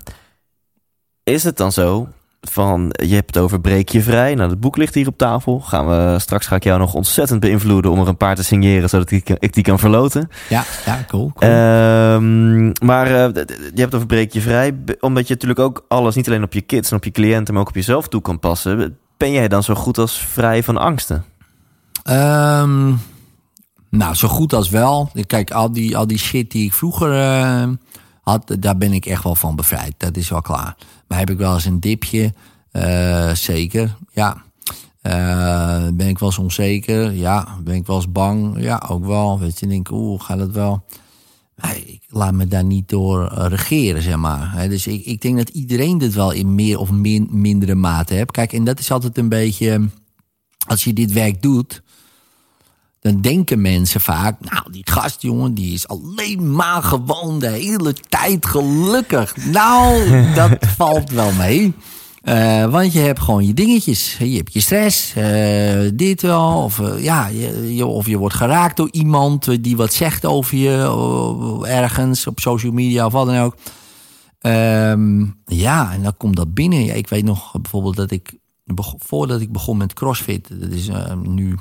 is het dan zo van, je hebt het over breek je vrij. Nou, het boek ligt hier op tafel. Gaan we, straks ga ik jou nog ontzettend beïnvloeden om er een paar te signeren, zodat ik, ik die kan verloten. Ja, ja, cool. cool. Ehm, maar eh, je hebt het over breek je vrij, omdat je natuurlijk ook alles niet alleen op je kids en op je cliënten, maar ook op jezelf toe kan passen. Ben jij dan zo goed als vrij van angsten? Ehm, nou, zo goed als wel. Kijk, al die, al die shit die ik vroeger eh, had, daar ben ik echt wel van bevrijd. Dat is wel klaar. Maar heb ik wel eens een dipje? Eh, zeker, ja. Eh, ben ik wel eens onzeker? Ja. Ben ik wel eens bang? Ja, ook wel. Weet je, denk oeh, gaat het wel? Ik laat me daar niet door eh, regeren, zeg maar. Dus ik, ik denk dat iedereen dit wel in meer of min, mindere mate hebt. Kijk, en dat is altijd een beetje... Als je dit werk doet dan denken mensen vaak, nou, die gast, jongen, die is alleen maar gewoon de hele tijd gelukkig. Nou, dat valt wel mee. Eh, want je hebt gewoon je dingetjes. Je hebt je stress, eh, dit wel. Of, eh, ja, je, je- of je wordt geraakt door iemand die wat zegt over je ergens op social media of wat dan ook. Ehm, ja, en dan komt dat binnen. Ja, ik weet nog bijvoorbeeld dat ik, voordat ik begon met CrossFit, dat is nu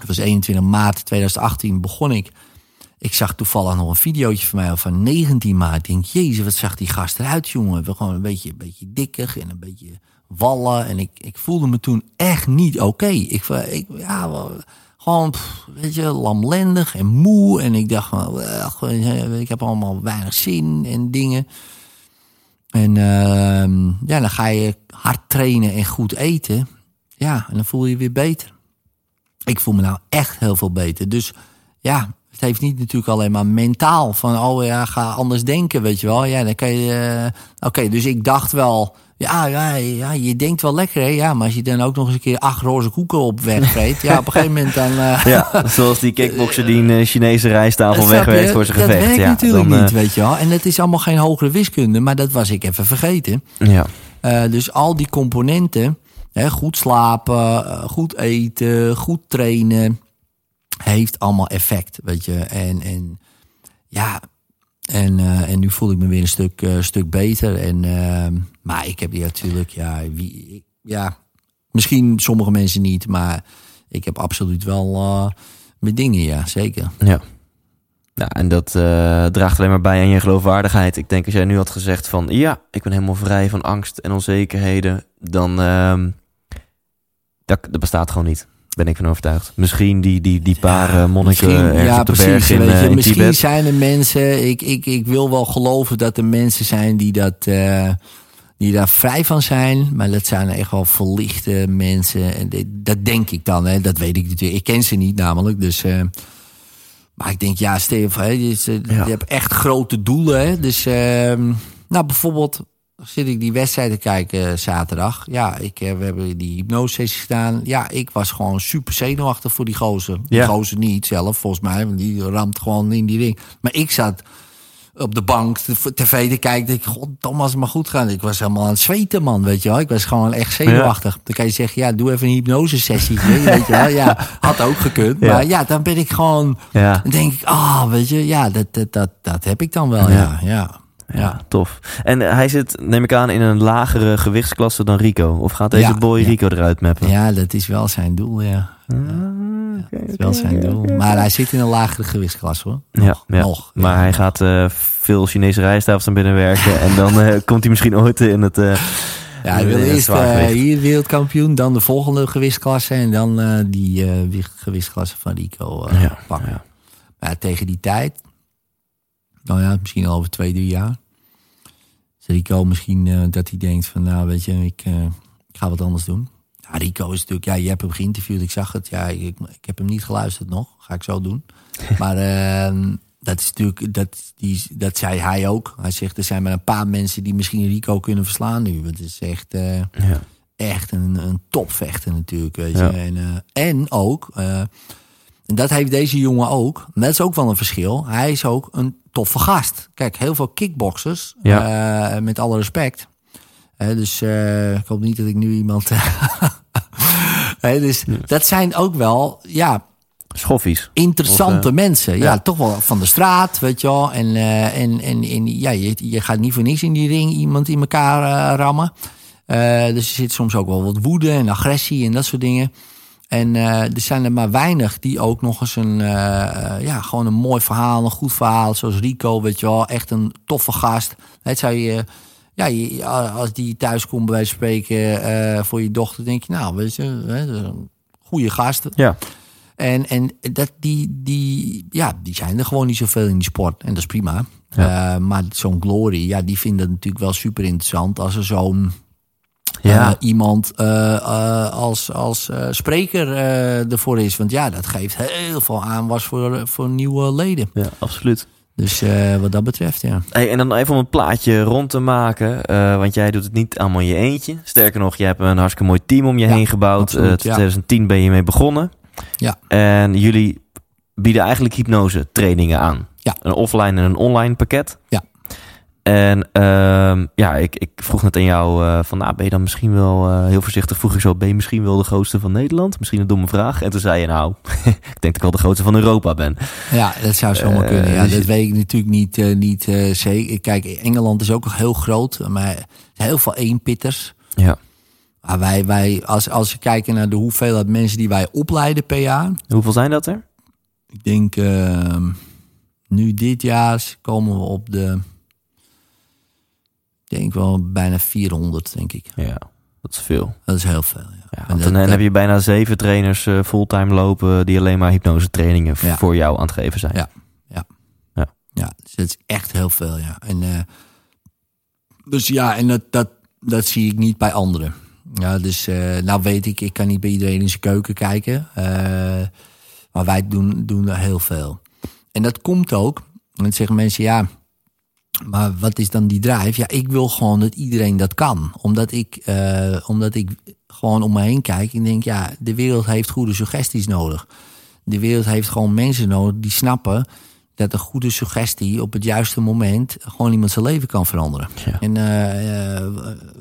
Het was 21 maart 2018 begon ik. Ik zag toevallig nog een videootje van mij van 19 maart. Ik denk, jezus, wat zag die gast eruit, jongen. We gewoon een beetje, een beetje dikkig en een beetje wallen. En ik, ik voelde me toen echt niet oké. Ik, ik, ja, gewoon, weet je, lamlendig en moe. En ik dacht ik heb allemaal weinig zin en dingen. En uh, ja, dan ga je hard trainen en goed eten. Ja, en dan voel je je weer beter. Ik voel me nou echt heel veel beter. Dus ja, het heeft niet natuurlijk alleen maar mentaal. Van, oh ja, ga anders denken, weet je wel. Ja, dan kan je... Uh, Oké, dus ik dacht wel... Ja, ja, ja, je denkt wel lekker, hè? Ja, maar als je dan ook nog eens een keer acht roze koeken op wegvreet... ja, op een gegeven moment dan... Uh, ja, zoals die kickboxer die een Chinese rijsttafel wegwerkt voor zijn gevecht. Dat werkt ja, natuurlijk dan, niet, weet je wel. En het is allemaal geen hogere wiskunde, maar dat was ik even vergeten. Ja. Uh, dus al die componenten, goed slapen, goed eten, goed trainen heeft allemaal effect, weet je. En, en ja, en, uh, en nu voel ik me weer een stuk, uh, stuk beter. En, uh, maar ik heb die natuurlijk, ja, wie, ja, misschien sommige mensen niet, maar ik heb absoluut wel mijn dingen, ja, zeker. Ja. Ja, en dat draagt alleen maar bij aan je geloofwaardigheid. Ik denk als jij nu had gezegd van ja, ik ben helemaal vrij van angst en onzekerheden, dan ehm, dat, dat bestaat gewoon niet ben ik van overtuigd. Misschien die, die, die paar ja, monniken ja, op de precies, berg in, weet je, uh, Misschien Tibet. zijn er mensen, ik, ik, ik wil wel geloven dat er mensen zijn die, dat, uh, die daar vrij van zijn. Maar dat zijn echt wel verlichte mensen. En dat denk ik dan, hè. dat weet ik natuurlijk. Ik ken ze niet namelijk, dus... Uh, maar ik denk, ja, Steve, hè, je, je ja. hebt echt grote doelen. Hè? Dus, ehm, nou, bijvoorbeeld, zit ik die wedstrijd te kijken zaterdag. Ja, ik, we hebben die hypnose-sessie gedaan. Ja, ik was gewoon super zenuwachtig voor die gozer. Die Ja. gozer niet zelf, volgens mij. Want die ramt gewoon in die ring. Maar ik zat op de bank de tv te kijken. Ik, god, het maar goed gaat. Ik was helemaal aan het zweten, man. Weet je wel. Ik was gewoon echt zenuwachtig. Dan kan je zeggen, ja, doe even een hypnose-sessie. weet je wel. Ja, had ook gekund. Ja. Maar ja, dan ben ik gewoon... Ja. Dan denk ik, ah, weet je, ja, dat, dat, dat, dat heb ik dan wel. Ja. Ja, ja. Tof. En eh, hij zit, neem ik aan, in een lagere gewichtsklasse dan Rico. Of gaat deze Ja, boy ja. Rico eruit mappen? Ja, dat is wel zijn doel, ja. Ah, Dat is wel zijn doel. Maar hij zit in een lagere gewichtsklasse, hoor. Nog, ja, nog. Maar hij gaat eh, veel Chinese rijsttafels naar binnen werken. en dan eh, komt hij misschien ooit in het... Ja, hij wil eerst hier wereldkampioen, dan de volgende gewichtsklasse en dan die wi- gewichtsklasse van Rico Ja, pakken. ja. Maar tegen die tijd, nou ja, misschien al over twee, drie jaar, Rico misschien eh, dat hij denkt van, nou weet je, ik, eh, ik ga wat anders doen. Ja, Rico is natuurlijk, ja, je hebt hem geïnterviewd, ik zag het. Ja, ik, ik heb hem niet geluisterd nog, ga ik zo doen. maar ehm, dat is natuurlijk, dat, die, dat zei hij ook. Hij zegt, er zijn maar een paar mensen die misschien Rico kunnen verslaan nu. Het is echt... eh, Ja. echt een, een topvechter natuurlijk. Weet Ja. je. En, en ook, en dat heeft deze jongen ook. En dat is ook wel een verschil. Hij is ook een toffe gast. Kijk, heel veel kickboxers, eh, met alle respect. Dus eh, ik hoop niet dat ik nu iemand. Dus dat zijn ook wel, ja, Schoffies. interessante Of, eh, mensen. Ja, ja. toch wel van de straat, weet je wel. En, en, en, en ja, je, je gaat niet voor niks in die ring iemand in elkaar rammen. Dus er zit soms ook wel wat woede en agressie en dat soort dingen. En eh, er zijn er maar weinig die ook nog eens een, eh, eh, ja, gewoon een mooi verhaal, een goed verhaal, zoals Rico, weet je wel, echt een toffe gast. Het zou je, ja, je, als die thuis komt bij spreken voor je dochter, denk je, nou, weet je, hè, een goede gast. Ja. En, en dat, die, die, ja, die zijn er gewoon niet zoveel in die sport. En dat is prima. Maar zo'n Glory, ja, die vinden het natuurlijk wel super interessant als er zo'n Ja. eh, iemand eh, eh, als, als spreker ervoor is. Want ja, dat geeft heel veel aanwas voor, voor nieuwe leden. ja, absoluut. Dus wat dat betreft, ja. Hey, en dan even om het plaatje rond te maken. want jij doet het niet allemaal in je eentje. Sterker nog, je hebt een hartstikke mooi team om je Ja, heen gebouwd. absoluut, Eh, ja. 2010 ben je mee begonnen. Ja. En jullie bieden eigenlijk hypnose trainingen aan. Ja. Een offline en een online pakket. Ja. En ehm, ja, ik, ik vroeg net aan jou eh, van, nou, ben je dan misschien wel, eh, heel voorzichtig vroeg ik zo, ben je misschien wel de grootste van Nederland? Misschien een domme vraag. En toen zei je, nou, ik denk dat ik wel de grootste van Europa ben. Ja, dat zou zomaar Eh, kunnen. Ja, dus dat je- weet ik natuurlijk niet, niet zeker. Kijk, Engeland is ook heel groot. Maar heel veel eenpitters. Ja. Ah, wij, wij, als, als we kijken naar de hoeveelheid mensen die wij opleiden per jaar. Hoeveel zijn dat er? Ik denk ehm, nu dit jaar komen we op de. Denk wel bijna 400, denk ik. Ja, dat is veel. Dat is heel veel. Ja. Ja, En want dan dat- heb je bijna zeven trainers eh, fulltime lopen die alleen maar hypnose trainingen Ja. voor jou aan het geven zijn. Ja. Ja, dus dat is echt heel veel, ja. En, eh, dus ja, en dat, dat, dat zie ik niet bij anderen. Ja, dus eh, nou weet ik, ik kan niet bij iedereen in zijn keuken kijken. maar wij doen, doen er heel veel. En dat komt ook, en dan zeggen mensen, ja, maar wat is dan die drive? Ja, ik wil gewoon dat iedereen dat kan. Omdat ik, eh, omdat ik gewoon om me heen kijk en denk, ja, de wereld heeft goede suggesties nodig. De wereld heeft gewoon mensen nodig die snappen dat een goede suggestie op het juiste moment gewoon iemand zijn leven kan veranderen. Ja. En, eh, eh,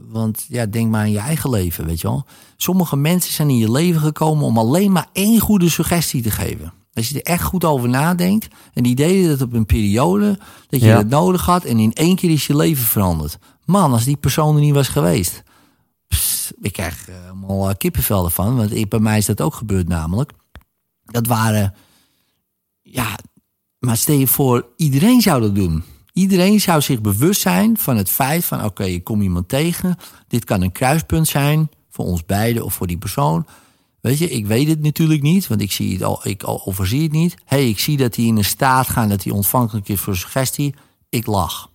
want ja, denk maar aan je eigen leven, weet je wel. Sommige mensen zijn in je leven gekomen om alleen maar één goede suggestie te geven. Als je er echt goed over nadenkt en die deden dat op een periode dat je Ja. dat nodig had en in één keer is je leven veranderd. Man, als die persoon er niet was geweest. ik krijg eh, allemaal eh, kippenvel ervan, want ik, bij mij is dat ook gebeurd namelijk. Dat waren, ja, maar stel je voor, iedereen zou dat doen. Iedereen zou zich bewust zijn van het feit van... oké, ik kom iemand tegen. Dit kan een kruispunt zijn voor ons beiden of voor die persoon. Weet je, ik weet het natuurlijk niet, want ik, zie het al, ik overzie het niet. hey, ik zie dat hij in een staat gaat dat hij ontvankelijk is voor suggestie. Ik lach.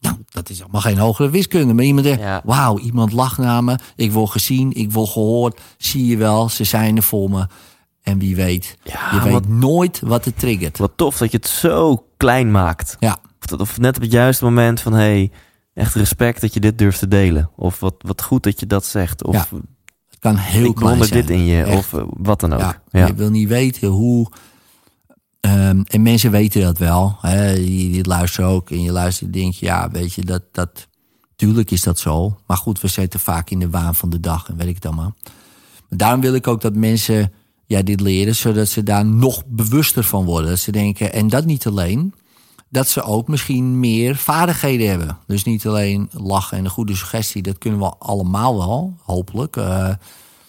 Nou, dat is allemaal geen hogere wiskunde. Maar iemand denkt, Ja. wauw, iemand lacht naar me. Ik word gezien, ik word gehoord. Zie je wel, ze zijn er voor me. En wie weet, Ja, je weet wat- nooit wat het triggert. Wat tof dat je het zo klein maakt. Ja, Of, dat- of net op het juiste moment van hey, echt respect dat je dit durft te delen. Of wat, wat goed dat je dat zegt. Of Ja, het kan heel ik klein zijn. dit in je. Echt. Of eh, wat dan ook. Ja, Ja. Je wil niet weten hoe. ehm, en mensen weten dat wel. Hè, die, die luisteren ook. En je luistert en denk je, ja, weet je, dat, dat. Tuurlijk is dat zo. Maar goed, we zitten vaak in de waan van de dag en weet ik het allemaal. Maar daarom wil ik ook dat mensen ja, dit leren, zodat ze daar nog bewuster van worden. Dat ze denken, en dat niet alleen, dat ze ook misschien meer vaardigheden hebben. Dus niet alleen lachen en een goede suggestie, dat kunnen we allemaal wel, hopelijk. Eh,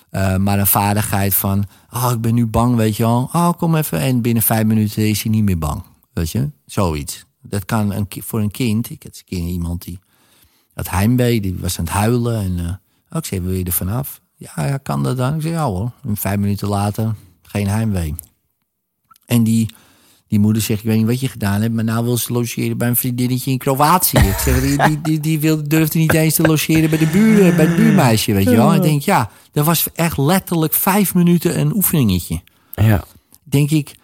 eh, maar een vaardigheid van, oh, ik ben nu bang, weet je wel. Oh, kom even. En binnen vijf minuten is hij niet meer bang. Weet je, zoiets. Dat kan een, voor een kind. Ik had een keer iemand die had heimwee, die was aan het huilen. En eh, oh, ik zei, wil je er vanaf? Ja, ja, kan dat dan? Ik zei, ja hoor. En vijf minuten later, geen heimwee. En die, die moeder zegt, ik weet niet wat je gedaan hebt... maar nou wil ze logeren bij een vriendinnetje in Kroatië. Ik zeg, die, die, die, die wil, durfde niet eens te logeren bij, de buur, bij het buurmeisje, weet je wel. En ik denk, ja, dat was echt letterlijk vijf minuten een oefeningetje. Ja. Denk ik,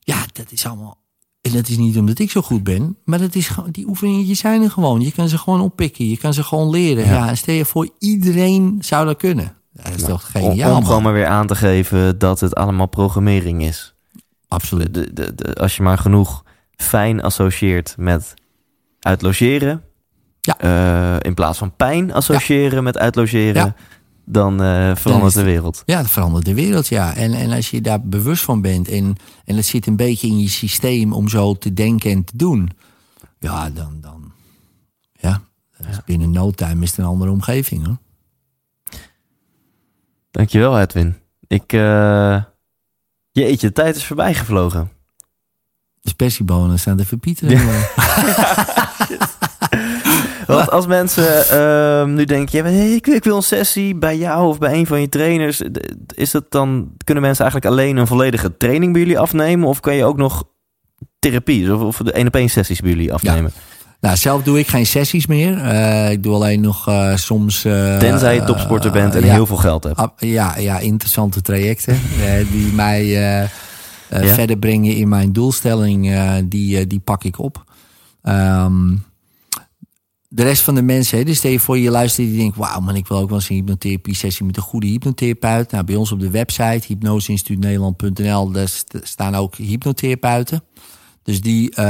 ja, dat is allemaal... En dat is niet omdat ik zo goed ben, maar dat is gewoon, die oefeningetjes zijn er gewoon. Je kan ze gewoon oppikken, je kan ze gewoon leren. Ja, en stel je voor, iedereen zou dat kunnen. Dat is toch Om, geniaal, om gewoon maar weer aan te geven dat het allemaal programmering is. Absoluut. De, de, de- als je maar genoeg fijn associeert met uitlogeren. Ja. eh, in plaats van pijn associëren met uitlogeren. Ja. Dan eh, Dan verandert de wereld. Ja, dat verandert de wereld, ja. En, en als je daar bewust van bent en, en het zit een beetje in je systeem om zo te denken en te doen, ja, dan, dan ja, dan is binnen no time is het een andere omgeving, hoor. Dankjewel Edwin. Ik, eh jeetje, de tijd is voorbij gevlogen. De spersiebonen staan te verpieteren. Want als mensen ehm, nu denken, ja, ik, ik wil een sessie bij jou of bij een van je trainers. Is dat dan, kunnen mensen eigenlijk alleen een volledige training bij jullie afnemen? Of kan je ook nog therapie, of, of de één op één sessies bij jullie afnemen? Nou, zelf doe ik geen sessies meer. Eh, ik doe alleen nog eh, soms... eh, Tenzij je topsporter bent en ja, heel veel geld hebt. ah, ja, ja, interessante trajecten die mij Ja? verder brengen in mijn doelstelling. die, die pak ik op. Ehm, de rest van de mensen, hè, dus stel je voor je luistert die denkt, wauw man, ik wil ook wel eens een hypnotherapie sessie met een goede hypnotherapeut. Nou, bij ons op de website hypnoseinstituutnederland.nl daar st- staan ook hypnotherapeuten. Dus die, eh,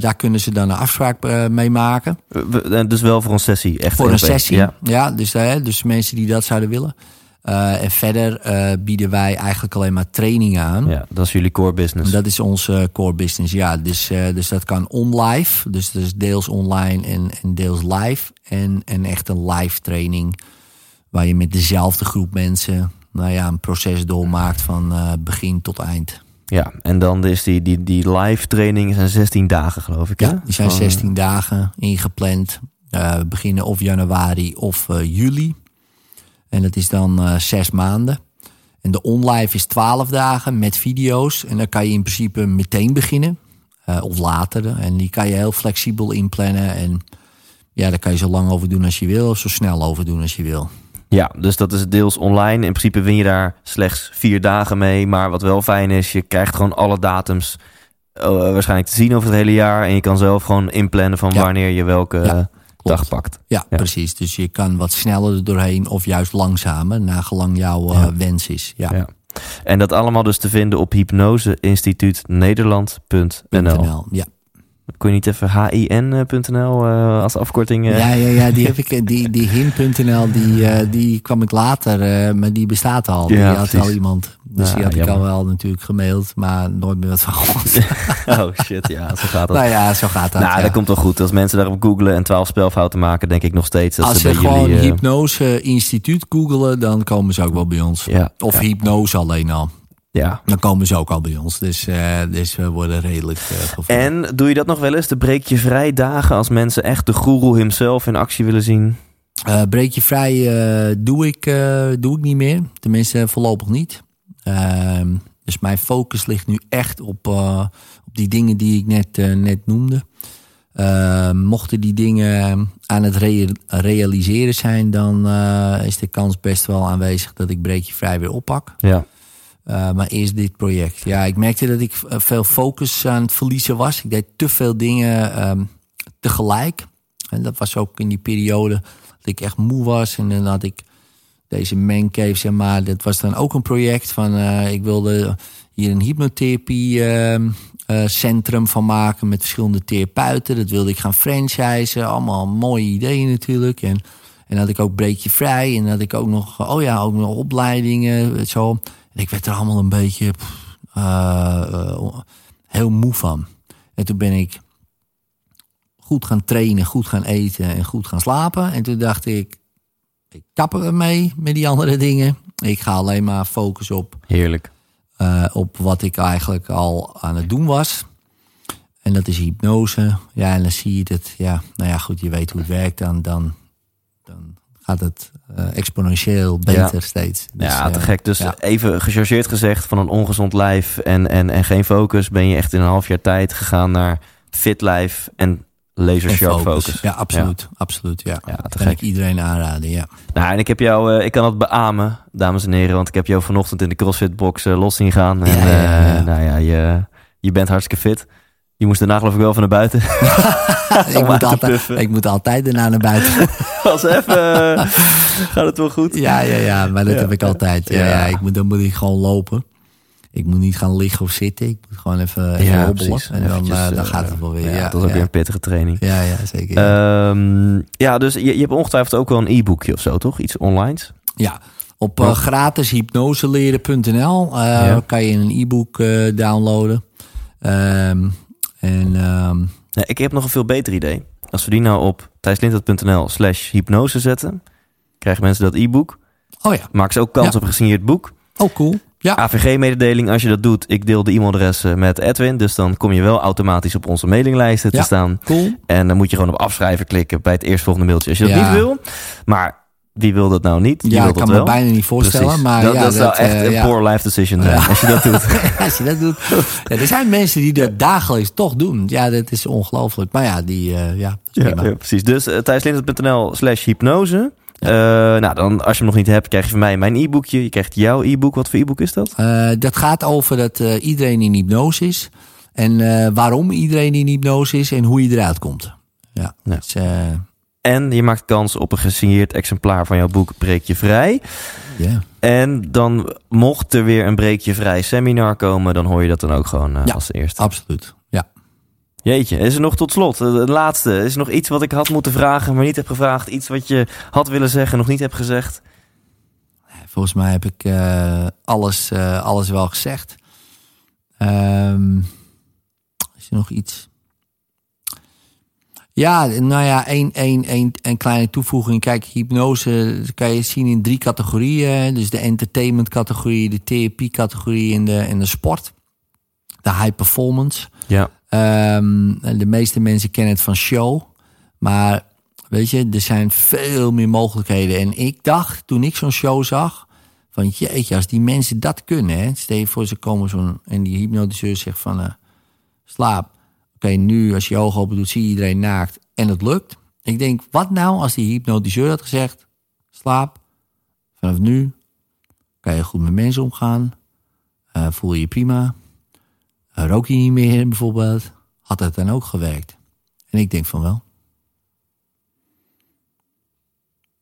daar kunnen ze dan een afspraak eh, mee maken. We- dus wel voor een sessie, echt Voor een sessie. Ja. Ja, dus, eh, dus mensen die dat zouden willen. Eh, en verder eh, bieden wij eigenlijk alleen maar trainingen aan. ja, dat is jullie core business. Dat is onze core business, ja. Dus, eh, dus dat kan on-live. Dus is deels online en, en deels live. En, en echt een live training. Waar je met dezelfde groep mensen nou ja, een proces doormaakt van eh, begin tot eind. Ja, en dan is die, die, die live training zijn 16 dagen, geloof ik. Hè? Ja, die zijn Van- 16 dagen ingepland. Eh, we beginnen of januari of eh, juli. En dat is dan eh, zes maanden. En de onlive is 12 dagen met video's. En dan kan je in principe meteen beginnen. eh, of later. En die kan je heel flexibel inplannen. En ja, daar kan je zo lang over doen als je wil. Of zo snel over doen als je wil. Ja, dus dat is deels online. In principe win je daar slechts vier dagen mee. Maar wat wel fijn is, je krijgt gewoon alle datums eh, waarschijnlijk te zien over het hele jaar. En je kan zelf gewoon inplannen van Ja. wanneer je welke Ja, eh, dag pakt. Ja, Ja. precies. Dus je kan wat sneller er doorheen. Of juist langzamer. Nagelang jouw eh, wens is. Ja. En dat allemaal dus te vinden op hypnoseinstituutnederland.nl. .nl. Ja. Kun je niet even hin.nl eh, als afkorting? eh? Ja, ja, ja, die heb ik. eh, Die, die hin.nl, die, eh, die kwam ik later, eh, maar die bestaat al. Ja, die had precies. wel iemand. Dus Ja, die had ik al wel natuurlijk gemaild, maar nooit meer wat van gehoord. Oh shit, ja, zo gaat dat. nou ja, zo gaat dat. nou, ja. dat komt wel goed. Als mensen daarop googlen en 12 spelfouten maken, denk ik nog steeds dat Als ze bij gewoon jullie... eh, hypnose instituut googelen, dan komen ze ook wel bij ons. Ja, Of hypnose alleen al. Ja. Dan komen ze ook al bij ons. Dus, eh, dus we worden redelijk uh. En doe je dat nog wel eens? De breek je vrij dagen als mensen echt de goeroe himself in actie willen zien? Eh, breek je vrij doe, ik, doe ik niet meer. Tenminste, voorlopig niet. Ehm, dus mijn focus ligt nu echt op, op die dingen die ik net, net noemde. Ehm, mochten die dingen aan het rea- realiseren zijn, dan is de kans best wel aanwezig dat ik breek je vrij weer oppak. Ja. Uh, maar eerst dit project. Ja, ik merkte dat ik uh, veel focus aan het verliezen was. Ik deed te veel dingen um, tegelijk. En dat was ook in die periode dat ik echt moe was. En dan had ik deze mancave, zeg maar. Dat was dan ook een project van... Uh, ik wilde hier een hypnotherapie uh, centrum van maken... met verschillende therapeuten. Dat wilde ik gaan franchisen. Allemaal mooie ideeën natuurlijk. En, en had ik ook Breekje Vrij. En had ik ook nog, oh ja, ook nog opleidingen. Zo. En ik werd er allemaal een beetje uh, heel moe van. En toen ben ik goed gaan trainen, goed gaan eten en goed gaan slapen. En toen dacht ik, ik kap er mee met die andere dingen. Ik ga alleen maar focussen op, Heerlijk. Uh, op wat ik eigenlijk al aan het doen was. En dat is hypnose. Ja, en dan zie je dat, ja, nou ja, goed, je weet hoe het werkt. Dan, dan gaat het uh, exponentieel beter ja. steeds. Dus, ja, te uh, gek. Dus ja. even gechargeerd gezegd, van een ongezond lijf en, en, en geen focus... ben je echt in een half jaar tijd gegaan naar fit lijf en laser en sharp focus. focus. Ja, absoluut. Ja. absoluut ja. Ja, te gek. ik iedereen aanraden, ja. Nou, en ik heb jou, uh, ik kan het beamen, dames en heren... want ik heb jou vanochtend in de CrossFit box uh, los zien gaan. En, nou ja, je, je bent hartstikke fit. Je moest daarna geloof ik wel van naar buiten. ik, moet altijd, ik moet altijd daarna naar buiten. Als even, gaat het wel goed? Ja, ja, ja, maar dat ja. heb ik altijd. Ja, ja. ja ik moet, dan moet ik gewoon lopen. Ik moet niet gaan liggen of zitten. Ik moet gewoon even, even ja, hobbelen. En dan, uh, dan gaat het wel weer. Ja, dat is ook weer een pittige training. Ja, ja zeker. Ja, um, ja dus je, je hebt ongetwijfeld ook wel een e-boekje of zo, toch? Iets online? Ja, op uh, gratishypnoseleren.nl uh, kan je een e-book uh, downloaden. Um, en, um, nee, ik heb nog een veel beter idee. Als we die nou op thijslintert.nl slash hypnose zetten... krijgen mensen dat e-book. Oh ja. Maken ze ook kans ja. op een gesigneerd boek. Oh, cool. Ja. AVG-mededeling, als je dat doet, ik deel de e-mailadressen met Edwin. Dus dan kom je wel automatisch op onze mailinglijsten ja. te staan. Cool. En dan moet je gewoon op afschrijven klikken bij het eerstvolgende mailtje. Als je dat niet wil. Maar wie wil dat nou niet? Ja, ik kan dat me wel. bijna niet voorstellen. Precies. Maar dat, ja, dat zou echt uh, een poor life decision zijn als je dat doet. als je dat doet. Ja, er zijn mensen die dat dagelijks toch doen. Ja, dat is ongelooflijk. Maar ja, die, uh, ja, precies. Dus uh, thijslintert.nl slash hypnose. Uh, nou, dan als je hem nog niet hebt, krijg je van mij mijn e-boekje. Je krijgt jouw e-book. Wat voor e-book is dat? Uh, dat gaat over dat uh, iedereen in hypnose is. En waarom iedereen in hypnose is en hoe je eruit komt. Ja. ja. Dus, en je maakt kans op een gesigneerd exemplaar van jouw boek Breek je Vrij. En dan mocht er weer een Breek je Vrij seminar komen, dan hoor je dat dan ook gewoon ja, als eerste. Absoluut. Ja. Jeetje, is er nog tot slot, het laatste. Is er nog iets wat ik had moeten vragen, maar niet heb gevraagd? Iets wat je had willen zeggen, nog niet hebt gezegd? Volgens mij heb ik uh, alles, uh, alles wel gezegd. Um, is er nog iets? Ja, nou ja, één, één, één, een kleine toevoeging. Kijk, hypnose kan je zien in drie categorieën. Dus de entertainment categorie, de therapie categorie en de, en de sport. De high performance. Ja. Ehm, de meeste mensen kennen het van show. Maar weet je, er zijn veel meer mogelijkheden. En ik dacht, toen ik zo'n show zag... van jeetje, als die mensen dat kunnen... Hè, stel je voor, ze komen zo'n... en die hypnotiseur zegt van... eh, slaap. Oké, nu als je je ogen open doet, zie je iedereen naakt. En het lukt. Ik denk, wat nou als die hypnotiseur had gezegd... slaap, vanaf nu kan je goed met mensen omgaan. eh, voel je je prima. Eh, rook je niet meer bijvoorbeeld. Had het dan ook gewerkt? En ik denk van wel.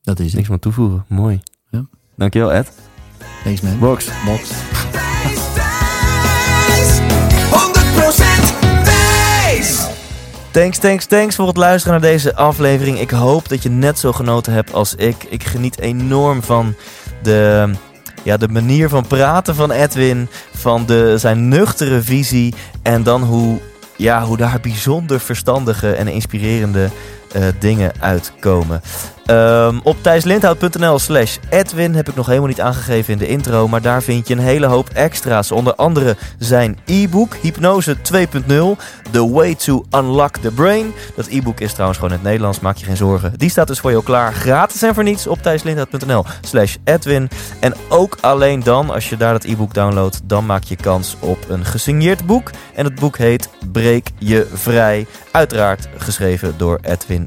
Dat is het. Niks meer toevoegen. Mooi. Ja. Dankjewel, Ed. Thanks man. Box. Box. Thanks, thanks, thanks voor het luisteren naar deze aflevering. Ik hoop dat je net zo genoten hebt als ik. Ik geniet enorm van de, ja, de manier van praten van Edwin. Van de, zijn nuchtere visie. En dan hoe, ja, hoe daar bijzonder verstandige en inspirerende eh, dingen uitkomen. Ehm, op thijslindhout.nl slash Edwin heb ik nog helemaal niet aangegeven in de intro. Maar daar vind je een hele hoop extra's. Onder andere zijn e-book Hypnose 2.0. The Way to Unlock the Brain. Dat e-book is trouwens gewoon in het Nederlands, maak je geen zorgen. Die staat dus voor jou klaar, gratis en voor niets op thijslindhout.nl slash Edwin. En ook alleen dan, als je daar dat e-book downloadt, dan maak je kans op een gesigneerd boek. En het boek heet Breek je vrij. Uiteraard geschreven door Edwin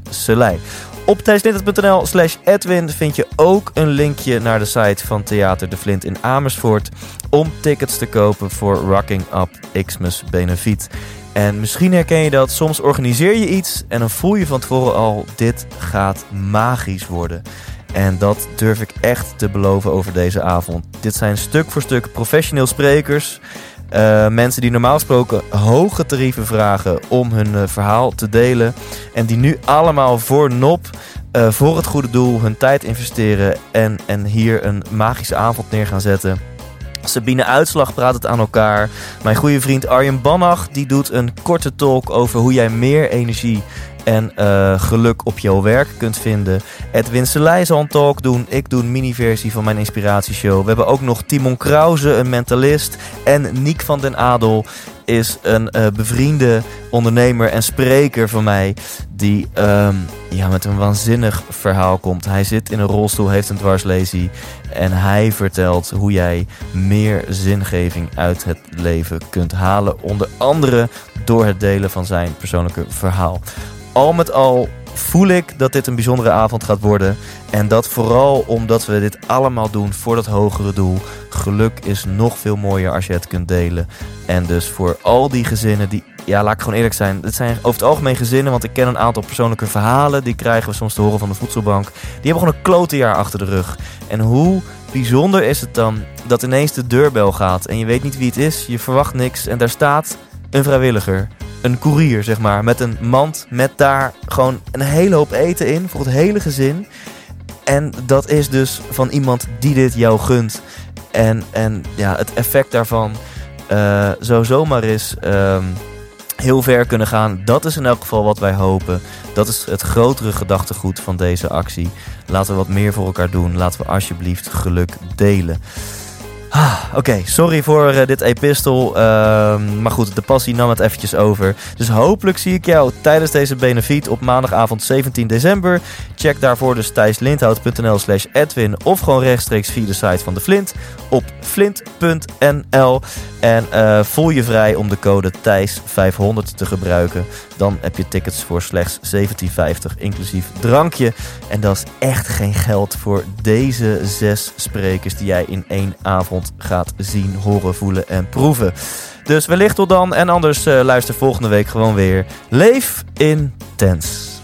Op thijslindert.nl slash Edwin vind je ook een linkje naar de site van Theater De Flint in Amersfoort om tickets te kopen voor Rocking Up Xmas Benefiet. En misschien herken je dat, soms organiseer je iets en dan voel je van tevoren al, dit gaat magisch worden. En dat durf ik echt te beloven over deze avond. Dit zijn stuk voor stuk professioneel sprekers. Uh, mensen die normaal gesproken hoge tarieven vragen om hun uh, verhaal te delen. En die nu allemaal voor nop, uh, voor het goede doel, hun tijd investeren. En, en hier een magische avond neer gaan zetten. Sabine Uitslag praat het aan elkaar. Mijn goede vriend Arjen Bannach die doet een korte talk over hoe jij meer energie en uh, geluk op jouw werk kunt vinden. Edwin Selij zal een talk doen. Ik doe een mini-versie van mijn inspiratieshow. We hebben ook nog Timon Krause, een mentalist. En Niek van den Adel is een uh, bevriende ondernemer en spreker van mij. Die um, ja, met een waanzinnig verhaal komt. Hij zit in een rolstoel, heeft een dwarslesie. En hij vertelt hoe jij meer zingeving uit het leven kunt halen. Onder andere door het delen van zijn persoonlijke verhaal al met al voel ik dat dit een bijzondere avond gaat worden. En dat vooral omdat we dit allemaal doen voor dat hogere doel. Geluk is nog veel mooier als je het kunt delen. En dus voor al die gezinnen die, ja laat ik gewoon eerlijk zijn. Het zijn over het algemeen gezinnen, want ik ken een aantal persoonlijke verhalen. Die krijgen we soms te horen van de voedselbank. Die hebben gewoon een klote jaar achter de rug. En hoe bijzonder is het dan dat ineens de deurbel gaat. En je weet niet wie het is, je verwacht niks. En daar staat een vrijwilliger een koerier, zeg maar. Met een mand met daar gewoon een hele hoop eten in voor het hele gezin. En dat is dus van iemand die dit jou gunt. En, en ja, het effect daarvan uh, zo zomaar is um, heel ver kunnen gaan. Dat is in elk geval wat wij hopen. Dat is het grotere gedachtegoed van deze actie. Laten we wat meer voor elkaar doen. Laten we alsjeblieft geluk delen. Ah, Oké, sorry voor uh, dit epistel. Uh, maar goed, de passie nam het eventjes over. Dus hopelijk zie ik jou tijdens deze benefiet op maandagavond 17 december. Check daarvoor dus thijslindhout.nl slash Edwin of gewoon rechtstreeks via de site van de Flint op flint.nl. En uh, voel je vrij om de code Thijs500 te gebruiken. Dan heb je tickets voor slechts 17,50 inclusief drankje. En dat is echt geen geld voor deze zes sprekers die jij in één avond gaat zien, horen, voelen en proeven. Dus wellicht tot dan en anders uh, luister volgende week gewoon weer. Leef intens.